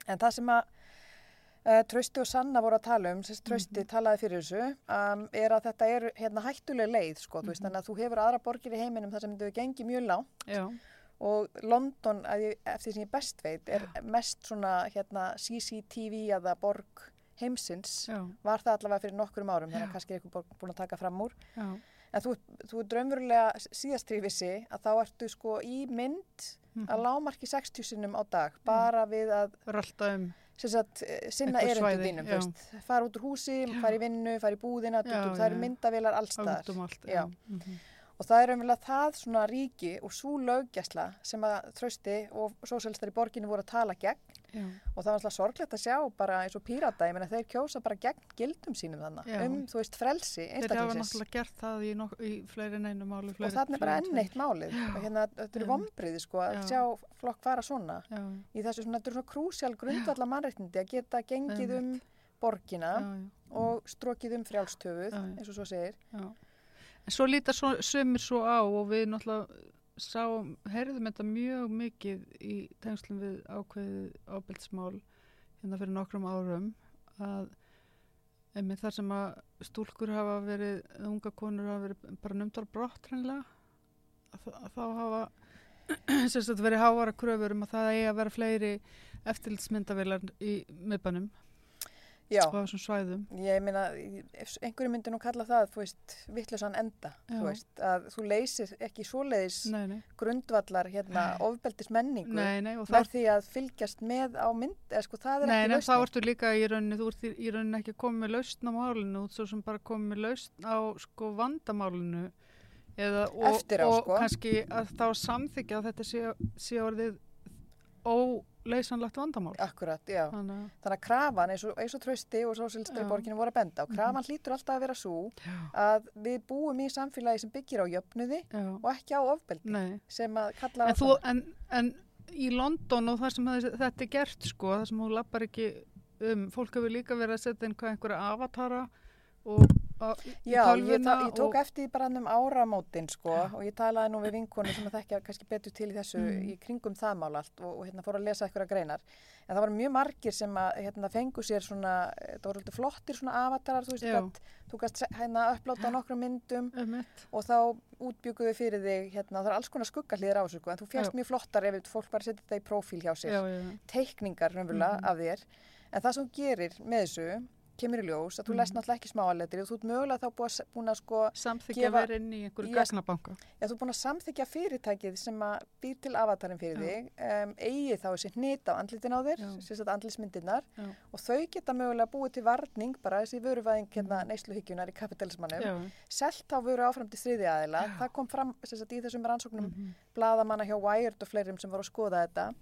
en það sem að Trausti og Sanna voru að tala um, sérst Trausti Mhm. talaði fyrir þessu, um, er að þetta er hérna hættuleg leið, sko, þú veist, Mhm. þannig að þú hefur aðra borgir í heiminum þar sem þau gengi mjög lág já, og London, ég, eftir sem ég best veit, er mest svona hérna CCTV aða borg heimsins, já, var það allavega fyrir nokkurum árum, þannig að kannski er eitthvað búin að taka fram úr, já, en þú, þú er draumverulega síðast trífissi að þá ertu sko í mynd Mhm. að lámarki 60 sinnum á dag, bara við að rölda um, sagt, eh, sinna erindum þínum, fara út úr húsi, Já. fara í vinnu, fara í búðina, Já, það eru já. myndavélar allstaðar allt. Já. mhm. og það er umvel það svona ríki og svo löggjæsla sem að trösti og sósjálistar í borginni voru að tala gegn já, og það var alltaf sorglegt að sjá bara eins og pírata, ég meina þeir kjósa bara gegn gildum sínum þannig, Já. um þú veist frelsi Þeir hafa náttúrulega gert það í, í fleiri en einu máli. og Fleiri, þannig er bara enn eitt málið Já. og hérna þetta eru Já. vombriði sko að Já. sjá flokk fara svona tveimur. í þessu svona, þetta eru svona krúsjál grundvalla mannreitindi að geta gengið um borgina Já, já, já. og strokið um frjálstöfuð, Já, já. eins og svo segir. Já. En svo líta svo, sömur svo á og við náttúrulega sáum, heyrðum þetta mjög mikið í tengslum við ákveðið ábyrgsmál hérna fyrir nokkrum árum að einmitt þar sem að stúlkur hafa verið, unga konur hafa verið bara numdar brott hreinlega að, þá hafa *clears throat* sagt verið hávara kröfur um að það eigi að vera fleiri eftirlitsmyndavilar í miðbænum Já, á þessum svæðum. ég meina, einhverju myndi nú kalla það, þú veist, vittlusan enda, þú veist, að þú leysir ekki svoleiðis Nei, nei, grundvallar hérna ofbeldis menningu með því að fylgjast með á mynd, eða sko það er ekki nei, þá ertu líka í rauninni, þú ert í- rauninni ekki komið með lausn á málinu, þú ert svo sem bara komið með lausn á sko vandamálinu. Eða, og, Eftir á, og sko. kannski að þá samþykja að þetta sé, sé orðið óleysanlegt vandamál. Akkurat, já. þannig Þannig að krafan eins og, eins og trösti og Já. borginu voru að benda og krafan hlýtur alltaf að vera svo já, að við búum í samfélagi sem byggir á jöfnuði já, og ekki á ofbeldi nei. sem að kalla á en, þú, en, en í London og það sem þetta er gert sko, það sem hún lappar ekki um, fólk hefur líka verið að setja inn hvað einhverja avatara og á, Já, ég, ta, ég tók og, eftir bara um áramótin sko og ég talaði nú við vinkonu sem að þekkja kannski betur til í þessu Mm. í kringum það mál allt og, og hérna fór að lesa eitthvað greinar. En það voru mjög margir sem að hérna fengu sér svona, það voru alltaf flottir svona avatarar, þú veist, gat, þú gast hérna upplóta nokkrum myndum Einmitt. og þá útbygguðu fyrir þig hérna, það er alls konar skuggahlýðir á þessu sko, en þú fjast mjög flottar ef fólk bara setja þetta í prófíl hjá sér. Já, já, teikningar raunverulega Mhm. af þér. En það sem gerir með þessu kemur í ljós að þú Mhm. lest náttúrulega ekki smáaletri og þú ert mögulega þá búin að, búin að sko samþykja Gefa- verið inn í einhverju gagnabanka. Já, þú er búin að samþykja fyrirtækið sem að býr til avatarinn fyrir Já. þig, um, eigi þá þessi hnit á andlitin á þér, sagt andlismyndirnar Já. og þau geta mögulega búið til varning bara þessi vöruvæðing hérna Mhm. neysluhyggjuna í kapitalismannum, selt þá vöru áfram til þriði aðila, það kom fram sagt, í þessum rannsóknum mhm, bladamanna hjá Wired og fleirum sem voru að skoða þetta,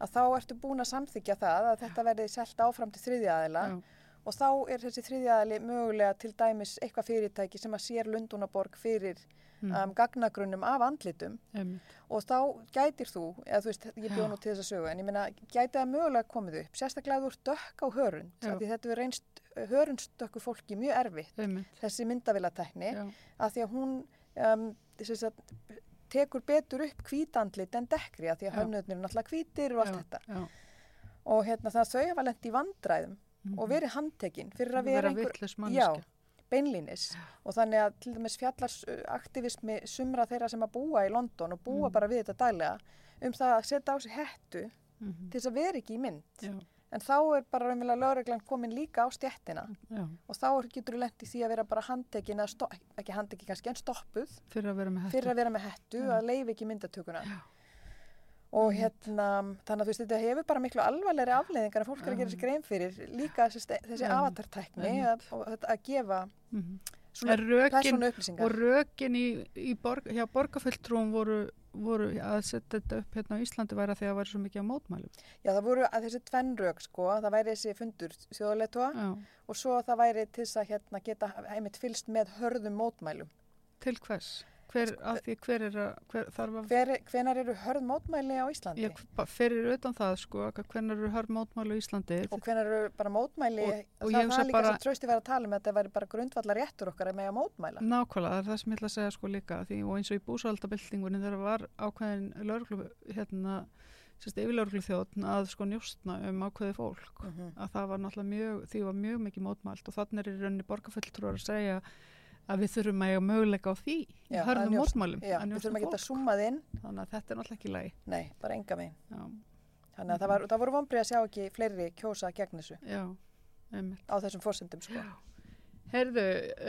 að þá ertu búin að samþykja það að þetta verði selt áfram til þriði aðila og þá er þessi þriði aðili mögulega til dæmis eitthvað fyrirtæki sem að sér Lundunaborg fyrir mhm, um, gagnagrunnum af andlitum einmitt. og þá gætir þú, eða þú veist, ég bjóð nú til þess að sögu, en ég meina, gæti það mögulega komið upp, sérstaklega þú ert dökk á hörund, þetta er reynst hörundstökku fólki mjög erfitt, einmitt. þessi myndavilatekni, af því að hún um, þess að tekur betur upp hvítandlit en dekkri, af því að Já. hönnöðnir er náttúrulega hvítir og allt já, þetta. já, Og hérna það þau hafa lent í vandræðum mhm. og verið handtekinn fyrir að vera einhver, já, beinlínis. Og þannig að til dæmis fjallarsaktivismi sumra þeirra sem að búa í London og búa Mhm. bara við þetta daglega um það að setja á sig hettu Mhm, til þess að vera ekki í mynd. já, En þá er bara raunverulega lögreglan komin líka á stjettina já, og þá getur þú lent í því að vera bara handtekin, eða sto- ekki handtekin kannski en stoppuð fyrir að vera með hættu að vera með hettu, Já. að leifi ekki myndatökuna. Og hérna, þannig að þú veist, þetta hefur bara miklu alvarlegri afleiðingar en fólk er að gera sér grein fyrir líka þessi, avatartækni að, að gefa Mhm. svona rökin, persónu upplýsingar. og rökin í, í borg, hjá borgarfulltrúum voru, voru að setja þetta upp hérna á Íslandi væri að því að það væri svo mikið á mótmælum. Já, það voru að þessi tvenn rök, sko, það væri þessi fundur þjóðleitua Já, og svo það væri til þess að hérna, geta heimitt fylst með hörðum mótmælum. til hvers? Hver, að því hver er að, hver þarf að, Hver, hvenar eru hörð mótmæli á Íslandi? ég, fyrir utan það sko, hvernig eru hörð mótmælu í Íslandi? og hvenar eru bara mótmæli Og- og það, það er líka bara- sem trösti verið að tala um að þetta væri bara grundvallar réttur okkar með að mótmæla Nákvæmlega, það er það sem ég ætla að segja sko líka því, og eins og í búsaldabildingunni þegar var ákveðin lögreglu hérna, sérst yfirlögreglu þjóðn að sko njóstna um ákveði fólk mm að það var náttúrulega mjög, því var mjög mikið mótmælt og þannig er í rauninni borgarfulltrúar að segja að við þurfum að eiga möguleika á því Já, hörðum að við þurfum að geta summað inn. Þannig að þetta er náttúrulega ekki lægi nei, bara enga megin þannig að það, var, það voru vonbrið að sjá ekki fleiri kjósa gegn þessu. Já, á þessum fórsendum sko. Heyrðu,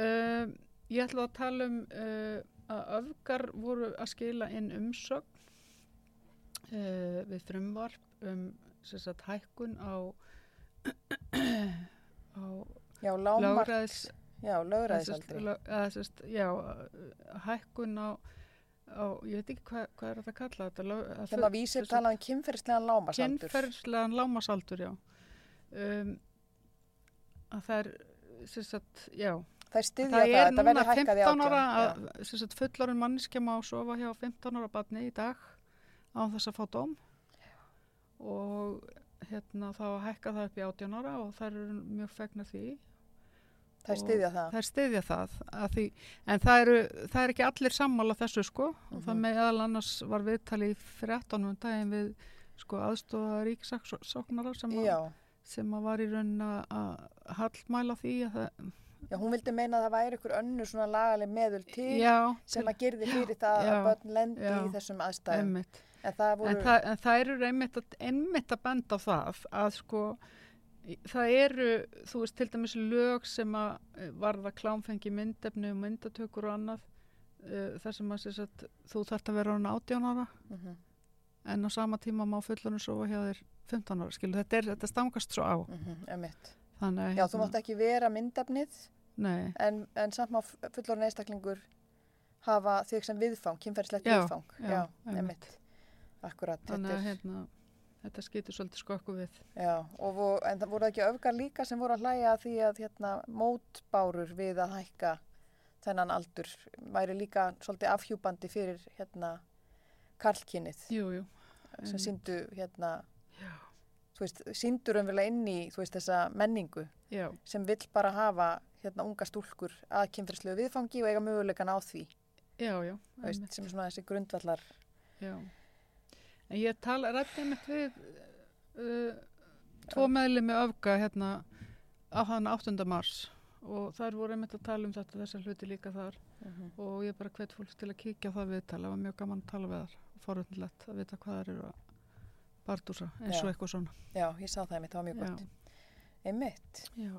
uh, ég ætla að tala um uh, að öfgar voru að skila inn umsögn uh, við frumvarp um sagt, hækkun á *clears throat* á já, lágmark lögræðis já, sérst, já, hækkun á, á ég veit ekki hvað, hvað er þetta að kalla þetta lög, að sem að vísir talað um kynferðislegan lámarsaldur kynferðslegan lámasaldur, já. Um, að það er sagt, já. Það er styðja það það, er þetta núna verði hækkað í 15 ára átján að sem sagt, fullorinn mannskja má sofa hjá 15 ára barni í dag á þess að fá dóm. Og hérna þá hækka það upp í 18 ára og það eru mjög fegna því það er og styðja það. það er styðja það að því, en það eru, það er ekki allir sammála þessu sko. Og það Mhm. með aðal annars var viðtali í 13 um daginn við sko aðstofa ríksaksóknara sem, að- sem að var í raunin að- hallmæla því að það, já, hún vildi meina að það væri ykkur önnur svona lagaleg meðul til já, sem að gerði fyrir það Já, að börn lendi í þessum aðstæðum. En það voru En, það, en það eru einmitt að, einmitt að benda á það að sko það eru, þú veist, til dæmis lög sem að eh, varða klámfengi myndefni og myndatökur og annað uh, þar sem að sagt, þú þarft að vera hann 18 ára Mhm, en á sama tíma má fullorinn sofa hjá þér 15 ára, skilu, þetta, er, þetta stangast svo á mhm, einmitt. þannig já, þú mátt ekki vera myndefnið en, en samt má fullorinn einstaklingur hafa þig sem viðfang, kynferðislegt Já, viðfang. já, Já, einmitt. einmitt. Akkurat, þetta er, hérna, þetta skýtur svolítið skokku við. Já, og en það voru ekki öfgar líka sem voru að hlæja því að hérna, mótbárur við að hækka þennan aldur væri líka svolítið afhjúbandi fyrir hérna karlkinnið jú, jú, sem síndu hérna þú veist, síndur umverulega inn í veist, þessa menningu já, sem vill bara hafa hérna unga stúlkur að kynfyrirslegu viðfangi og eiga möguleikan á því. Já, já, veist, sem er svona þessi grundvallar já en ég tala, rætti einmitt við uh, tvo meðli með öfga hérna á hann 8. mars og þær voru einmitt að tala um þetta þessar hluti líka þar. Og ég bara hvet fólk til að kíkja það viðtala, það var mjög gaman að tala við þar og forvöndilegt að vita hvað þær eru að bardúsa eins og eitthvað svona. Já, ég sá það einmitt, það var mjög gott. Einmitt, Já.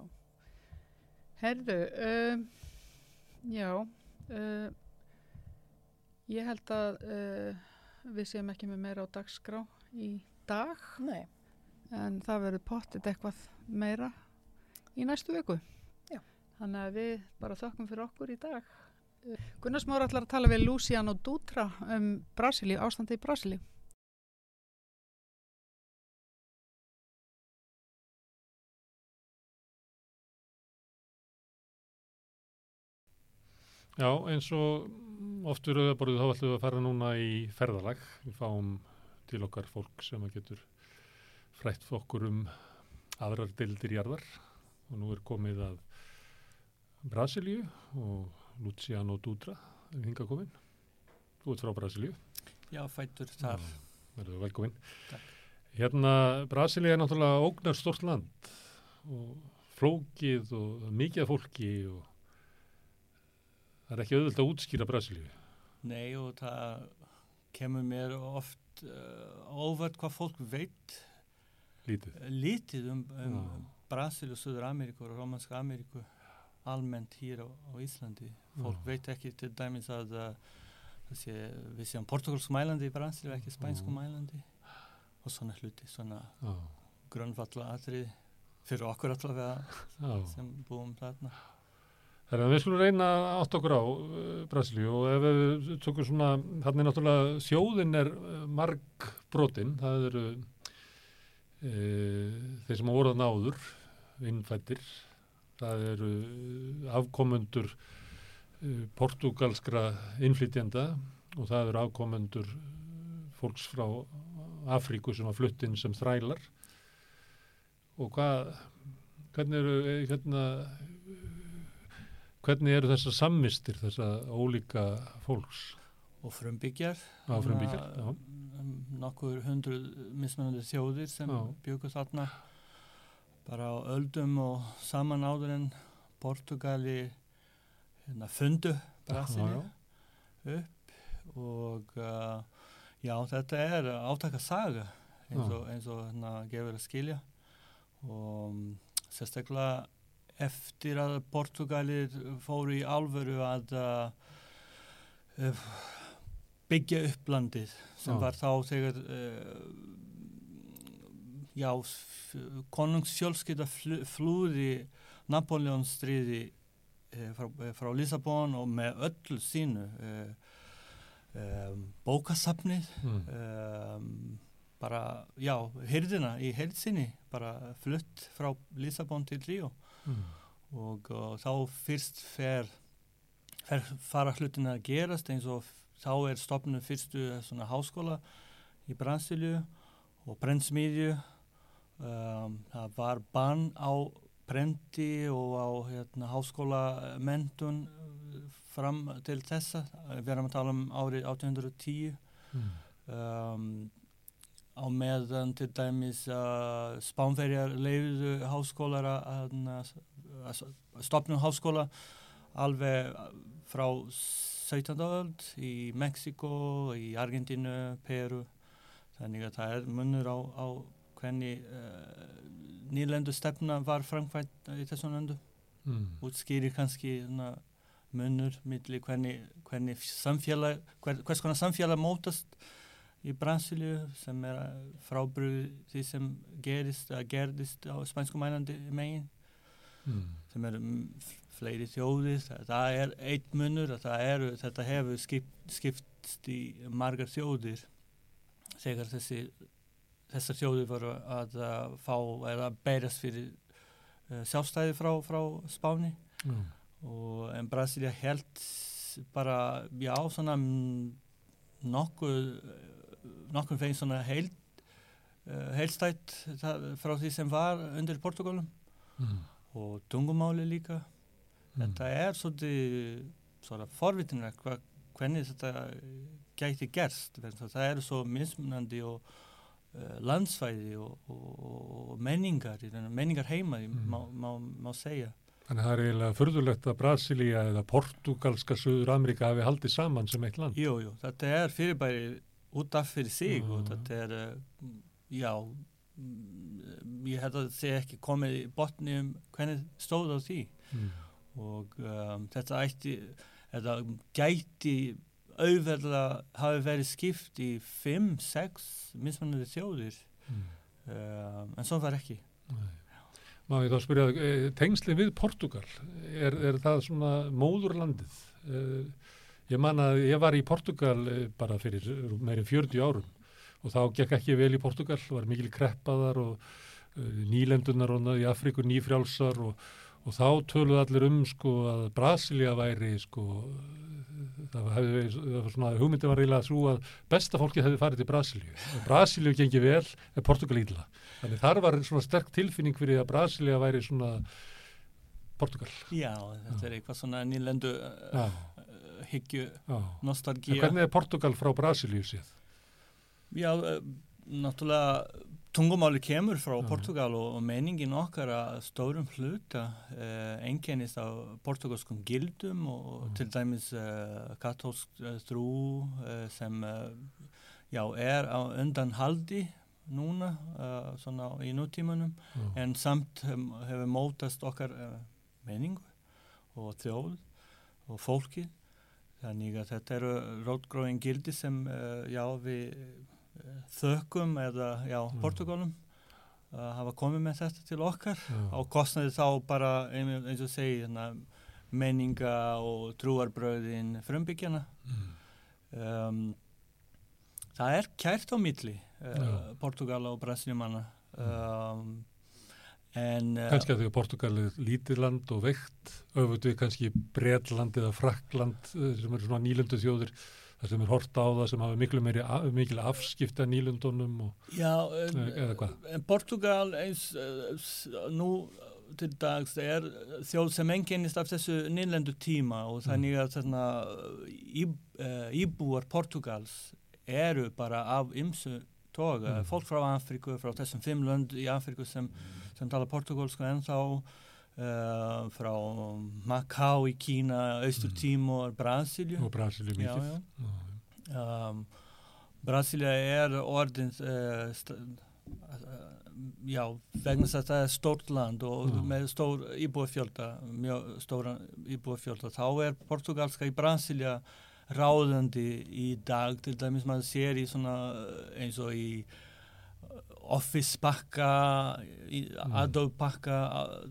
Herðu, um, já, uh, ég held að uh, við séum ekki með meira á dagskrá í dag nei, en það verður pottit eitthvað meira í næstu viku. Já. Þannig að við bara þökkum fyrir okkur í dag. Gunnar Smára ætlar að tala við Luciano Dutra um Brasilíu, ástandi í Brasilíu. Já, eins og oft við rauðaborðið þá ætlum við að fara núna í ferðalag. Við fáum til okkar fólk sem að getur frætt okkur um aðrar deildir jarðar og nú er komið að Brasilíu og Luciano Dutra er hinga komin. Þú ert frá Brasilíu. Já, fættur þar. Verður velkomin. Takk. Hérna, Brasilíu er náttúrulega ógnar stort land og flókið og mikið fólki og það er ekki auðvöld að útskýra Brasilíu. Nei, og það kemur mér oft uh, óvert hvað fólk veit Lítið. lítið um, um Já. Brasil og Suður Ameríku og Rómanska Ameríku almennt hér á, á Íslandi. Fólk Já. veit ekki til dæmis að uh, sé, við séum portugalsku mælandi í Brasil og ekki spænsku Já. mælandi og svona hluti, svona Já, grunnvalla atriði fyrir okkur allavega sem búum þarna. Þannig að við skulum reyna að átt okkur á uh, Brasilíu og ef við tökum svona, þannig er náttúrulega þjóðin er marg brotin, það eru uh, þeir sem voruð náður, innfættir, það eru afkomendur uh, portugalskra innflytjenda og það eru afkomendur fólks frá Afríku sem var flutt inn sem þrælar. Og hvað, hvernig eru, eh, hérna, Hvernig eru þessar sammistir, þessar ólíka fólks Og frumbyggjar. á frumbyggjar? Já. um, nokkur hundru mismunandi þjóðir sem Já. bjögur þarna bara á öldum og saman áður en Portugali hérna, fundu Brasilíu upp og uh, já þetta er átaka saga eins og, eins og hérna, gefur að skilja og um, sérstaklega eftir að Portugalir fóru í alvöru að uh, byggja upp landið sem Já. var þá þegar uh, já, konungsfjölskylda fl flúði Napoleon stríði uh, frá, frá Lissabon og með öllu sínu um, bókasafnið um, bara, já, hyrðina í heilsinni, bara flutt frá Lissabon til Ríó Mm. og, og þá fyrst fer, fer fara hlutina að gerast eins og þá er stopnum fyrstu svona háskóla í Brasilíu og brennsmiðju um, það var bann á brendi og á hérna, háskóla mentun fram til þessa við erum að tala um árið 1810 Mm. um, á meðan til dæmis uh, spánverjar leiðu háskólar að, að stopnum háskóla alveg frá 17. öld í Mexiko, í Argentínu, Peru þannig að það er munur á, á hvernig uh, nýlendu stefna var framkvæmt í þessum löndu Mm. útskýrir kannski svona, munur milli hvernig, hvernig samfélag, hver, hvers konar samfélag mótast í Brasilíu sem er frábrúð því sem gerist, að gerðist á spænsku mælandi megin Mm. sem er mm, fleiri þjóðir, það, það er eitt munur að það eru, þetta hefur skipt, skiptst í margar þjóðir þegar þessi þessar þjóðir voru að uh, fá eða berast fyrir uh, sjálfstæði frá, frá Spáni Já. og en Brasilia held bara, já, svona mm, nokkuð nokkuð fein svona heild uh, heilstætt frá því sem var undir Portugalum Mm. og tungumáli líka Mm. þetta er svona forvitinlega hva, hvernig þetta gæti gerst það eru svo mismunandi og uh, landsfæði og, og, og menningar menningar heima Mm. má, má, má segja Þannig að það er eiginlega förðulegt að Brasilia eða Portugalska Suður Ameríka hafi haldið saman sem eitt land. Jú, jú, þetta er fyrirbæri út af fyrir sig og Mm. þetta er, já, mm, ég held að það sé ekki komið í botni um hvernig stóð á því Mm. og um, þetta ætti, þetta gæti auðverðlega hafi verið skipt í fimm, sex mismunandi þjóðir Mm. um, en svo var ekki. Nei. Má ég þá spyrja, eh, tengsli við Portugal, er, er það svona móðurlandið? Eh, Ég man að ég var í Portugal eh, bara fyrir meirinn 40 árum og þá gekk ekki vel í Portugal, var mikil kreppaðar og uh, nýlendunar í Afríku nýfrjálsar og, og þá töluðu allir um sko að Brasilia væri sko, það hefði það var svona hugmyndi var eiginlega svo að besta fólkið hefði farið til Brasilíu. Brasilíu gengi vel, en Portugal ítla. Þannig þar var svona sterk tilfinning fyrir að Brasilia væri svona Portugal. Já, þetta Já. er eitthvað svona nýlendu Já, En nostalgía. hvernig er Portugal frá Brasilíu séð? Já, uh, náttúrulega tungumáli kemur frá Já. Portugal og, og meiningin okkar að stórum hluta uh, einkennist af portugalskum gildum og Já. til dæmis uh, katólsk uh, trú uh, sem uh, já, er á undan haldi núna svona í nútímanum Já. en samt hefur mótast okkar menningu og þjóð og fólki þannig að þetta eru rótgróin gildi sem uh, já við uh, þökkum eða já Mm. Portugalum uh, hafa komið með þetta til okkar á kostnaði þá bara ein- eins og segi hérna, menninga og trúarbröðin frumbyggjana Mm. um, það er kært á milli uh. Portugala og Brasiliumanna um, en uh, Kannski að því að Portugal er lítið land og veikt, við kannski Bretland eða Frakland eh, sem eru svona nýlöndu þjóðir, þar sem er horta á það sem hafa miklu meiri, mikil afskipta nýlöndunum og Já, en, eða hvað? en Portugal eins nú til dags er þjóð sem enginnist af þessu nýlendu tíma og þannig að þarna í, uh, íbúar Portugals eru bara af ymsu toga, Mm. fólk frá Afriku, frá þessum fimm lönd í Afriku sem, sem tala portugalsku ennþá uh, frá Macau í Kína, Austur Tímor, Brasilíu og Brasilíu Já, mikið. já. um, Brasilia er orðin uh, st- uh, já, vegna þess að það er stórt land og Já. með stór íbúafjölda mjög stóra íbúafjölda þá er portugalska í Brasilia ráðandi í dag til dæmis maður sér í svona eins og í Office pakka, í Adobe pakka,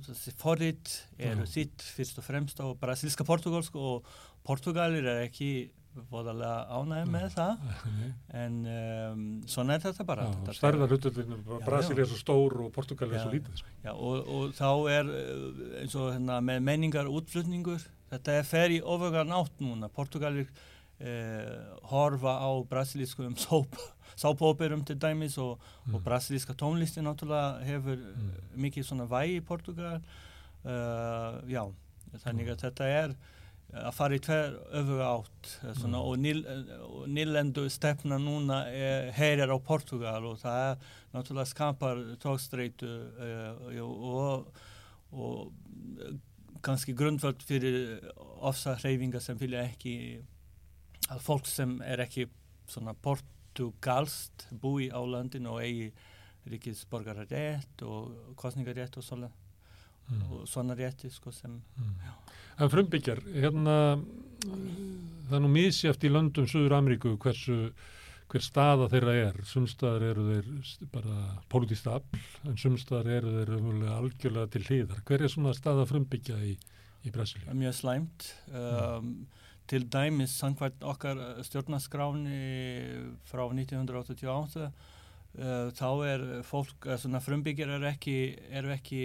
þessi forrit eru sitt fyrst og fremst á brasilíska portugalsku og Portugalir er ekki voðalega ánægð með það. Nei, en um, svona er þetta bara. Stærðar hlutullinu, Já, Brasilíu er svo stór og Portugal er svo lítið. Sko. Já, og, og þá er uh, eins og hérna, með menningar útflutningur þetta er fer í ofagan átt núna. Portugalir uh, horfa á brasilískum *laughs* sóp sápóperum til dæmis og, og Mm. brasilíska tónlisti náttúrulega hefur mm. Mm. mikið svona vægi í Portugal uh, já, þannig að þetta er að fara í tver öfuga átt eh, svona, Mm. og, nýl, og nýlendu stefna núna heyrir á Portugal og það er náttúrulega skapar tókstreitu uh, og, og eh, kannski grundvöld fyrir ofsa hreyfinga sem vilja ekki að fólk sem er ekki svona portugalst búi á landinu og eigi ríkisborgararétt og kostningarétt og svona, Mm. og svona rétti sko sem Mm. En frumbyggjar, hérna, það er nú misjæft í löndum Suður Ameríku hversu, hver staða þeirra er. Sumstaðar eru þeir bara pólitísta afl, en sumstaðar eru þeir algjörlega til hliðar. Hver er svona staða frumbyggja í, í Brasilíu. mjög slæmt um, til dæmis samkvæmt okkar uh, stjórnaskráni frá 1988 uh, þá er fólk, uh, svona frumbyggjar eru ekki, eru ekki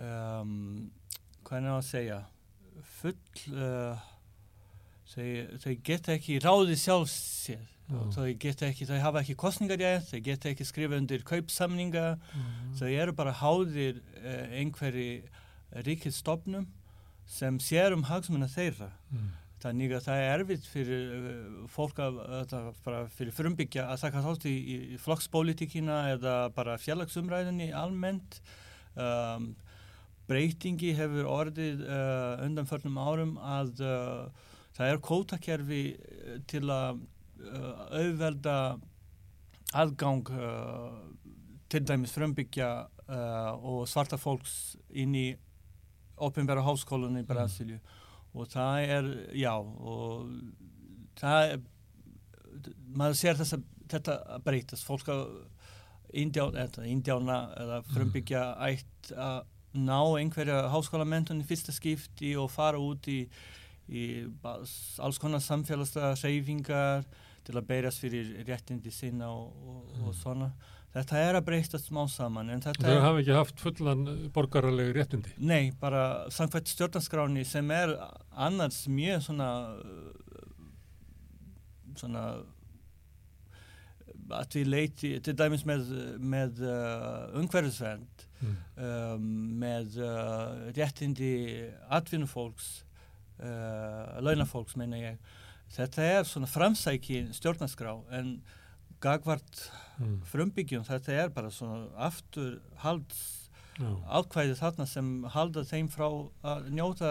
um, hvað er það að segja full uh, þau, þau geta ekki ráði sjálf sér. Og þau geta ekki, þau hafa ekki kostningarjæð, þau geta ekki skrifa undir kaupsamninga. Þau eru bara háðir uh, einhverji ríkistofnum sem sér um hagsmunna þeirra Mm. þannig að það er erfitt fyrir uh, fólk að, að fyrir frumbyggja að taka þátt í, í flokkspolítikina eða bara fjarlagsumræðinni almennt um, breytingi hefur orðið uh, undanförnum árum að uh, það er kótakerfi til að uh, auðvelda aðgang til dæmis frumbyggja og svarta fólks inn í opinbæra háskólan í Brasilíu. Og það er, já og það er maður sér þess að þetta breytast. Fólk að indjána indjána eða frumbyggja ætt að ná einhverja háskólamentun í fyrsta skipti og fara út í, í alls konar samfélagslega reyfingar til að berjast fyrir réttindi sinna og, og, og svona þetta er að breytast smá saman Þau er hafa ekki haft fullan borgaralegi réttindi. Nei, bara samkvæmt stjórnarskráni sem er annars mjög svona uh, svona að við leiti til dæmis með, með uh, umhverfisvernd Mm. um, með uh, réttindi atvinnufólks uh, launafólks meina ég þetta er svona framsæki stjórnarskrá en gagvart Mm. frumbyggjum þetta er bara svona afturhalds Já. ákvæði þarna sem halda þeim frá að njóta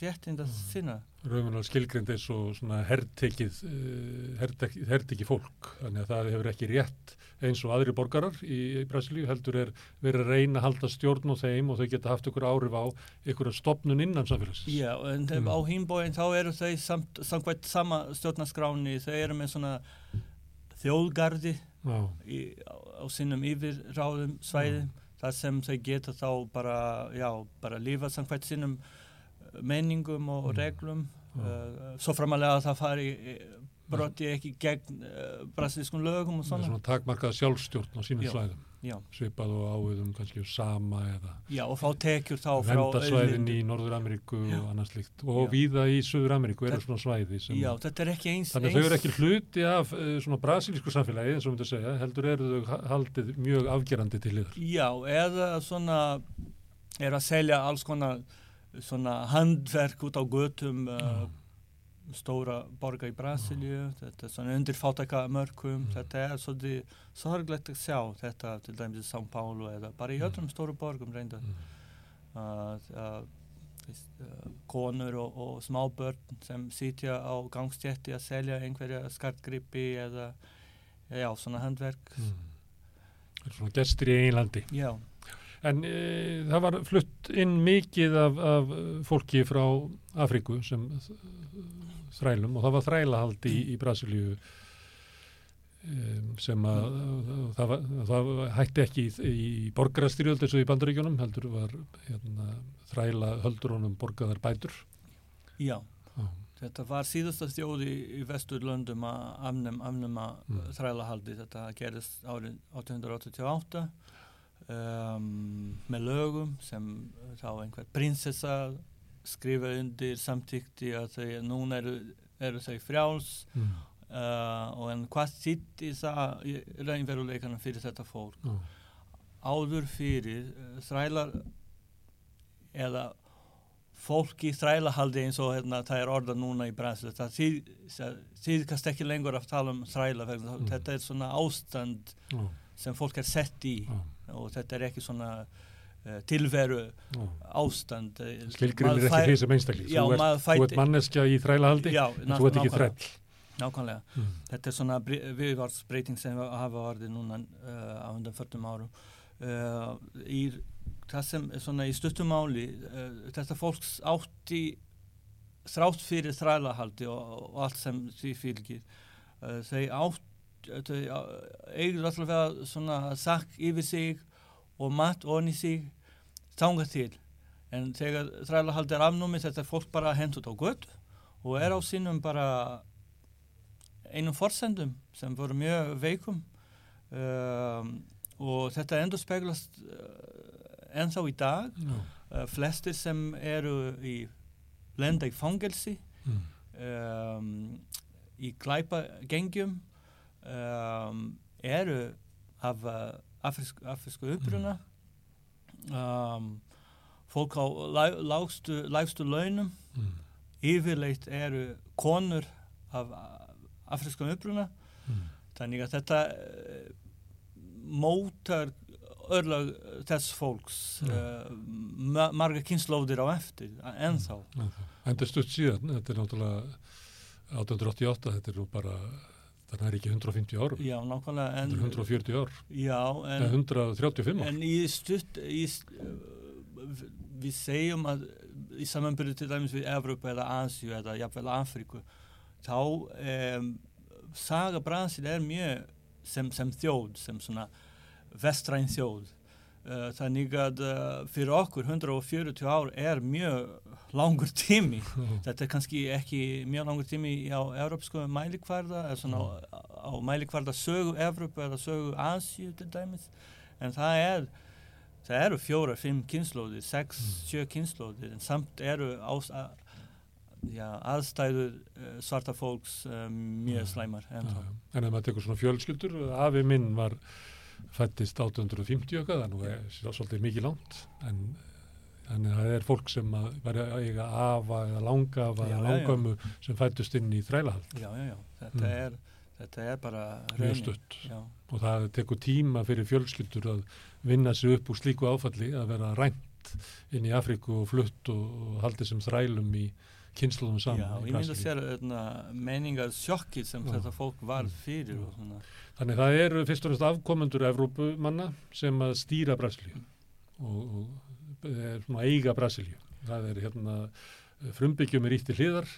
réttinda Mm. sinna. Rauðunar skilgrind eins og svona hertekið, uh, hertekið, hertekið fólk. Þannig að það hefur ekki rétt eins og aðri borgarar í, í Brasilíu heldur er verið að reyna að halda stjórn á þeim og þau geta haft ykkur áhrif á ykkur stopnun innan samfélagsins. Já, en Mm. á hínbóin þá eru þau samt, samkvæmt sama stjórnarskráni, þau eru með svona þjóðgardi í, á, á sinnum yfirráðum svæðum, þar sem þau geta þá bara, já, bara lífa samkvæmt sinnum uh, menningum og Mm. reglum, uh, svo framalega að það fari broti ekki gegn uh, brasilískum lögum og Það er svona. svona takmarkað sjálfstjórn á sínum Já. Já, Svipað og áviðum kannski sama eða já, og fá tekjur þá frá vendarsvæðin auðlindum. í Norður-Ameríku og annars líkt. Og víða í Suður-Ameríku eru svona svæði sem... Já, þetta er ekki eins Þannig að þau eru ekki hluti af uh, svona brasilísku samfélagi, eins og við myndum að segja, heldur eru þau ha- haldið mjög afgerandi til yfir. Já, eða svona er að selja alls konar svona handverk út á götum uh, stóra borga í Brasilíu þetta er svona undir fátæka mörgum Mm. þetta er svolítið sorglegt að sjá þetta til dæmis í São Paulo eða bara í Mm. öllum stóru borgum reynda Mm. að uh, konur og, og smábörn sem sitja á gangstjætti að selja einhverja skartgrippi eða já, svona handverk Mm. Svona gestir í einlandi. já, En e, það var flutt inn mikið af, af fólki frá Afríku sem þrælum og það var þrælahaldi í, í Brasilíu um, sem að það, var, það hætti ekki í, í borgarastyrjöld eins og í bandaríkjunum heldur var hérna, þræla höldur honum borgaðar bætur. já Já. Þetta var síðasta stjóði í vesturlöndum að afnum, afnuma Mm. mm. þrælahaldi. Þetta gerist árið 1888 um, með lögum sem þá einhver prinsessa skrifa undir samtíkti að þau núna eru, eru þau frjáls Mm. uh, og en hvað það í raunveruleikanum fyrir þetta fólk? Já. áður fyrir uh, þrælar eða fólk í þrælahaldi eins og hérna, það er orða núna í Brasil það það þýðkast ekki lengur að tala um þræla Mm. mm. þetta er svona ástand Já. sem fólk er sett í Já. og þetta er ekki svona tilveru Já. ástand eh, ekki fær- því sem einstakling. Já, Þú ert, þú ert manneskja í þrælahaldi Já, en þú ert ekki þræll. nákvæmlega Mm. þetta er svona viðvarsbreyting sem hafa orðið núna uh, á undan 40 árum uh, í í stuttumáli uh, þetta fólks átti þrátt fyrir þrælahaldi og, og allt sem því fylgir uh, þau átt þau eigður allavega svona sakk yfir sig og mat onni sig þangað til. En þegar þrælahald er afnúmið þetta er fólk bara hent út á gött og er á sínum bara einum forsendum sem voru mjög veikum. Um, og þetta endur speglast uh, ennþá í dag. Já. uh, flestir sem eru í lenda í fangelsi Mm. um, í glæpa gengjum um, eru af uh, afrisk, afrisku uppruna um, fólk á lágstu, lægstu launum. Mm. yfirleitt eru konur af afriskum uppruna. Mm. þannig að þetta uh, mótar örlag þess fólks uh, ma marga kynnslóðir á eftir ennþá. Enda stutt síðan, þetta er náttúrulega 1888, þetta er nú bara, það er ekki 150 árum, já, nákvæmlega en, þetta er 140 ár, já, en, eða 135 ár. En í stutt, í, við segjum að í samanbyrju til dæmis við Evrópa eða Asíu eða jafnvel Afríku, þá um, saga Brasil er mjög sem, sem þjóð, sem svona vestræn þjóð. Uh, þannig að uh, fyrir okkur 140 ár er mjög langur tími. *laughs* Þetta er kannski ekki mjög langur tími á európsku mælikvarða, svona á, á mælikvarða sögu Evrópu eða sögu Asíu til dæmis. En það er, það eru fjóra, fimm kynnslóðir, sex, sjö kynnslóðir, en samt eru ás, að, já, aðstæður uh, svarta fólks mjög slæmar. Já, já. En ef maður tekur svona fjölskyldur, afi minn var fættist 1850 okkar, það nú er sá- svolítið mikið langt, en þannig að það er fólk sem að var að eiga afa eða langafa eða já, já. sem fættust inn í þrælahald, Já, já, já, þetta, Mm. er, þetta er bara raunin. Og það tekur tíma fyrir fjölskyldur að vinna sig upp úr slíku áfalli, að vera rænt inn í Afríku og flutt og, haldið sem þrælum í kynnslóðum saman. já ég myndi að Brasilíu. sér menningar sjokkið sem Já. þetta fólk varð Mm. fyrir Já. Þannig það eru fyrst og fremst afkomendur Evrópumanna sem að stýra Brasilíu og, og er eiga Brasilíu. Það er hérna frumbyggjum er ítt í hliðar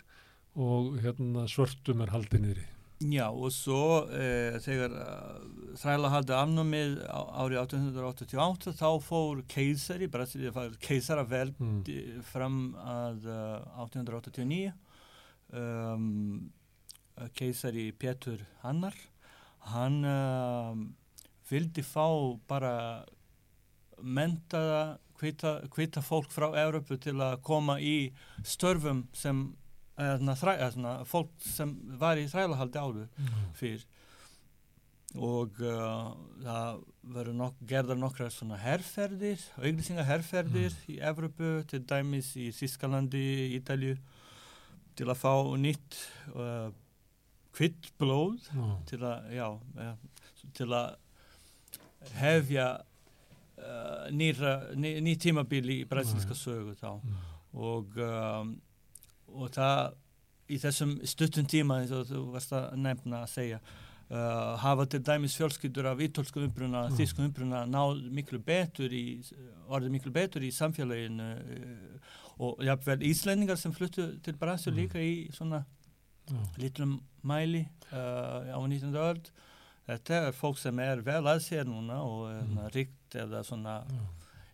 og hérna svörtum er haldið niðri. Já, og svo eh, þegar uh, þræla haldið afnumið árið 1888 þá fór keisari, Brasilíu fær keisaraveldi Mm. fram að uh, 1889 um, keisari Pétur Hannar hann um, vildi fá bara mentaða hvita, fólk frá Európu til að koma í störfum sem eða, þræ, eða, svona, fólk sem var í þrælahaldi áður fyrr. Og uh, það verður nok gerðar nokkrar svona herrferðir, auglýsinga herrferðir í Evropu, til dæmis í Þískalandi, Ítalju til að fá nýtt uh, kvitt blóð Já. til að, já, ja, til að hefja uh, nýra, ný, ný tímabili í brasilíska sögu þá Mm. og, um, og það í þessum stuttum tíma eins og þú varst að nefna að segja uh, hafa til dæmis fjölskyldur af ítölsku umbruna, Mm. þísku umbruna náð miklu betur í orðið miklu betur í samfélaginu uh, og jafnvel Íslendingar sem fluttu til Brasil Mm. líka í svona. Litlum mæli uh, á 19. öld þetta er fólk sem er vel að sér núna og er Mm. ríkt eða svona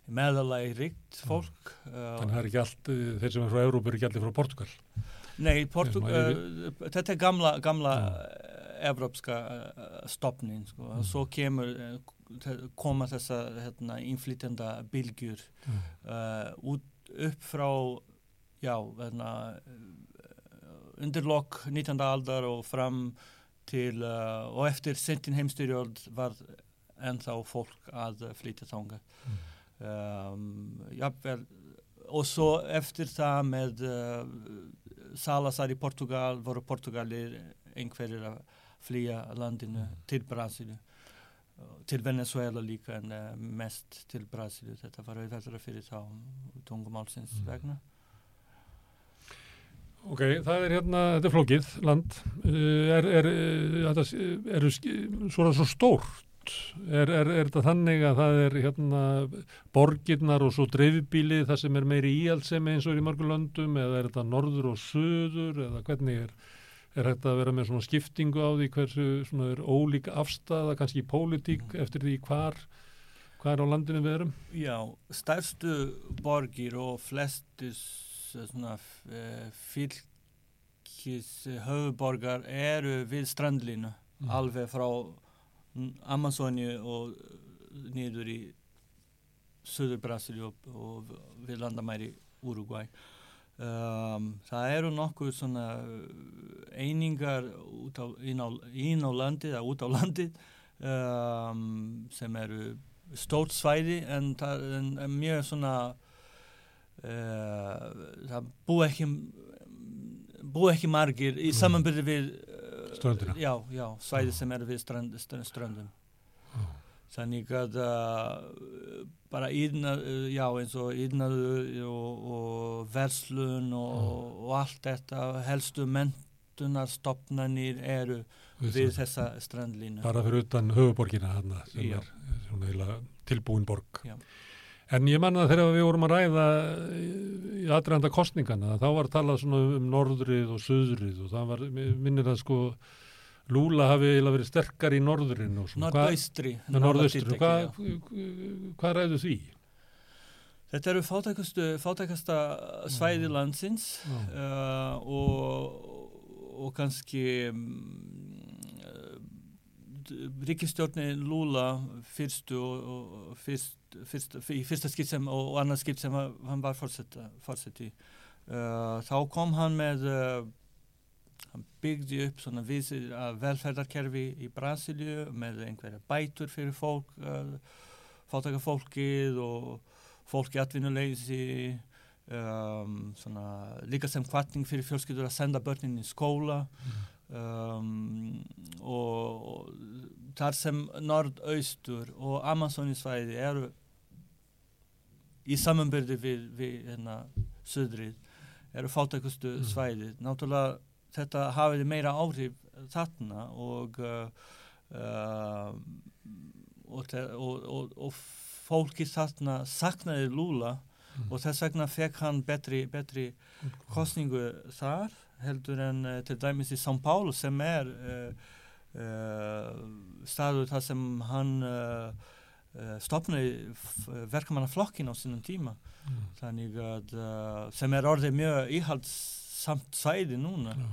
meðalagi ríkt fólk uh, Þannig það er ekki allt, eh, þeir sem er frá Európa er ekki allir frá Portugal. Nei, Portug, uh, þetta er gamla, gamla evrópska stopnin sko. Mm. svo kemur koma þessa hérna, innflytjanda bylgjur Mm. út upp frá já, hérna, undir lok 19. aldar og fram til uh, og eftir sentin heimstyrjöld var ennþá fólk að flytja þanga Mm. um, jafnvel og svo eftir það með uh, Salazar í Portugal voru Portugalir einhverjir að flýja landinu Mm. til Brasilíu Uh, til Venezuela líka en uh, mest til Brasilíu þetta var auðvitað fyrir þá tungumálsins Mm. vegna Ok, það er hérna, þetta er flókið land, uh, er, er, þetta, s- eru sk- svona svo stórt, er, er, er þetta þannig að það er hérna borgirnar og svo dreifbíli það sem er meiri íhaldsemi eins og er í mörgum löndum eða er þetta norður og söður eða hvernig er, er hægt að vera með svona skiptingu á því hversu svona er ólík afstæða kannski í pólitík eftir því hvar, hvað er á landinu við erum? Já, stærstu borgir og flestis svona eh, fylgis höfuborgar eru við strandlínu Mm. alveg frá Amazoni og niður í söður Brasilíu og, og við landamæri Uruguay. Um, það eru nokkuð svona einingar út á, inn, á, inn á landið eða út á landið um, sem eru stórt svæði en en, en mjög svona það bú ekki bú ekki margir í Mm. samanbyrði við uh, Ströndina. já, já, svæði Já. sem eru við strand, ströndum Já. þannig að uh, bara íðna, já eins og íðnaðu og, og verslun og, og allt þetta helstu mentunarstopnanir eru við þessa strandlínu bara fyrir utan höfuborgina hana, sem er tilbúin borg Já. En ég manna þegar við vorum að ræða í aðræðanda kostningana þá var talað svona um norðrið og söðrið og það var, minnir að sko Lúla hafi eiginlega verið sterkar í norðurinn og svona, norðaustri norðaustri, hvað, já. hvað ræðu því? Þetta eru fátækasta svæði Mm. landsins uh, og, og kannski um, ríkistjórni Lula fyrstu og, og fyrst, fyrst, í fyrsta skipt sem og, og annað skipt sem hann var fórseti. Uh, þá kom hann með uh, hann byggði upp svona vísir að velferðarkerfi í Brasilíu með einhverja bætur fyrir fólk uh, fátæka fólkið og fólk í atvinnuleysi um, svona, líka sem kvartning fyrir fjölskyldur að senda börnin í skóla um, og, og þar sem norðaustur og Amazonisvæði eru í samanbyrði við, við hérna, söðrið eru fátækustu Mm. svæði náttúrulega þetta hafiði meira áhrif þarna og uh, uh, og, og, og, og fólki þarna saknaði Lula Mm. og þess vegna fekk hann betri, betri kostningu þar heldur en uh, til dæmis í São Paulo sem er uh, staður þar sem hann stopnaði verkamannaflokkin á sínum tíma Mm. þannig að uh, sem er orðið mjög íhaldsamt svæði núna Já.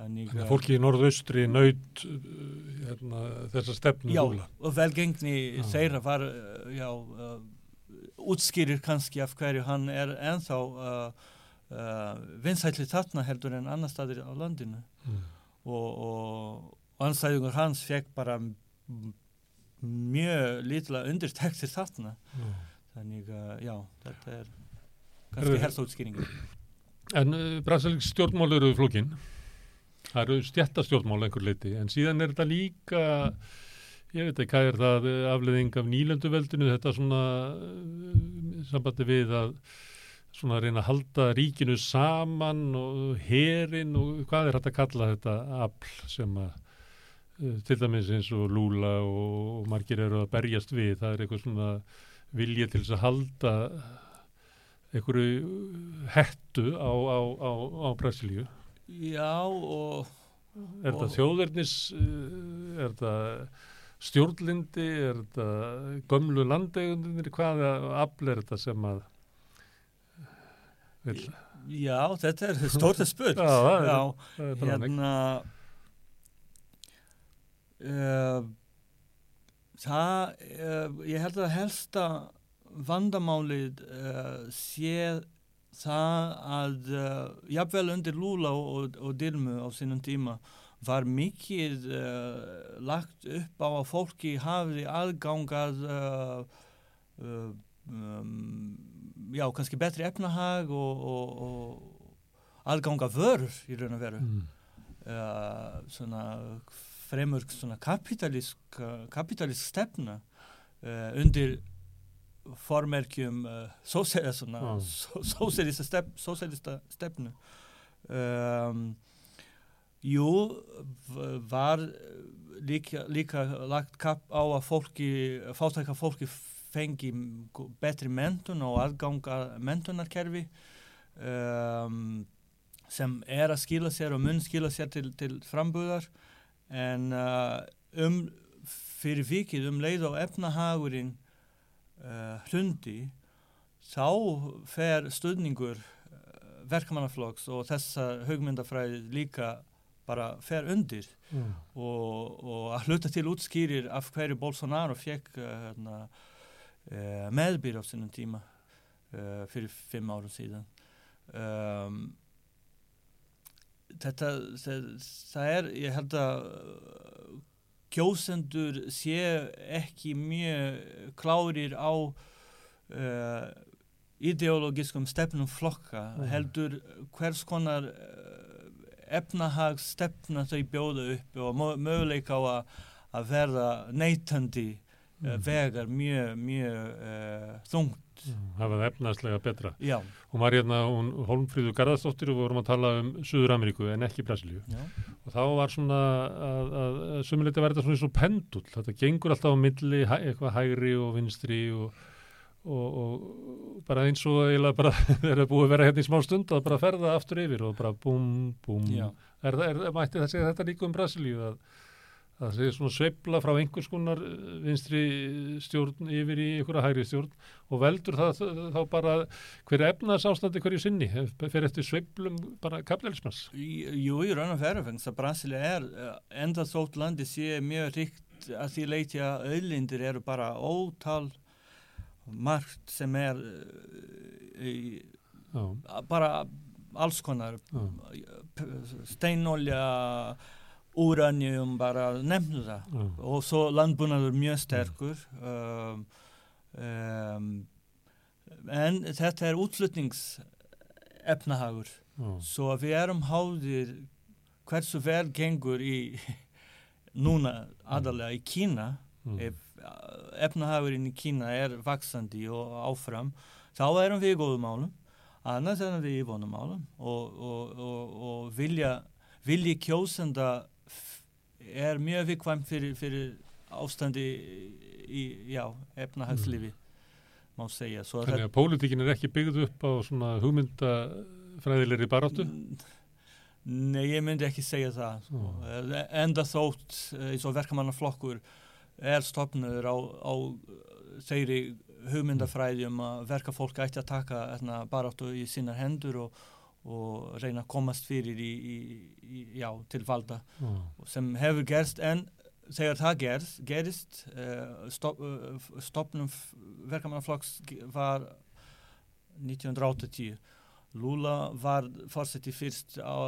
þannig að fólki í norðaustri naut hérna, þessa stefnu já, Lúla. og velgengni Já. þeirra var já, uh, útskýrir kannski af hverju hann er ennþá uh, uh, vinsætli þarna heldur en annar staðir á landinu Mm. og, og, anstæðingur hans fekk bara mjög litla undirtektir þarna Já. þannig að já, þetta er kannski helst útskýringin En uh, brasilísk stjórnmál eru flókin. Það eru stjættastjórnmál einhver leiti, en síðan er þetta líka, ég veit ekki hvað er það uh, afleðing af nýlenduveldinu, þetta svona uh, sambandi við að svona reyna að halda ríkinu saman og herin og hvað er hægt að kalla þetta afl sem að til dæmis eins og Lúla og, og margir eru að berjast við, það er eitthvað svona vilja til þess að halda einhverju hettu á, á, á, á Brasilíu. já og Er Og- þjóðvernis, uh, er þetta stjórnlindi, er þetta gömlu landegundir, hvaða afl er þetta sem að vil, já, þetta er stórt að spurt Já, það já, það hérna. Uh, það uh, ég held að helsta vandamálið uh, sé það að jafnvel undir Lúla og, og, Dilmu á sínum tíma var mikið lagt upp á að fólki hafi aðgangað uh, um, já, kannski betri efnahag og, og, og aðganga vörur í raun og veru Mm. uh, svona fremur svona kapitalísk kapitalísk stefna uh, undir formerkjum uh, sósel, svona, Já. só- sósíalista stef, stefnu um, jú var líka, líka lagt kapp á að fólki fátæka fólki fengi betri mentun og aðganga mentunarkerfi um, sem er að skila sér og mun skila sér til, til frambúðar en uh, um fyrir vikið um leið og efnahagurinn uh, hrundi þá fer stuðningur uh, verkamannaflokks og þessa hugmyndafræði líka bara fer undir Mm. og, og að hluta til útskýrir af hverju Bolsonaro fekk uh, hérna, uh, meðbyr á sinnum tíma uh, fyrir fimm árum síðan um, þetta það, það er, ég held að uh, kjósendur sé ekki mjög klárir á uh, ideológiskum stefnum flokka Mm. heldur hvers konar uh, efnahagsstefna þau bjóða upp og mö- möguleika á að, að verða neytandi uh, Mm. vegar mjög, mjög uh, þungt. Mm, hafa það efnaðslega betra. Já, Hún var hérna, hún Holmfríður Garðarsdóttir og við vorum að tala um Suður Ameríku en ekki Brasilíu. já. Og þá var svona að, að, að sumuleiti var þetta svona eins og pendul. Þetta gengur alltaf á milli, hæ, eitthvað hægri og vinstri og, og, og bara eins og eiginlega bara *laughs* þegar það búið að vera hérna í smá stund að bara ferða aftur yfir og bara búm. Já. Er, það- er, mætti það segja þetta líka um Brasilíu að það sé svona sveifla frá einhvers konar eh, vinstri stjórn yfir í einhverja hægri stjórn og veldur það þá bara hver efnaðs ástandi hverju sinni fyrir eftir sveiflum bara kapitalismans. Jú, í raun og veru fengst að Brasilia er uh, enda þótt landi sé mjög ríkt að því leiti að auðlindir eru bara ótal margt sem er uh, í, bara alls konar steinolja úranjum, bara nefndu það. Já, og svo landbúnaður mjög sterkur um, um, en þetta er útflutningsefnahagur. Já, svo við erum háðir hversu vel gengur í *laughs* núna aðalega í Kína. Mm, ef uh, efnahagurinn í Kína er vaksandi og áfram þá erum við í góðum málum. Annars erum við í vonum málum og, og, og, og vilja vilji kjósenda er mjög vikvæm fyrir, fyrir ástandi í já, efnahagslifi má segja svo að Þannig að pólitíkin er ekki byggð upp á svona hugmyndafræðilegri baráttu Nei, ég myndi ekki segja það. Sko. Enda þótt eh, eins og verkamannaflokkur er stopnur á, á þeirri hugmyndafræði um að verka fólk ætti að taka etna, baráttu í sínar hendur og, og reyna að komast fyrir í, í, í, já, til valda. Já, sem hefur gerst en þegar það gerst, gerist uh, stop, uh, stopnum verkamannaflokks var 1980 Lula var fórseti fyrst á,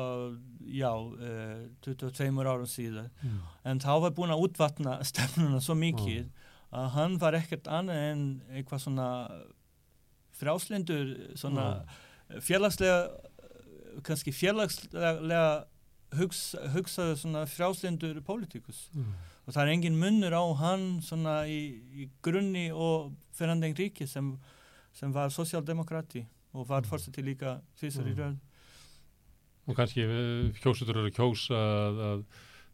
já, uh, 22 árum síðan mm, en þá var búin að útvatna *laughs* stefnuna svo mikið að hann var ekkert annað en eitthvað svona frjáslindur svona félagslega kannski félagslega hugsa, hugsaðu svona frjáslindur pólitíkus mm, og það er engin munnur á hann svona í, í grunni og Fernand Enrique sem, sem var sosialdemokrati og var Mm. fórseti líka tvisar í Mm. raun og kannski eh, kjósutur eru að kjósa að, að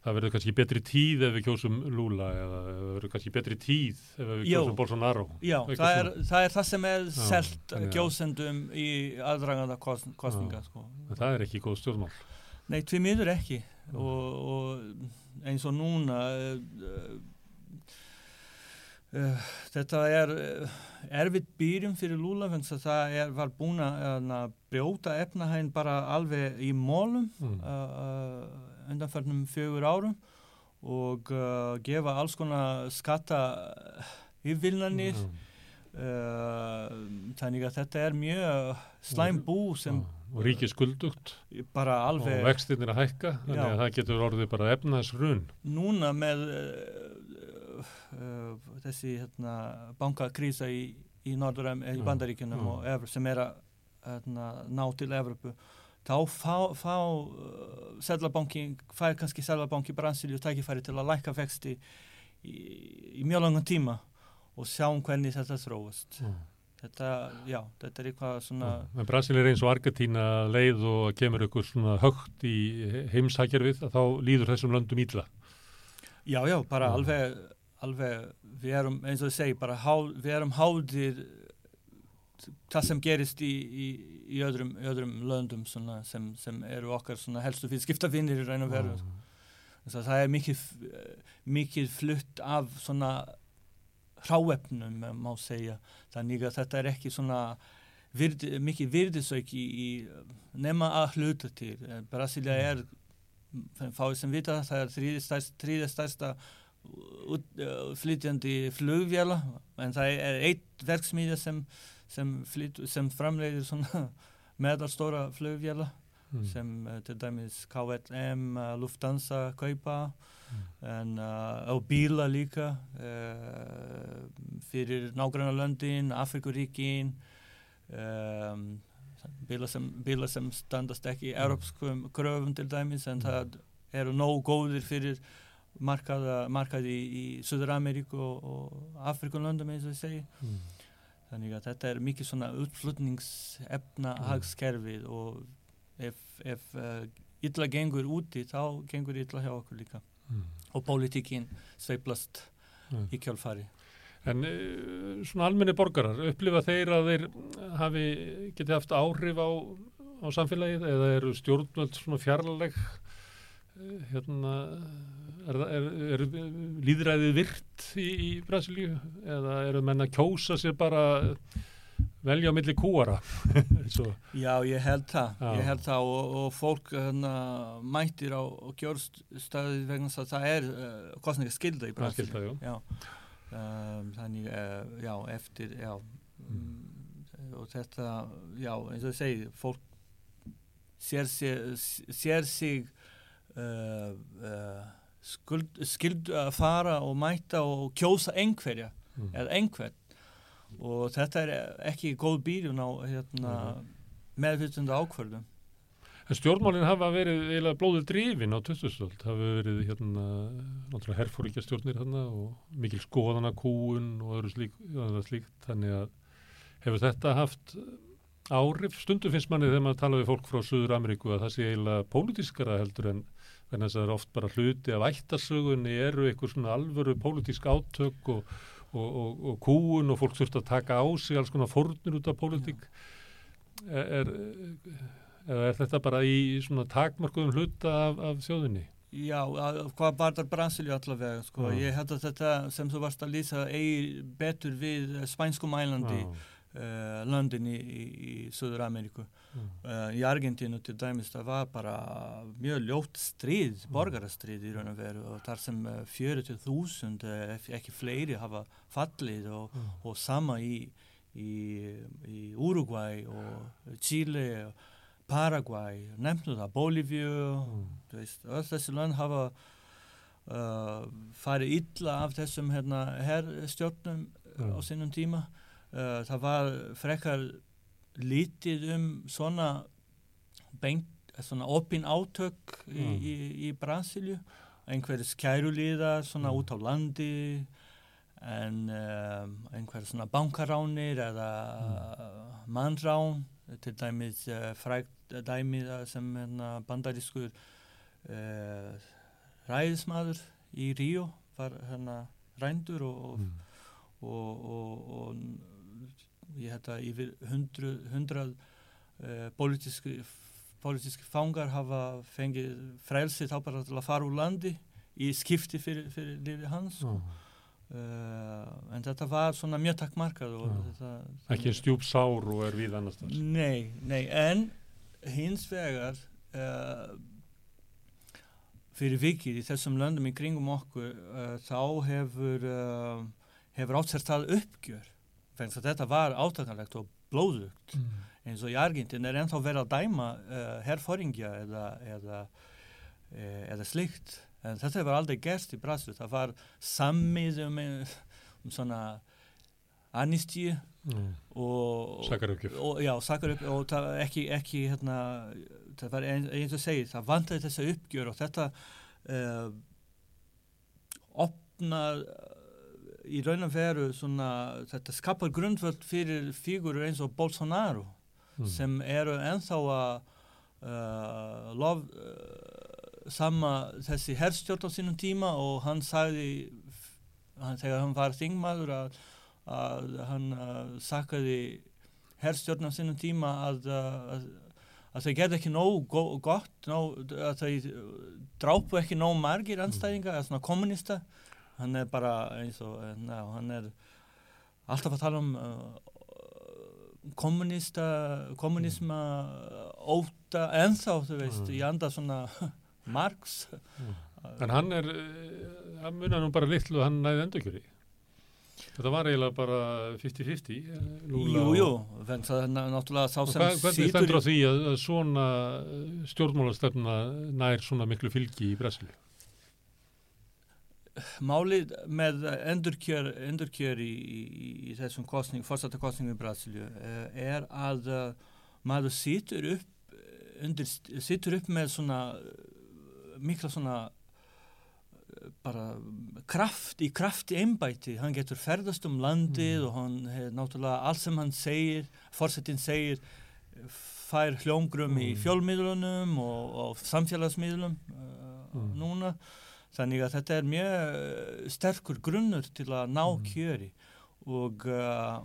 það verður kannski betri tíð ef við kjósum Lula eða það verður kannski betri tíð ef við Jó. kjósum Bolsonaro. Já, það er, það er það sem er Já, selt þannig að- gjósendum í aðdraganda kost, kostninga sko. það er ekki góð stjórnmál. Nei, tvið miður ekki. Og, og eins og núna uh, uh, þetta er uh, erfitt byrjum fyrir Lula þannig að það er, var búin að uh, brjóta efnahægin bara alveg í mólum mm, uh, uh, undanförnum fjögur árum og uh, gefa alls konar skatta yfirvilnanir. Já, uh, þannig að þetta er mjög slæm bú sem og ríkið skuldugt bara alveg og vextirnir að hækka þannig Já. að það getur orðið bara efnaðsrun núna með uh, uh, þessi hérna, bankakrísa í, í, í Já, Bandaríkjunum já. og Evru, sem er að hérna, ná til Evropu þá fá, fá uh, Sædlabanki, fær kannski Sædlabanki Brasilíu tækifæri til að lækka vexti í, í mjög langan tíma og sjáum hvernig þetta þróast Já. þetta, já, þetta er eitthvað svona en Brasil er eins og Argentína leið og kemur ykkur svona högt í heimsækjarfið að þá líður þessum löndum ítla Já, já, bara Já. alveg, alveg, við erum, eins og ég segi, bara há, við erum háðir það sem gerist í, í, í, öðrum, öðrum löndum svona, sem, sem eru okkar helstu fyrir skiptafinnir í raun og veru. Að það er mikið, mikið flutt af svona hráefnum eh, má segja þannig að þetta er ekki svona virdi, mikið virðisauki í, í nema að hluta til. Eh, Brasilia er fáið sem vita það er þrýði stærsta uh, flytjandi flugvjala en það er eitt verksmíðja sem, sem, sem framleiðir svona *laughs* meðalstóra flugvjala Mm. sem uh, til dæmis KLM, uh, Lufthansa kaupa en, uh, og bíla líka fyrir nágranna löndin, Afrikuríkin um, bíla, sem, bíla sem standast ekki í europskum kröfum til dæmis en það eru nóg góðir fyrir markaði í, í Suður-Ameríku og, og Afrikulöndum eins og ég segi Mm. Þannig að þetta er mikið svona útflutningsefna hagskerfið og ef, ef uh, illa gengur úti þá gengur illa hjá okkur líka Mm. og pólitíkin sveiplast Mm. í kjálfari. En uh, svona almenni borgarar, upplifa þeir að þeir hafi, geti haft áhrif á, á samfélagið eða eru stjórnvöld svona fjarlæg uh, hérna er, er, er líðræðið virt í, í Brasilíu eða eru menn að kjósa sér bara velja á milli kúara *laughs* Já, ég held það, Já. ég held það og, og fólk hana, mættir á, kjörstæði vegna þess að það er uh, kostningaskylda í Það er Brasilíu. Já, um, þannig, uh, já, eftir, já, mm. og þetta, já, eins og ég segi, fólk sér, sér, sér sig uh, skuld, skyld að fara og mæta og kjósa einhverja mm. eða einhvern. Og þetta er ekki góð byrjun á hérna, meðfyrstunda ákvörðum En stjórnmálinn hafa verið eiginlega blóðið drifin á 2000-öld, hafa verið hérna, náttúrulega herfóríkja stjórnir hérna og mikil skoðana kúun og öðru slík, öðru slíkt, þannig að hefur þetta haft áhrif, stundum finnst manni þegar maður tala við fólk frá Suður Ameríku að það sé eiginlega pólitískara heldur en en þess að það er oft bara hluti af ættarsögunni eru eitthvað svona alvöru pólitísk átök og, og, og, og kúun og fólk þurft að taka á sig alls konar fórnir út af pólitík er, er er þetta bara í svona takmarkuðum hluta af, af þjóðinni? Já, að, hvað barðar Brasilíu allavega sko. Já. ég held að þetta sem þú varst að lýsa eigi betur við spænskum ælandi Já, uh, löndin í, í, í Suður Ameríku já. uh, í Argentínu til dæmis það var bara mjög ljótt stríð, borgarastríð í raun og veru og þar sem uh, 40.000 uh, ekki fleiri hafa fallið og, Já. og sama í, í, í Uruguay og Chile og Paraguay, nefndu það, Bolíviu Mm. öll þessi lönd hafa uh, farið illa af þessum hérna, herrstjórnum Já. á sinnum tíma það var frekar lítið um svona beint, svona opin átök í, Mm. í, í Brasilju einhverjir skærulíðar svona Mm. út á landi en um, einhverjir svona bankaránir eða mm. mannrán til dæmis uh, frægt dæmi það sem hérna, bandarískur uh, ræðismadur í Ríó var hérna rændur og, og, Mm. og, og, og ég hætta yfir hundru, hundrað uh, politíski, politíski fangar hafa fengið frelsið þá bara til að fara úr landi í skipti fyrir, fyrir lífi hans Já. uh, en þetta var svona mjög takkmarkað þetta, Ekki stjúp sár og er við annars þar. Nei, nei, en hins vegar uh, fyrir vikið í þessum löndum í kringum okkur uh, þá hefur uh, hefur átt sér það uppgjör þannig að þetta var átakanlegt og blóðugt. Mm. eins og í Argentin er ennþá verið að dæma uh, herrfóringja eða, eða, e, eða slikt en þetta hefur aldrei gerst í Brasil það var sammið um, um svona anistíu Mm. og, og já, sakaraupp og það ekki, ekki hérna, það var ein, eins og segið, það vantaði þessa uppgjör og þetta uh, opnar uh, í raun og veru svona, þetta skapar grundvöld fyrir fígurur eins og Bolsonaro Mm. sem eru ennþá að uh, lof uh, sama þessi herstjórn á sínum tíma og hann sagði hann, þegar hann var þingmaður að, að hann uh, sakkaði herstjórn á sínum tíma að, uh, að, að þau gerði ekki nóg go gott, nóg, að uh, drápu ekki nóg margir anstæðinga, eða svona kommunista hann er bara eins og, ná, hann er alltaf að tala um uh, kommunista, kommunisma óta ennþá, þú veist, Mm. í anda svona *laughs* Marx. En hann er, eh, hann munar nú bara litlu að hann næði endurkjöri. Þetta var eiginlega bara 50-50. eh, Lula Jú, og- jú, en það er ná- náttúrulega sá sem hvað, hvernig stendur á því að, að svona eh, stjórnmálastefna nær svona miklu fylgi í Brasilíu? Málið með endurkjör, endurkjör í, í, í þessum kostning, fórsættu kostningum í Brasilíu uh, er að uh, maður situr upp, eh, undir, situr upp með svona mikla svona bara kraft í kraft í einbæti, hann getur ferðast um landið Mm. og hann hef, náttúrulega allt sem hann segir, fórsetin segir fær hljóngrum í Mm. fjölmiðlunum og, og samfélagsmiðlum uh, Mm. núna þannig að þetta er mjög uh, sterkur grunnur til að ná Mm. kjöri og, uh,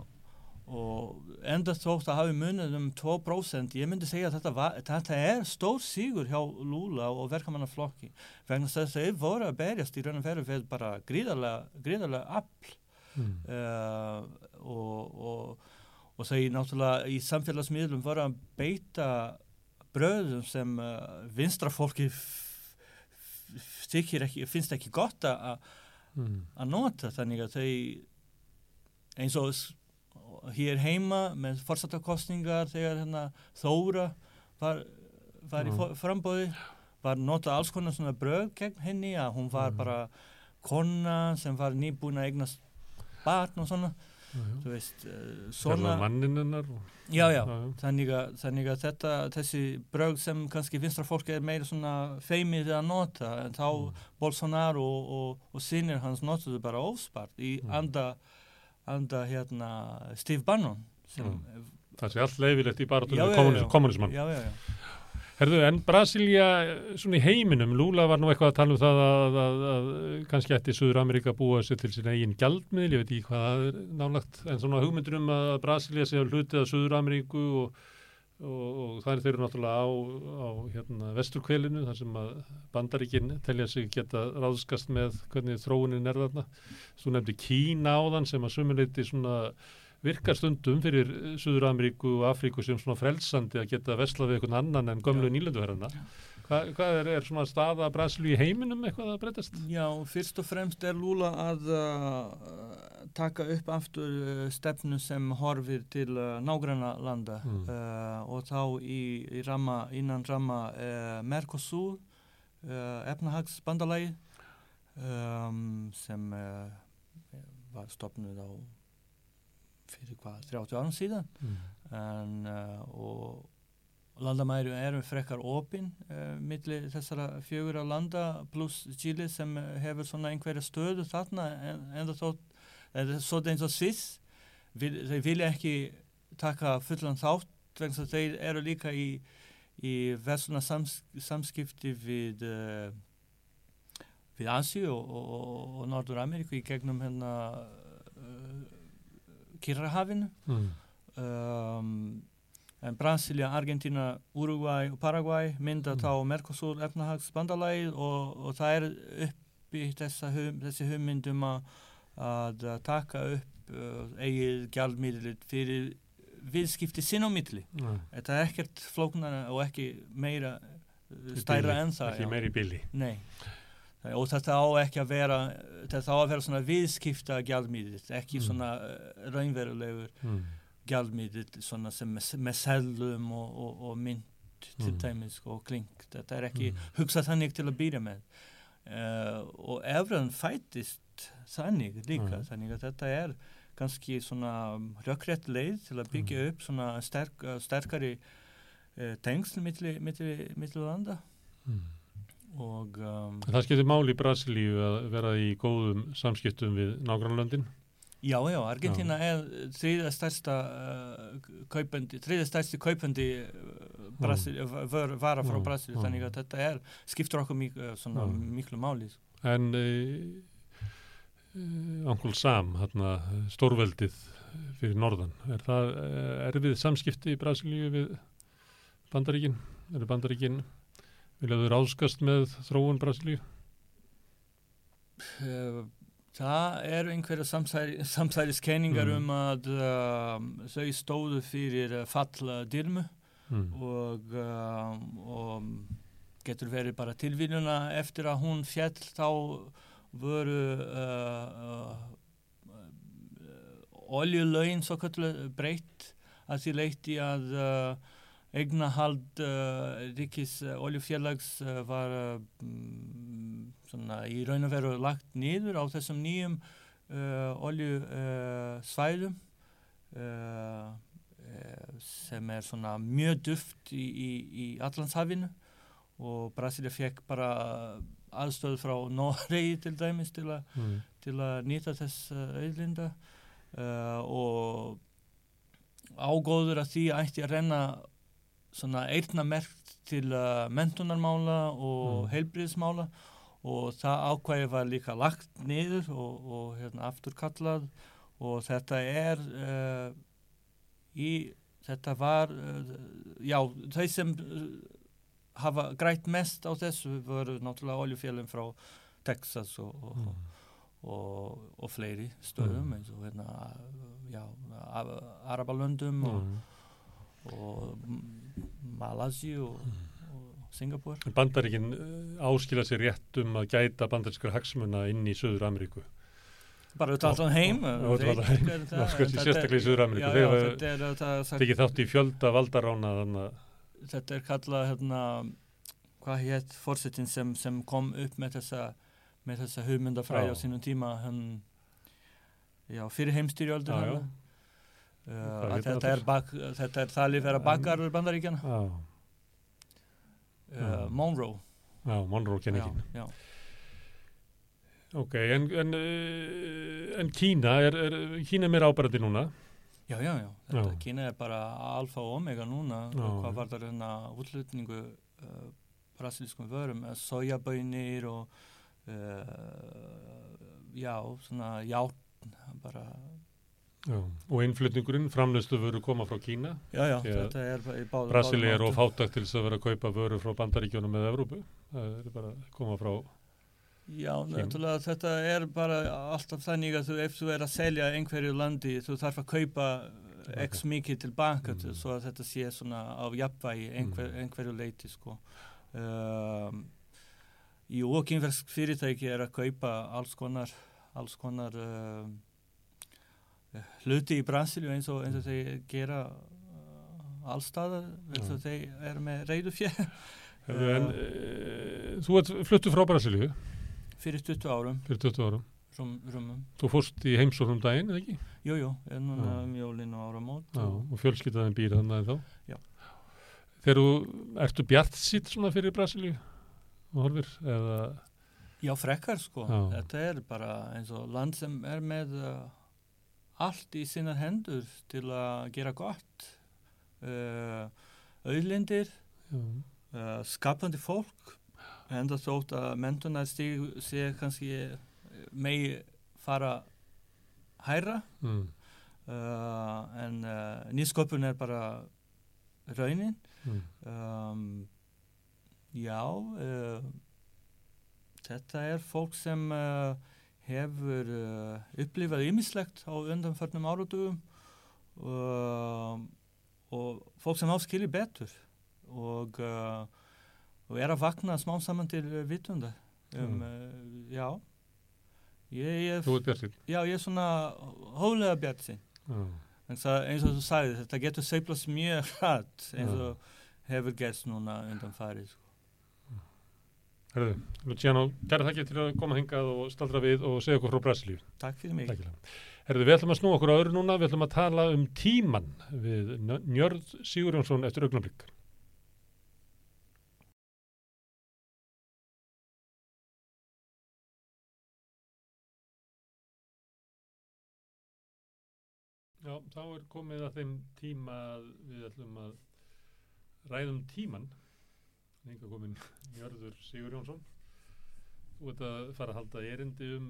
og enda þótt að hafi munið um 2% ég myndi segja að þetta, var, þetta er stór sígur hjá Lula og verkamannaflokki vegna þess að þeir voru að berjast í raun og veru við bara gríðarlega, gríðarlega afl Mm. uh, og, og, og þau náttúrulega í samfélagsmiðlum voru að beita bröðum sem uh, vinstra fólki ekki, finnst ekki gott að Mm. að nota þannig að þau eins og hér heima með forsatakostningar þegar hérna Þóra var, var í Mm. frambóði var nota alls konar svona bröð gegn henni að hún var Mm. bara kona sem var nýbúin að eignast barn og svona. Þú veist, uh, Svona svona mannin hennar. og- já, já, þannig að, þannig að þetta, þessi bröð sem kannski vinstra fólk er meira svona feimið að nota en þá Mm. Bolsonaro og, og, og sinir hans notuðu bara óspart í Mm. anda, anda hérna Steve Bannon sem, Það sé allt leifilegt í já. kommunismann. já, já, já. Herðu, en Brasilia, eh, svona í heiminum, Lula var nú eitthvað að tala um það að, að, að kannski ætti Suður Amerika búa sér til sín eigin gjaldmiðl, ég veit ekki hvað það er nálagt, en svona hugmyndur um að Brasilia sé hlutið að Suður Ameríku og, og, og það er þeir eru náttúrulega á, á hérna, vesturkvelinu, þar sem að bandaríkin telja sig geta ráðskast með hvernig þróunin er þarna. Þú nefndi Kína áðan sem að sumuleiti svona virkar stundum fyrir Suður Ameríku og Afríku sem svona frelsandi að geta veslað við einhvern annan en gömlu nýlenduherrana. Hva, hvað er, er svona staða Brasilíu í heiminum eitthvað að breytast? já, fyrst og fremst er Lula að uh, taka upp aftur uh, stefnu sem horfir til uh, nágranna landa Mm. uh, og þá í, í ramma, innan ramma uh, Mercosur uh, efnahagsbandalagi um, sem var stopnuð á fyrir hvað, 30 árum síðan Mm. en, uh, og landamæri eru frekar opinn uh, milli þessara fjögura landa pluss Chile sem uh, hefur svona einhverja stöðu þarna en, en það þótt eða svo eins og Sviss vil, þeir vilja ekki taka fullan þátt vegna þess að þeir eru líka í, í versluna sams, samskipti við uh, við Asi og, og, og, Norður Ameríku í gegnum hérna Kyrrahafinu Mm. um, en Brasilia, Argentina, Uruguay og Paraguay mynda Mm. þá Mercosur efnahagsbandalagið og, og það er uppi þessa hum, þessi hugmyndum að, taka upp uh, eigið gjaldmiðlit fyrir viðskipti sinn á milli. Ja. Þetta er ekkert flóknara og ekki meira uh, stærra en það. Ekki meiri bíli. Nei. Og þetta á ekki að vera, þetta á að vera svona viðskipta gjaldmiðlit, ekki Mm. svona uh, raunverulegur Mm. gjaldmiðl svona sem með, með sellum og, og, og mynd til Mm. dæmis og kling þetta er ekki Mm. hugsað þannig til að byrja með uh, og efran fætist þannig líka Mm. þannig að þetta er kannski svona rökrétt leið til að byggja upp svona sterk, sterkari uh, tengsl milli landa Mm. Og um, Það skiptir máli í Brasilíu að vera í góðum samskiptum við nágrannlöndin. Já, já, Argentina er þriða stærsta uh, kaupandi, þriða stærsti kaupandi uh, Brasil, uh, var, vara frá Mm, Brasil, mm. þannig að þetta er, skiptur okkur mik, uh, svona Mm. miklu máli. En uh, uh, Uncle Sam, hérna, stórveldið fyrir norðan, er það uh, erfið samskipti í Brasilíu við bandaríkin? Eru bandaríkin, viljaðu ráðskast með þróun Brasilíu? Uh, Það eru einhverja samsæri, samsæriskenningar Mm. um að um, þau stóðu fyrir uh, fall uh, dyrmu Mm. og, um, og getur verið bara tilvíðuna eftir að hún fjall þá voru uh, uh, uh, oljulögin svo kallu breytt að því leyti að uh, eignahald uh, ríkis uh, oljufélags uh, var uh, mm, svona í raun og veru lagt niður á þessum nýjum oljusvæðum eh, sem er svona mjög duft í, í, í Allandshafinu og Brasilia fekk bara aðstöð frá Noregi *laughs* til dæmis til, a, Mm. til að nýta þess auðlinda og ágóður að því ætti að renna svona eirnamerkt til uh, mentunarmála og Mm. heilbriðismála og það ákvæði var líka lagt niður og, og hérna, afturkallað og þetta er uh, í, þetta var uh, já, þau sem uh, hafa grætt mest á þessu voru náttúrulega oljufélum frá Texas og, og, Mm. og, og fleiri stöðum Mm. eins og hérna Arabalöndum Mm. og og, Mm. og Singapur Bandaríkin uh, áskila sér rétt um að gæta bandarískar hagsmuna inn í Söður Ameríku. bara út allan heim eh, sko, sérstaklega í er, það, það, Tekið þátt í fjölda valdarána þetta er kallað hérna, hvað hétt fórsetin sem, sem kom upp með þessa með þessa hugmyndafræði á sínum tíma hann, já, fyrir heimstyrjöldur Hvað að þetta er, bak, þetta er talið vera bakgarður bandaríkjana uh, Já. Monroe já, Monroe kenningin. já. Ok, en, en, uh, en Kína er, er, Kína er mér ábærandi núna. já, já, já, þetta Já. Kína er bara alfa og omega núna Já. hvað var það hérna útlutningu uh, brasilískum vörum sojabönir og uh, já, svona játn bara Já. Og innflutningurinn, framleiðslu vöru koma frá Kína. Er Brasili er of fátakt til þess að vera að kaupa vöru frá bandaríkjónum með Evrópu. Það er bara að koma frá... Já, náttúrulega þetta er bara alltaf þannig að þú, ef þú er að selja einhverju landi, þú þarf að kaupa x mikið tilbaka Mm. til, svo að þetta sé svona á jafnvægi einhver, Mm. einhverju leiti, sko. Um, jú, og kynversk fyrirtæki er að kaupa alls konar, alls konar um, hluti í Brasilíu eins og, eins og þeir gera uh, allstaðar, eins og þeir eru með reyðu *laughs* fjör En uh, þú ert fluttu frá Brasilíu fyrir 20 árum, fyrir 20 árum. rum, rumum. Þú fórst í heimsóknum daginn, eða ekki? Jú, jú, er núna Já. um jólin og áramót. Já, og- og fjölskyldaðin býr þannig en þá. Já. Þegar þú, ertu bjart sitt svona fyrir Brasilíu og horfir, eða... Já, frekkar sko. Já. Þetta er bara eins og land sem er með uh, allt í sinnar hendur til að gera gott. Uh, auðlindir, Já, uh, skapandi fólk, enda þótt að mentunar sé kannski megi fara hæra mm, uh, en nýsköpun er bara raunin. mm, Um, já, þetta er fólk sem hefur uh, upplifað ýmislegt á undanförnum áratugum uh, og fólk sem áskilji betur og, uh, og er að vakna smá saman til vitunda. Um, uh, já, ég, ég, Þú ert bjart sitt. já, ég er svona hólega bjart sinn. Já. En það, eins og þú sagði, þetta getur seiflast mjög hratt eins og hefur gerst núna undan farið. Sko. Herðu, Luciano, kæra þakki til að koma hingað og staldra við og segja okkur frá Brasilíu. Takk fyrir mig. Takkilega. Herðu, við ætlum að snúa okkur á öðru núna, við ætlum að tala um tíman við Njö- Njörð Sigurjónsson eftir augnablik. Já, þá er komið að þeim tíma að við ætlum að ræðum tíman. Enga komin Njörður Sigurjónsson. Þú ert að fara að halda erindi um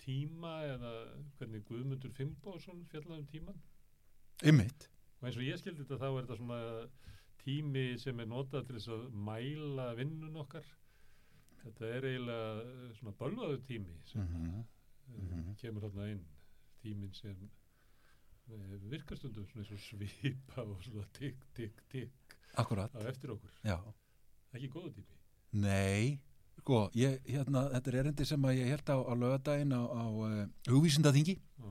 tíma eða hvernig Guðmundur Finnbóðsson fjallaði um tíman. Einmitt. Og eins og ég skildi þetta þá er þetta svona tími sem er notað til þess að mæla vinnun okkar. Þetta er eiginlega eh, svona bölvaðu tími sem Mhm. mm kemur þarna inn tíminn sem uh, virkastundum svona eins og svipa og svona tikk, tikk, tikk akkurat, á eftir okkur. já. Ekki góðu tími. Nei, sko, ég, hérna, þetta er erindi sem að ég held á, á lögadaginn á, á uh, hugvísindaþingi Já.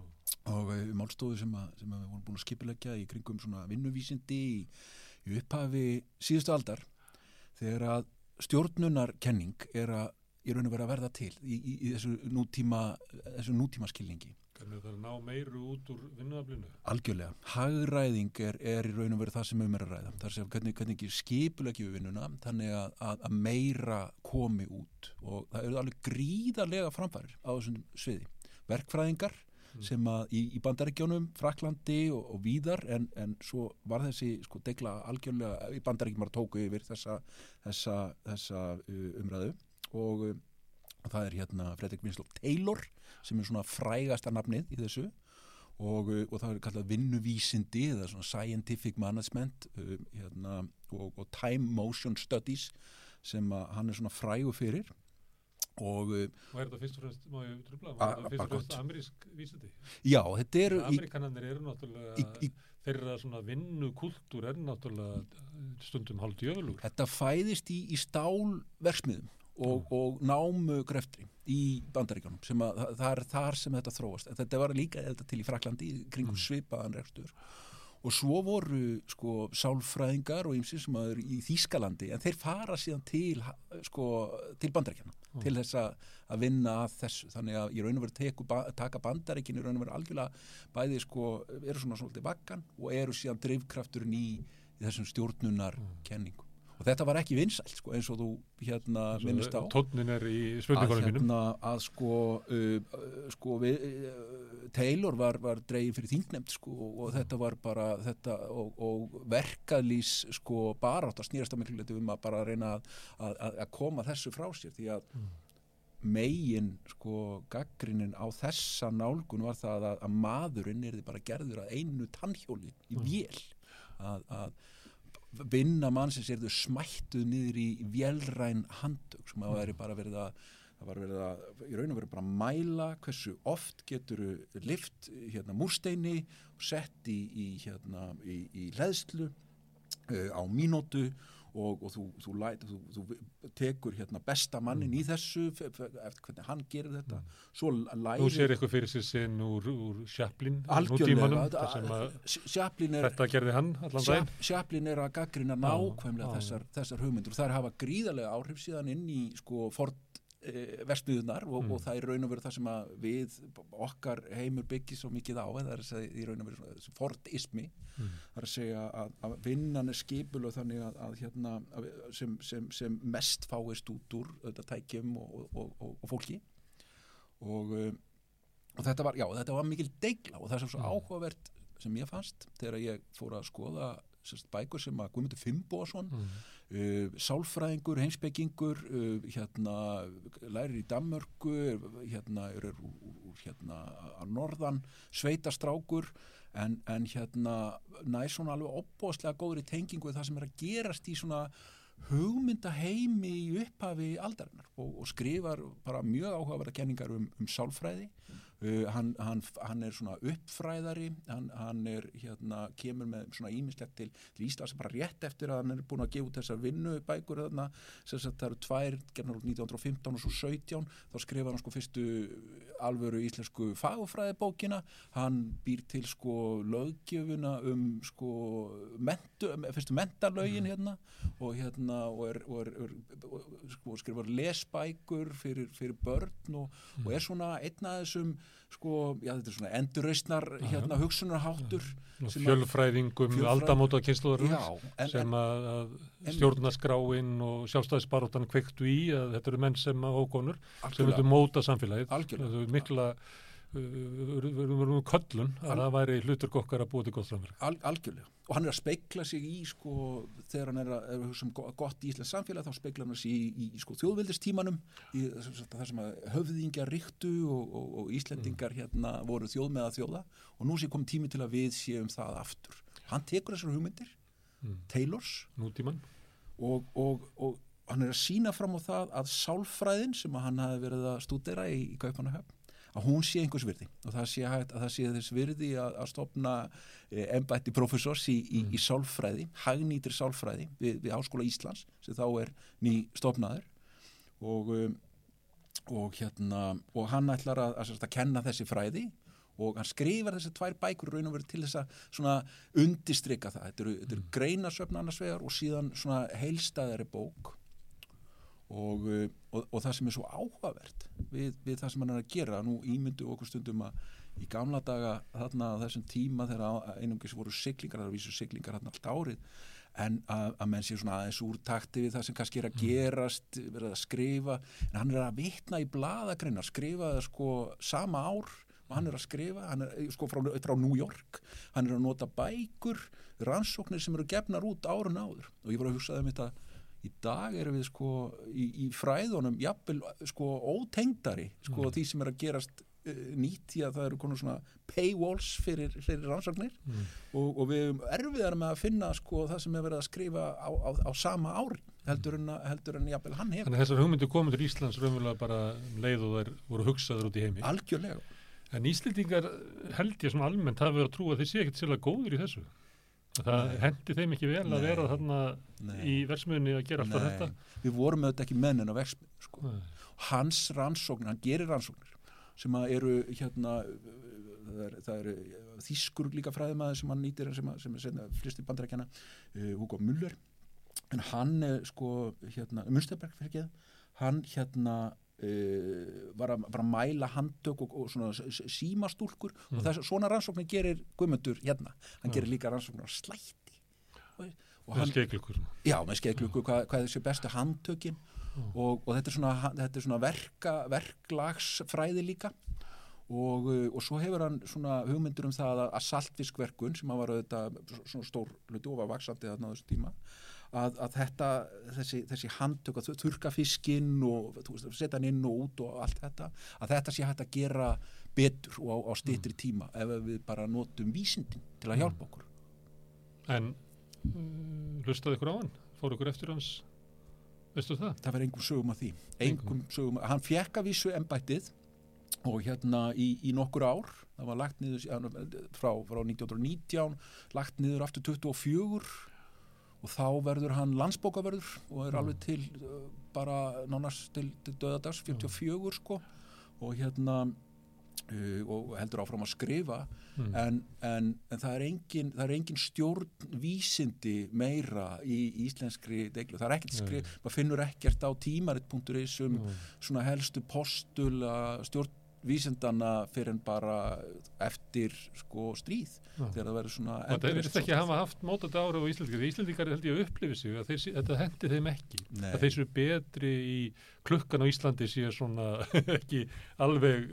og uh, málstofu sem, að, sem að við vorum búin að skipilegja í kringum svona vinnuvísindi í, í upphafi síðustu aldar þegar að stjórnunarkenning er að í raun og vera að verða til í, í, í þessu nútíma þessu nútíma skilningi Hvernig það er að ná meiru út úr vinnuaflinu? algjörlega, hagræðing er, er í raun og vera það sem um er að ræða. Það er sem hvernig, hvernig ekki skipuleggi við vinnuna þannig að, að, að meira komi út. Og það eru alveg gríðarlega framfærir á þessum sviði. Verkfræðingar Mm. sem að í, í bandaríkjónum, Fraklandi og, og víðar en, en svo var þessi sko degla algjörlega í bandaríkjum bara tóku yfir þessa, þessa, þessa uh, umræðu. Og uh, það er hérna Fredrik Winslow Taylor sem er svona frægasta nafnið í þessu. Og, uh, og það er kallað vinnuvísindi eða svona scientific management uh, hérna, og, og time motion studies sem að hann er svona frægu fyrir. Og uh, Og er þetta fyrst og fremst, má ég trubla, A- er þetta fyrst og fremst amerísk vísindi? já, þetta eru í, Amerikanarnir eru náttúrulega, í, í, þeirra svona vinnukultúr er náttúrulega stundum hálf djöfulur. þetta fæðist í, í stálversmiðum og, og námu greftri í bandaríkjónum sem að það, er þar sem þetta þróast en þetta var líka þetta til í Fraklandi í kringum Mm. svipaðan rekstur og svo voru sko sálfræðingar og ymsir sem að eru í Þýskalandi en þeir fara síðan til sko, til bandaríkjana Mm. til þess að, að vinna að þessu þannig að ég raun og veru teku, taka bandaríkin í raun og veru algjörlega bæði sko eru svona svolítið vakkan og eru síðan drifkrafturinn í, í þessum stjórnunar kenningu og þetta var ekki vinsælt sko eins og þú hérna minnist á Tónnin er í spurningunum mínum. hérna, að sko, uh, sko við, uh, Taylor var, var dreigin fyrir þingnemt sko, og þetta var bara þetta og, og verkaðlýs sko, barátt að snýrast að miklu um að bara reyna að, að, að- að koma þessu frá sér því að megin sko gaggrinin á þessa nálgun var það að, að maðurinn er bara gerður að einu tannhjóli í Mm. vél að, vinna mannsins er þau smættuð niður í vélræn handtök sem að veri bara verið að það var verið að, í raun og verið bara að mæla hversu oft getur lift hérna múrsteini og sett í, í hérna í, í leðslu uh, á mínútu og, og þú, þú, læt, þú, þú tekur hérna besta mannin í þessu eftir hvernig hann gerir þetta svo læri Nú sér eitthvað fyrir sér sinn úr, úr er, þetta gerði hann allan daginn. Sjaplin er að gaggrina nákvæmlega já. þessar, þessar hugmyndur og er hafa gríðarlega áhrif síðan inn í sko ford e, versmiðunar og, Mm. og það er raun og veru það sem að við okkar heimur byggir svo mikið á það er í raun og veru fordismi Mm. það er að segja að, að vinnan er skipul og þannig að, að hérna að, sem, sem, sem mest fáist út úr þetta tækjum og, og, og, fólki og, um, og þetta var, já, þetta var mikil deigla og það er svo Mm. áhugavert sem ég fannst þegar ég fór að skoða sérst, bækur sem að Guðmundur Finnbósson Mm. Uh, sálfræðingur, heimspekingur uh, hérna, lærir í Danmörku hérna, er, úr, úr, hérna að norðan sveitastrákur en, en hérna næ svona alveg opbóðslega góður í tengingu það sem er að gerast í svona hugmynda heimi í upphafi aldarinnar og, og skrifar bara mjög áhugaverða kenningar um, um sálfræði uh, hann, hann, hann er svona uppfræðari hann, hann er hérna kemur með svona ímislegt til, til Íslands bara rétt eftir að hann er búin að gefa út þessar vinnubækur þarna, sem sagt það eru tvær gernar úr 1915 og svo 17 þá skrifar hann sko fyrstu alvöru íslensku fagfræðibókina hann býr til sko löggjöfuna um sko mentu, fyrstu mentalögin hérna. Og hérna og, er, og, er, er, og sko, skrifar lesbækur fyrir, fyrir börn og, og er svona einn af þessum sko, já þetta er svona endurreistnar hérna hugsunarháttur Fjölfræðingum, Fjölfræ- aldamóta en, sem að, að en- stjórnaskráin og sjálfstæðisbaróttan kveiktu í að þetta eru menn sem að ókonur sem vildu algjörlega, móta samfélagið mikla við erum um köllun að það væri hlutur okkar að búa til gott samfélag. Al, algjörlega. Og hann er að speikla sig í sko þegar hann er að, er hugsa um go- gott íslensk samfélag þá speikla hann sig í, í, í sko í þess- það sem að höfðingjar ríktu og, og, og Íslendingar hérna voru þjóð með að þjóða. Og nú sé kom tími til að við séum það aftur. Hann tekur þessar hugmyndir Mm. Taylors. Og, og, og hann er að sína fram á það að sálfræðin sem að hann hafi verið að stúdera í, í Kaupanahöfn að hún sé einhvers virði og það sé, hægt, að það sé þess virði að, að stopna eh, embætti professors í, í, í sálfræði, hagnýtri sálfræði við, við Háskóla Íslands sem þá er ný stopnaður og, um, og hérna og hann ætlar að, að, að kenna þessi fræði og hann skrifar þessi tvær bækur raun og verið til þess að svona undistrykka það. Þetta eru, þetta eru greinasöfn annars vegar og síðan svona heilstæðari bók og, uh, og, og það sem er svo áhugavert við, við það sem hann er að gera nú ímyndu okkur stundum að í gamla daga þarna þessum tíma þegar einungis voru siglingar, það eru vísu siglingar þarna allt árið en að, að menn sé svona aðeins úr takti við það sem kannski er að gerast verið að skrifa, en hann er að vitna í bladagreina, skrifa sko sama ár og hann er að skrifa hann er sko frá, frá New York hann er að nota bækur rannsóknir sem eru gefnar út árun áður. Og ég var að hugsa um þetta í dag erum við sko í, í fræðunum jafnvel sko ótengdari sko mm. því sem er að gerast uh, nýtt í að það eru konar svona paywalls fyrir, fyrir rannsóknir mm. og, og við erum erfiðar með að finna sko það sem er verið að skrifa á, á, á sama ári heldur en, heldur en jafnvel hann hefur. Þannig að þessar hugmyndu komið til Íslands raunverulega bara um leið og þær voru hugsaður út í heimi. Algjörlega. En Íslendingar held ég svona almennt hafa verið að trúa að þeir sé ekkert sérlega góður í þessu. Það hendi þeim ekki vel að vera þarna Nei. í versmiðunni að gera alltaf þetta. Við vorum auðvitað ekki mennin á versmiðun sko. Hans rannsóknir, hann gerir rannsóknir sem að eru hérna það eru er, þýskur líka fræðumæði sem hann nýtir sem, að, sem er senna flisti bandarækjana uh, Hugo Müller en hann sko hérna, Munsterberg fyrir ekki hann hérna Uh, var, að, var að mæla handtök og, og svona símastúlkur mm. og þess, svona rannsóknir gerir Guðmundur hérna, hann mm. gerir líka rannsóknir á slætti og, og með skeiklukkur já, með skeiklukkur, hvað, hvað er þessi bestu handtökin mm. og, og þetta er svona, þetta er svona verka, verklagsfræði líka og svo hefur hann svona hugmyndur um það að, að saltfiskverkun sem var auðvitað svona stór hluti og var vaksandi þarna á þessu tíma að, að þetta, þessi, þessi handtök að þurka fiskinn og setja hann inn og út og allt þetta að þetta sé hægt að gera betur og á, á stýttri mm. tíma ef við bara notum vísindin til að hjálpa okkur En hlustaði ykkur á hann? Fór ykkur eftir hans? Veistu það? Það verði einhver sögum að því einhver sögum að hann fjekka vísu embættið og hérna í, í nokkur ár það var lagt niður frá, frá 1919 lagt niður aftur 24 og þá verður hann landsbókaverður og er alveg til uh, bara nánast til, til döðadags 44 sko. Og hérna uh, og heldur áfram að skrifa. Mm. en, en, en það er engin, engin stjórnvísindi meira í íslenskri deglu, það er ekkert skrif, maður finnur ekkert á tímaritt.is um mm. svona helstu postula stjórn vísindana fyrir en bara eftir sko stríð. Já. þegar það verður svona og það er ekki að hafa haft mótandi ára á Íslandingar Íslandingar held ég að upplifi sig að þeir, þetta hendi þeim ekki. Nei. að þeir séu betri í klukkan á Íslandi séu svona *laughs* ekki alveg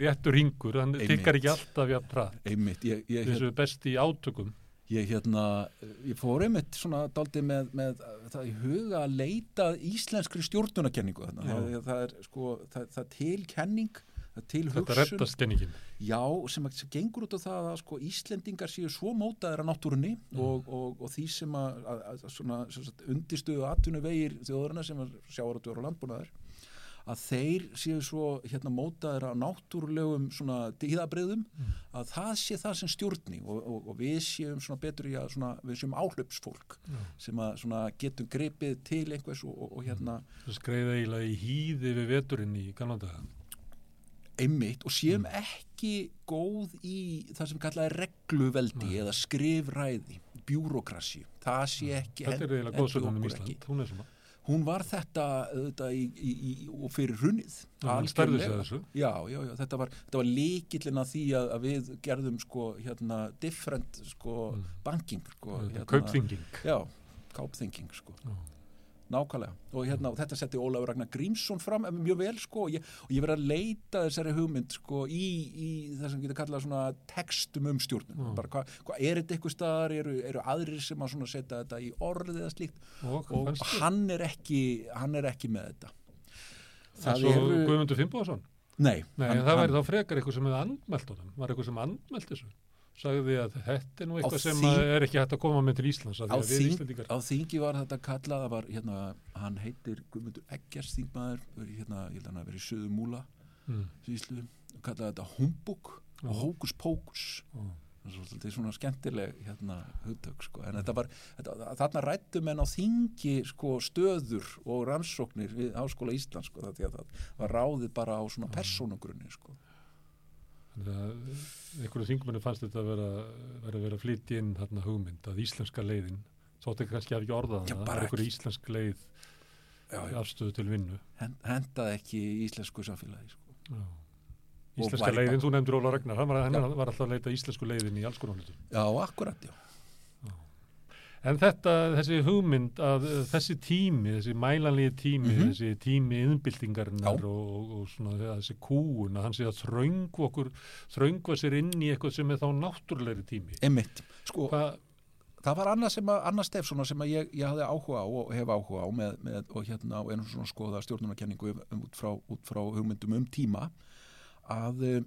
réttur hingur þannig tikkar ekki alltaf jafn rætt þeir séu best í átökum. Ég, hérna, ég fór einmitt svona daldi með, með það í huga að leita íslenskri stjórnunakenningu það, það er sko, það, það tilkenning. Þetta rettast genningin. Já, sem, sem gengur út á það að sko, Íslendingar séu svo mótaðir að náttúrunni mm. og, og, og því sem að, að, að svona, undirstöðu atvinnu vegir þjóðurna sem sjáaráttur og landbúnaður að þeir séu svo hérna mótaðir að náttúrulegum svona dýðabriðum mm. að það sé það sem stjórni og, og, og við séum betur í að svona, við séum áhlöpsfólk mm. sem að svona getum grepið til einhvers og, og hérna Það skreiða eiginlega í hýði við veturinn í kannandaga einmitt og séum mm. ekki góð í það sem kallaði regluveldi eða skrifræði bjúrokrasi, það sé ekki þetta er eiginlega góðsögnum í Ísland. hún er svona. Hún var þetta, þetta í, í, í, og fyrir hrunnið já, já, já, þetta var, var líkillin að því að, að við gerðum sko hérna different sko mm. banking sko, hérna, kaupþinging já, kaupþinging sko. Já nákvæmlega. Og hérna, þetta setti Ólafur Ragnar Grímsson fram mjög vel sko og ég, ég verði að leita þessari hugmynd sko í, í það sem getur kallað svona textum um stjórnum mm. bara hvað hva, er þetta eitthvað staðar? Eru, eru aðrir sem að setja þetta í orðið eða slíkt? Og, og hann er ekki hann er ekki með þetta. Það er svo Guðmundur Fimboðsson Nei, Nei hann, það væri þá frekar eitthvað sem hefði anmælt á það var eitthvað sem anmælt þessu sagði að þetta er nú eitthvað sem er ekki hægt að koma með til Íslands á, þing, á þingi var þetta kallað var, hérna, hann heitir Guðmundur Eggers þingmaður hérna, ég held að hann að verið í Söðu Múla mm. Kallaði þetta humbug Já. og hókus pókus Já. það er svona skemmtileg hérna hugtök sko. en þetta var, þetta, þarna rættu menn á þingi sko, stöður og rannsóknir við Háskóla Íslands sko, það var ráðið bara á svona persónugrunni sko. Að einhverju þingumennu fannst þetta að vera, vera, vera að flytja inn þarna hugmynd að íslenska leiðin, þótt ekki kannski hafi ekki orðað Já, það, það er einhverju íslensk leið afstöðu til vinnu. Hen- hendaði ekki íslensku samfélagi sko. Íslenska leiðin, þú nefndir Óla Ragnar, hann var, hann var alltaf að leita íslensku leiðin í alls konar já, akkurat, já En þetta, þessi hugmynd að uh, þessi tími, þessi mælanlegi tími, Mhm. þessi tími innbyltingarinnar Já. og, og, og svona þessi kúun, að hann sé að þröngu okkur, þröngu sér inn í eitthvað sem er þá náttúrulegri tími. Einmitt, sko, Hvað, það var annað sem að, annað stef svona sem að ég, ég hafði áhuga á og hef áhuga á með, með og hérna og einu svona skoða stjórnunarkenningu um, út, frá, út frá hugmyndum um tíma að eh,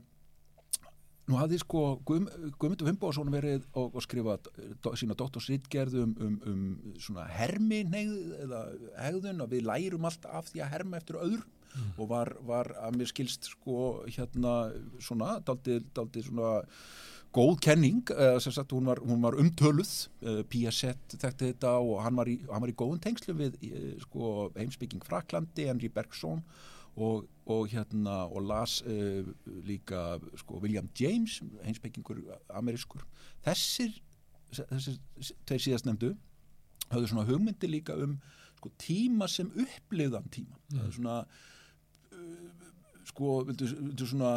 nú hafði sko Guðm, Guðmundur Fimboðsson verið og, og skrifa do, sína doktorsritgerð um, um, um svona hermi neyð, eða hegðun að við lærum allt af því að herma eftir öðru og var, var að mér skilst sko hérna svona daldið, daldið svona góð kenning, uh, sem sagt hún var, hún var umtöluð, uh, Piaget þekkti þetta og hann var í, hann var í góðum tengslum við sko, heimsbygging Fraklandi, Henry Bergson og, og hérna og las uh, líka sko, William James, heimsbyggingur amerískur. Þessir þessir tveir síðast nefndu höfðu svona hugmyndi líka um sko, tíma sem upplifðan tíma. Það er svona sko, vildu, vildu svona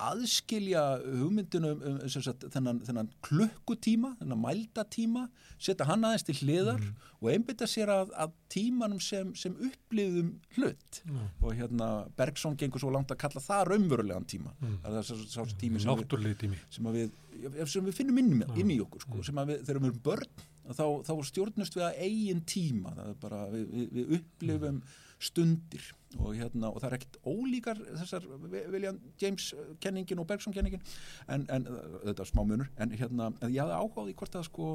aðskilja hugmyndinu um, um sem sagt, þennan, þennan klukkutíma, þennan mældatíma, setja hann aðeins til hliðar og einbytta sér að, að tímanum sem, sem upplifðum hlut. Já. og hérna Bergson gengur svo langt að kalla það raunverulegan tíma. Mm. það er sá, sá tími sem við, sem, að við, sem við finnum inn, inn í okkur sko, sem að við, þegar við erum börn þá, þá stjórnust við að eigin tíma. Það er bara, við, við, við upplifum stundir og, hérna, og það er ekkert ólíkar þessar William James kenningin og Bergson kenningin. En, en þetta er smá munur. En hérna, en ég hafði áhugaði hvort að sko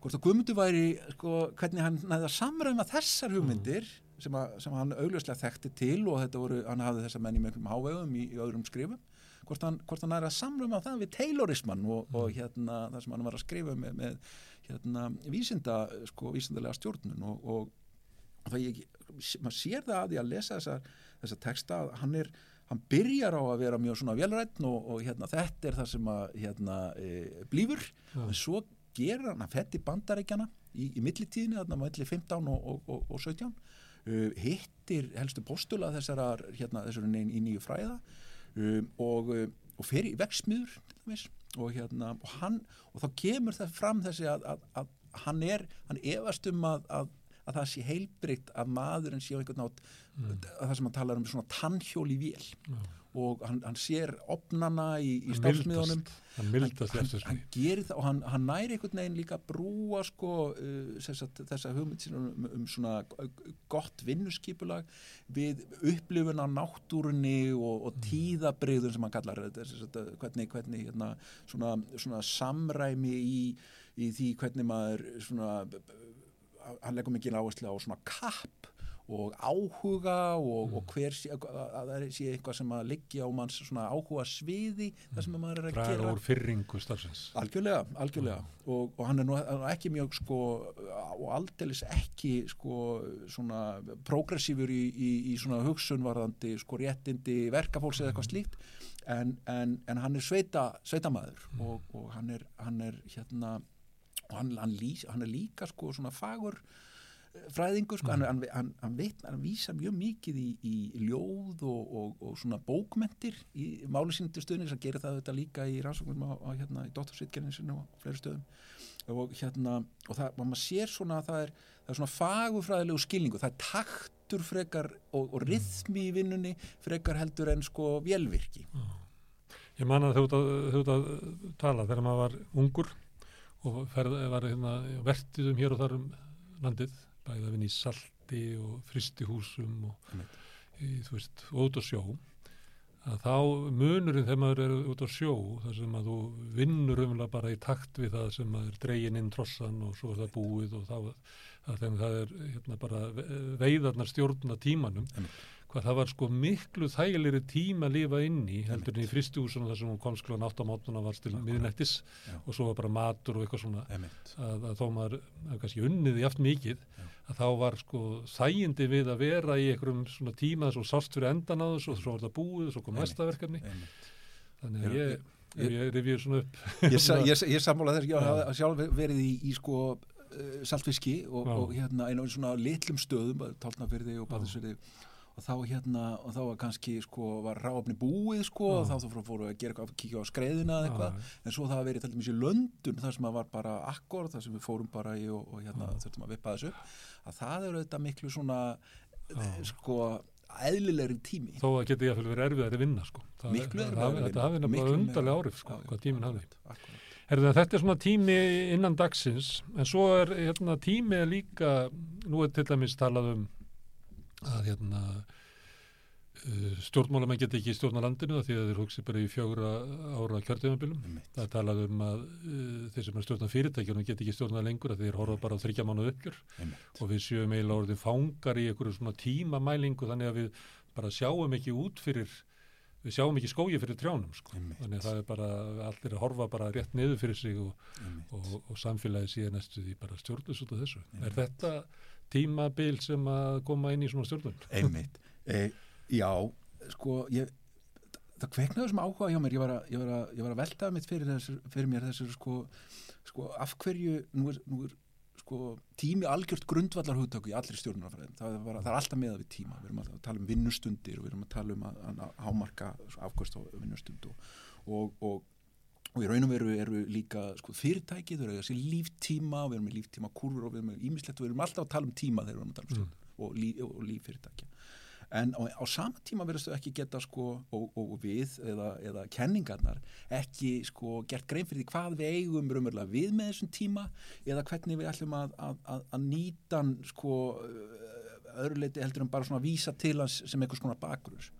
hvort að Guðmundur væri sko, hvernig hann næði að samræma þessar hugmyndir sem, að, sem hann augljóslega þekkti til og þetta voru, hann hafði þessa menn í miklum hávegum í, í öðrum skrifum. Hvort hann, hvort hann næði að samræma það við Taylorismann og, og hérna það sem hann var að skrifa með, með hérna vísinda, sko, vísindalega stjórnun. Og, og, það ég, maður sér það að því að lesa þessa, þessa texta að hann er hann byrjar á að vera mjög svona velrætt og, og hérna þetta er það sem að hérna e, blífur. Já. en svo gerir hann að fetti bandarækjana í, í millitíðinu, þarna milli 15 og, og, og, og 17 uh, hittir helstu postula þessar hérna, í, í nýju fræða. Um, og, og fer í veksmiður og hérna og, hann, og þá kemur það fram þessi að, að, að hann er, hann efast um að, að, að það sé heilbrygt að maðurinn sé á einhvern nátt að það sem hann talar um svona tannhjól í vél. Já. og hann, hann sér opnana í, í mildast, hann hann, hann gerir það og hann, hann næri einhvern veginn líka að brúa sko uh, sagt, þessa hugmynd sín um, um svona gott vinnuskipulag við upplifun á náttúrunni og, og tíðabrigðun sem hann kallar þetta, sagt, hvernig, hvernig hérna, svona, svona samræmi í, í því hvernig maður svona hann leggur mikið áherslu á svona kapp og áhuga og, og hver sé, að að það sé eitthvað sem að liggja á manns svona áhuga sviði þar sem að maður er að Draga gera. úr fyrringu starfsins. Algjörlega, algjörlega. Og, og hann er nú ekki mjög sko og aldeilis ekki sko svona progressífur í, í, í svona hugsunvarðandi sko réttindi verkafólks eða eitthvað slíkt. En, en, en hann er sveita sveitamæður og, og hann er hann er hérna og hann, hann, lýs, hann er líka sko svona fagur eh, fræðingur sko, hann, hann, hann, hann, veit, hann vísa mjög mikið í, í ljóð og, og, og svona bókmentir í til stöðnins að gera það þetta líka í rannsóknum á, á hérna í doktorsvitgerðinu sinni og fleiri stöðum. Og hérna og það, maður sér svona að það er, það er svona fagufræðilegu skilningu, það er taktur frekar og, og rithmi í vinnunni frekar heldur en sko vélvirki. Ég man að þú ert að tala þegar maður var ungur og ferð, var hérna, vertið um hér og þar um landið, bæði að vinna í salti og fristihúsum og í, þú veist, út á sjó. Að þá munurinn þegar maður er út á sjó þar sem að þú vinnur umlega bara í takt við það sem maður dregin inn trossan og svo er það búið og þá að þegar það er hérna bara ve- veiðarnar stjórna tímanum. Einmitt. Hvað það var sko miklu þægilegri tíma að lifa inn í heldur en í fristihúsunum þar sem hún komst klokkan 8 á mótuna var til miðnættis Já. og svo var bara matur og eitthvað svona að, að þó maður að kannski unnið í aft mikið að þá var sko þægindi við að vera í einhverjum svona tíma svo sást fyrir endan á þessu og svo var það búið svo kom Einmitt. næsta verkefni Einmitt. þannig að Ég- ég, ég, rifið svona upp ég, *laughs* ég, ég sammála þess, Já. hafa sjálf verið í, í sko uh, saltfiski og, Já. og hérna einu svona litlum stöðum tálnafyrði og baðisfyrði og þá hérna, og þá var kannski sko, var ráfni búið sko og Já. þá þá fóru að gera eitthvað, kíkja á skreiðina eða eitthvað, en svo það verið til dæmis í Löndun þar sem að var bara akkord, þar sem við fórum bara í og, og hérna þurftum að vippa þessu að það eru þetta miklu svona Já. sko eðlilegri tími þó að geti ég að verið erfið að vinna sko. það, Miklu það, hafi- að þetta hafi nefnilega undarlega árið sko, hvað tíminn hafi akkurat, akkurat. Herðu, þetta er svona tími innan dagsins en svo er hérna, tími líka nú er til dæmis talað um að hérna uh, stjórnmálamenn geta ekki stjórna landinu því að þeir hugsi bara í fjögra ára. Einmitt. Það er talað um að uh, þeir sem er stjórna fyrirtækjunum geta ekki stjórna lengur að þeir horfa bara á þryggja mánuð uppgjör Einmitt. og við séum eiginlega orðin fangar í einhverju svona tímamælingu þannig að við bara sjáum ekki út fyrir við sjáum ekki skógi fyrir trjánum sko. Þannig að það er bara allir að horfa bara rétt niður fyrir sig og, Einmitt. og, og samfélagi síðan næstu því bara stjórnus út af þessu. Einmitt. Er þetta tímabil sem að koma inn í svona stjórnun? einmitt. E, já, sko ég, það kveiknaði þessum áhuga hjá mér. Ég var að, ég var að, ég var að velta mitt fyrir, þessir, fyrir mér þessir sko, sko af hverju nú er, nú er sko tími algjört grundvallar hugtöku í allri stjórnunarfræðin. Það, það er alltaf meða við tíma. Við erum að tala um vinnustundir og við erum að tala um að, að hámarka afkvöst á vinnustund og, og, og og í raun og veru eru líka sko, fyrirtæki, þau eru að sé líftíma við erum með líftíma kurfur og við erum með ímislegt og við erum alltaf að tala um tíma þegar við erum að tala um stjórn og, lí, og, og líffyrirtæki en á, á sama tíma verðast þau ekki geta sko, og, og við eða, eða kenningarnar ekki sko, gert grein fyrir því hvað við eigum raunverulega við með þessum tíma eða hvernig við ætlum að, að, að, að nýta sko, öðruleiti heldur en bara svona vísa til hans sem einhvers konar bakgrunns.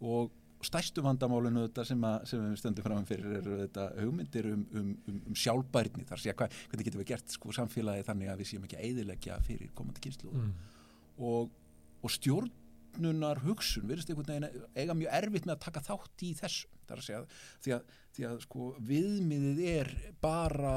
Og stærstu vandamálinu þetta sem, að, sem við stöndum fram fyrir eru þetta hugmyndir um, um, um, um sjálfbærni. Þar sé að hva, hvernig getum við gert sko samfélagi þannig að við séum ekki að eyðileggja fyrir komandi kynslu Mm. og, og stjórnunar hugsun virðist einhvern veginn eiga mjög erfitt með að taka þátt í þessu þar að segja, því að, því að sko, viðmiðið er bara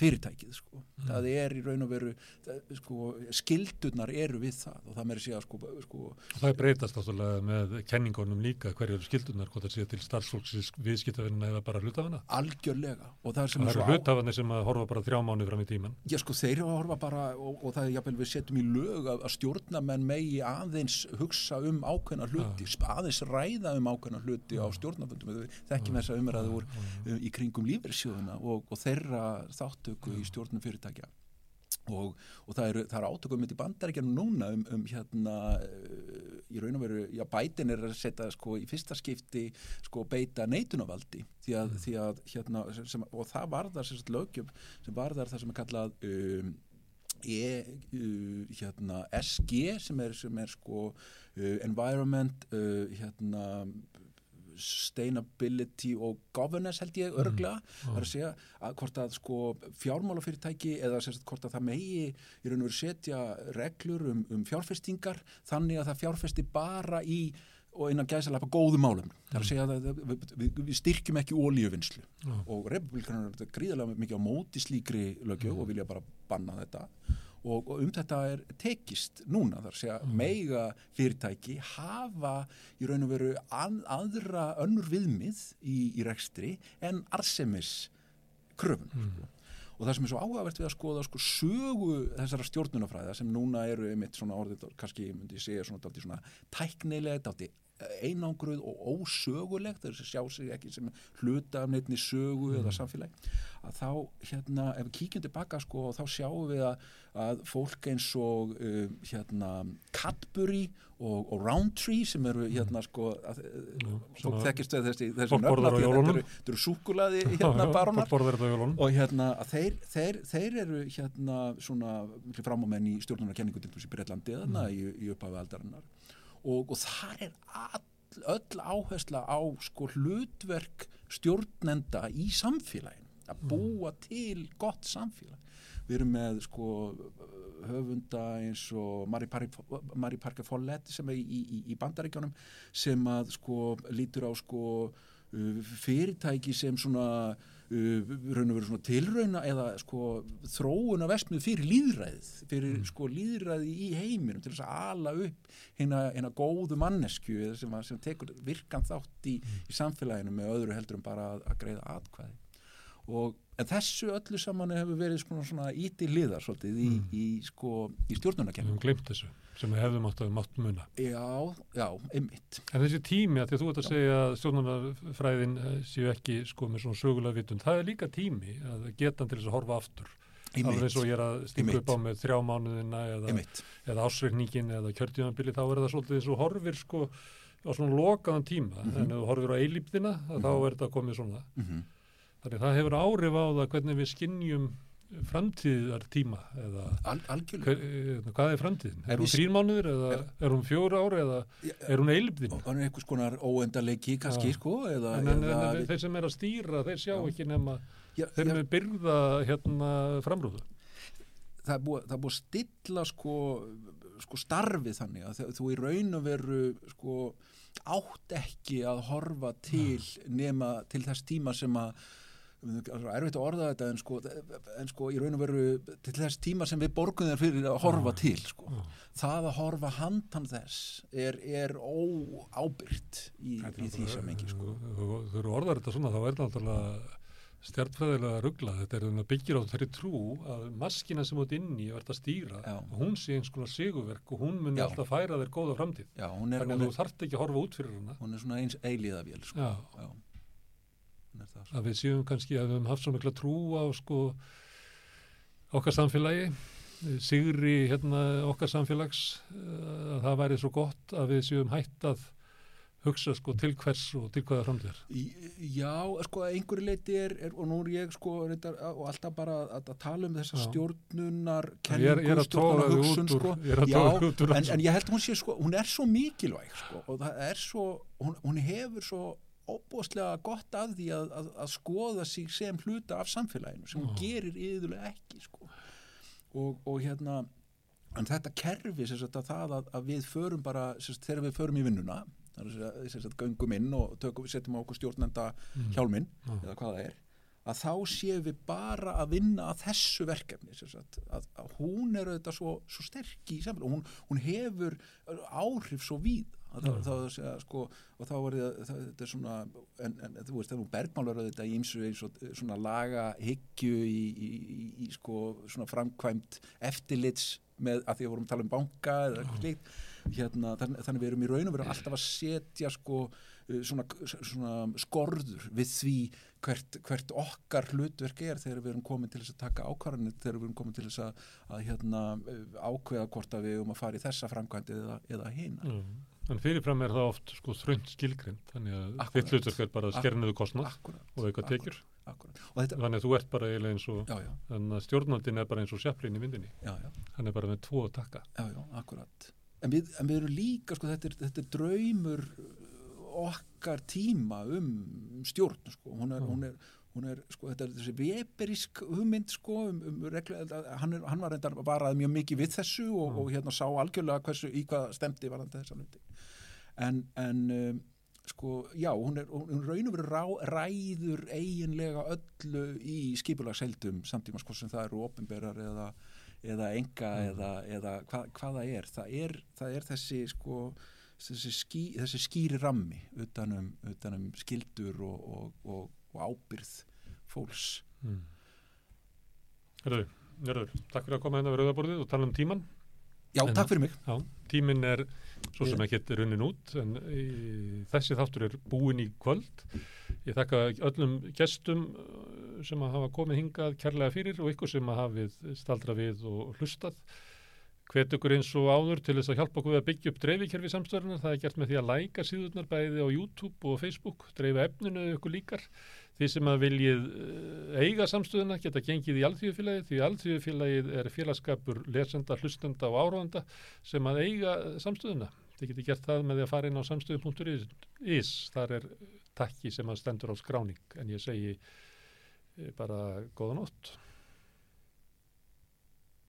fyrirtækið sko. það er í raun og veru það, sko, skildunar eru við það og það meiri segja sko, sko, Og það breytast áttúrulega með kenningunum líka hverju eru skildunar, hvort það sé til starfsfólksins viðskiptafinna eða bara hlutafina. algjörlega og það Það er eru hlutafinni sem að horfa bara þrjá mánu fram í tíman. Já sko þeir eru að horfa bara og, og það er jafnvel við setjum í lög að, að stjórnamenn megi aðeins hugsa um ákveðna hluti, sp- aðeins ræða um ákveðna hluti á stjórnafundum við þekkjum þessa umræðu úr um, í kringum lífeyrissjóðuna og, og þeirra þáttöku í stjórnum fyrirtækja. Og, og það eru, eru átökum mitt í bandaríkjanum núna um, um hérna uh, í raun og veru, já bætin er að setja sko í fyrsta skipti sko beita neitunarvaldi. Því að, því að hérna, sem, og það varðar sem sagt lögjöf sem varðar það sem er kallað um, E, uh, hérna, SG sem er, sem er sko uh, environment uh, hérna sustainability og governance held ég örglega það er að segja að hvort að sko fjármálafyrirtæki eða sagt, hvort að það megi í raun og veru setja reglur um, um fjárfestingar þannig að það fjárfesti bara í og innan gæðsalapa góðu málum. Það er að segja að við, við, við styrkjum ekki ólíuvinnslu og republikanar eru gríðarlega mikið á móti slíkri lögjöf og vilja bara banna þetta og, og um þetta er tekist núna þar að segja meiga fyrirtæki hafa í raun og veru an, aðra önnur viðmið í, í rekstri en arsemis kröfun sko. og það sem er svo áhugavert við að skoða sko, sögu þessara stjórnunafræða sem núna eru einmitt svona orðið kannski myndi ég segja svona, svona tæknilega, dálítið einangruð og ósögulegt þess að sjá sig ekki sem hluta af neittni sögu eða samfélag að þá hérna ef við kíkjum tilbaka sko og þá sjáum við að, að fólk eins og um, hérna Cadbury og, og Roundtree sem eru hérna sko að, Já, fólk þekkist við þessi, þessi jólunum. þetta eru, súkulaði hérna jólunum? og hérna að þeir, þeir, þeir eru hérna svona framámenn í stjórnunarkenningu til þessi Breitlandi þarna í, í upphafi aldarinnar og, og þar er all, öll áhersla á sko hlutverk stjórnenda í samfélaginu að búa til gott samfélag. Við erum með sko höfunda eins og Parry, Mary Parker Follett sem er í, í, í bandaríkjónum sem að sko lítur á sko fyrirtæki sem svona raun og veru svona tilrauna eða sko þróuna vestmið fyrir líðræðið, fyrir Mm. sko líðræði í heiminum til þess að ala upp hérna, hérna góðu mannesku eða sem, sem tekur virkan þátt í, í samfélaginu með öðru heldur en bara að, að greiða atkvæði og en þessu öllu saman hefur verið svona, svona íti liðar svolítið í, Mm. í, sko, í Við stjórnunarkennu höfum glimt þessu sem við hefðum átt að mátt muna. Já, já, einmitt En þessi tími, að því að þú ert að segja að stjórnarfræðin eh, séu ekki sko með svona sögulega vitund, það er líka tími að geta hann til þess að horfa aftur. Alveg eins og ég er að stinga upp á með þrjá mánuðina eða, eða ásreikningin eða kjörtíðanbili, þá er það svolítið eins og horfir sko á svona lokaðan tíma. Mhm. En ef þú horfir á eilífðina, mm þá Mhm. er þetta komið svona. Mm Þannig það hefur áhrif á það hvernig við skinnjum framtíðar tíma eða Al, hver, eh, hvað er framtíðin? Er hún við- þrír mánuður eða er hún fjóra ári eða er hún eilífðin? og hann er einhvers konar óendarleiki kannski sko eða, En, en, eða en þeir sem er að stýra, þeir sjá Já. ekki nema, já, þeir með byrða hérna framrúðu. það, er búið, er að stilla sko, sko starfið þannig að þú í raun og veru sko átt ekki að horfa til nema til þess tíma sem að það er erfitt að orða þetta en sko, en sko í raun og veru til þess tíma sem við borgum þér fyrir að horfa Já. til sko. Já. það að horfa handan þess er, er óábyrgt í, í því sem ekki sko. Þú eru orðar þetta svona, þá er þetta náttúrulega stjartfræðilega ruggla. Þetta er þannig að byggja á þeirri trú að maskina sem út inni verður að stýra, Já. hún sé eins konar sigurverk og hún muni Já. alltaf færa þér góða framtíð. Já, er, Þannig að þú þarft ekki að horfa út fyrir hana. hún er svona eins eilíðavél sko. Já. Er það. Að við séum kannski að við höfum haft svo mikla trú á sko okkar samfélagi, sigri hérna okkar samfélags, eh, að það væri svo gott að við séum hætt að hugsa sko til hvers og til hvaða framtíðar. Í- Já, sko, að einhverju leiti er, er og nú er ég sko reyndar, og alltaf bara að, að tala um þessa Já. stjórnunar þig út úr, sko. Já, en, en ég held að hún sé sko, hún er svo mikilvæg sko, og það er svo, hún, hún hefur svo óbúðslega gott af því að, að, að skoða sig sem hluta af samfélaginu sem hún Já. gerir yðurlega ekki sko. og, og hérna en þetta kerfi sagt, að það að, við förum bara sagt, þegar við förum í vinnuna er að göngum inn og tökum, setjum á okkur stjórnenda Mm. hjálminn Já. eða hvað það er að þá séum við bara að vinna að þessu verkefni sagt, að, að hún er auðvitað svo, svo sterk í samfélag og hún, hún hefur áhrif svo víð það, það, segja, sko, og þá var það, það, þetta er svona en, en þú veist, það er nú bergmálar auðvitað í ymsu eins og svona laga hyggju í, í, í, í sko svona framkvæmt eftirlits með að því að vorum að tala um banka eða eitthvað slíkt. Hérna, þannig, þannig við erum í raun og veru alltaf að setja sko uh, svona, svona skorður við því hvert, hvert okkar hlutverk er þegar við erum komin til þess að taka ákvarðanir þegar við erum komin til þess að, að hérna, uh, ákveða hvort að við erum að fara í þessa framkvæmdi eða, eða hina. Já. En fyrirfram er það oft sko þrönd skilgrind, þannig að þitt hlutverk er bara að kostnað akkurat, og auka tekjur. akkurat. þetta, Þannig að þú ert bara eiginlega eins og, já, já, að stjórnaldin er bara eins og sjaplin í myndinni. já, já Hann er bara með tvo takka. Já, já, akkurat. En við, en við erum líka, sko, þetta er, þetta er draumur okkar tíma um stjórn, sko. Hún er, hún er, hún er, sko, þetta er þessi veberisk hugmynd, sko, um, um reglu, hann, er, hann var reyndar varað mjög mikið við þessu og, og hérna sá algjörlega hversu, í hvað stemdi varandi þessa hluti. En, en um, sko, já, hún er, hún raun og veru rá, ræður eiginlega öllu í skipulagsheldum samtíma, sko, sem það eru opinberar eða eða enga Mm. eða, eða hva, hvað það er það er, það er þessi sko þessi, ský, þessi skýri rammi utanum, utanum skildur og, og, og, og ábyrð fólks Mm. Herðu, herðu, takk fyrir að koma hérna við rauðaborðið og tala um tíman. Já, En- takk fyrir mig Já, tíminn er svo sem ekki runnin út en í, þessi þáttur er búin í kvöld. Ég þakka öllum gestum uh, sem að hafa komið hingað kærlega fyrir og ykkur sem að hafið staldra við og hlustað. Hvet ykkur eins og áður til þess að hjálpa okkur við að byggja upp dreifikerfi samstöðunar. Það er gert með því að læka síðurnar bæði á YouTube og Facebook, dreifa efninu ef ykkur líkar. Þið sem að viljið eh, eiga samstöðuna geta gengið í alþjóðfélagið því alþjóðfélagið er félagskapur lesenda, hlustenda og áráðanda sem að eiga samstöðuna. Þið getur gert það með því að fara inn á samstöðu.is. Þar er takki sem að stendur á skráning en ég segi eh, bara góða nótt.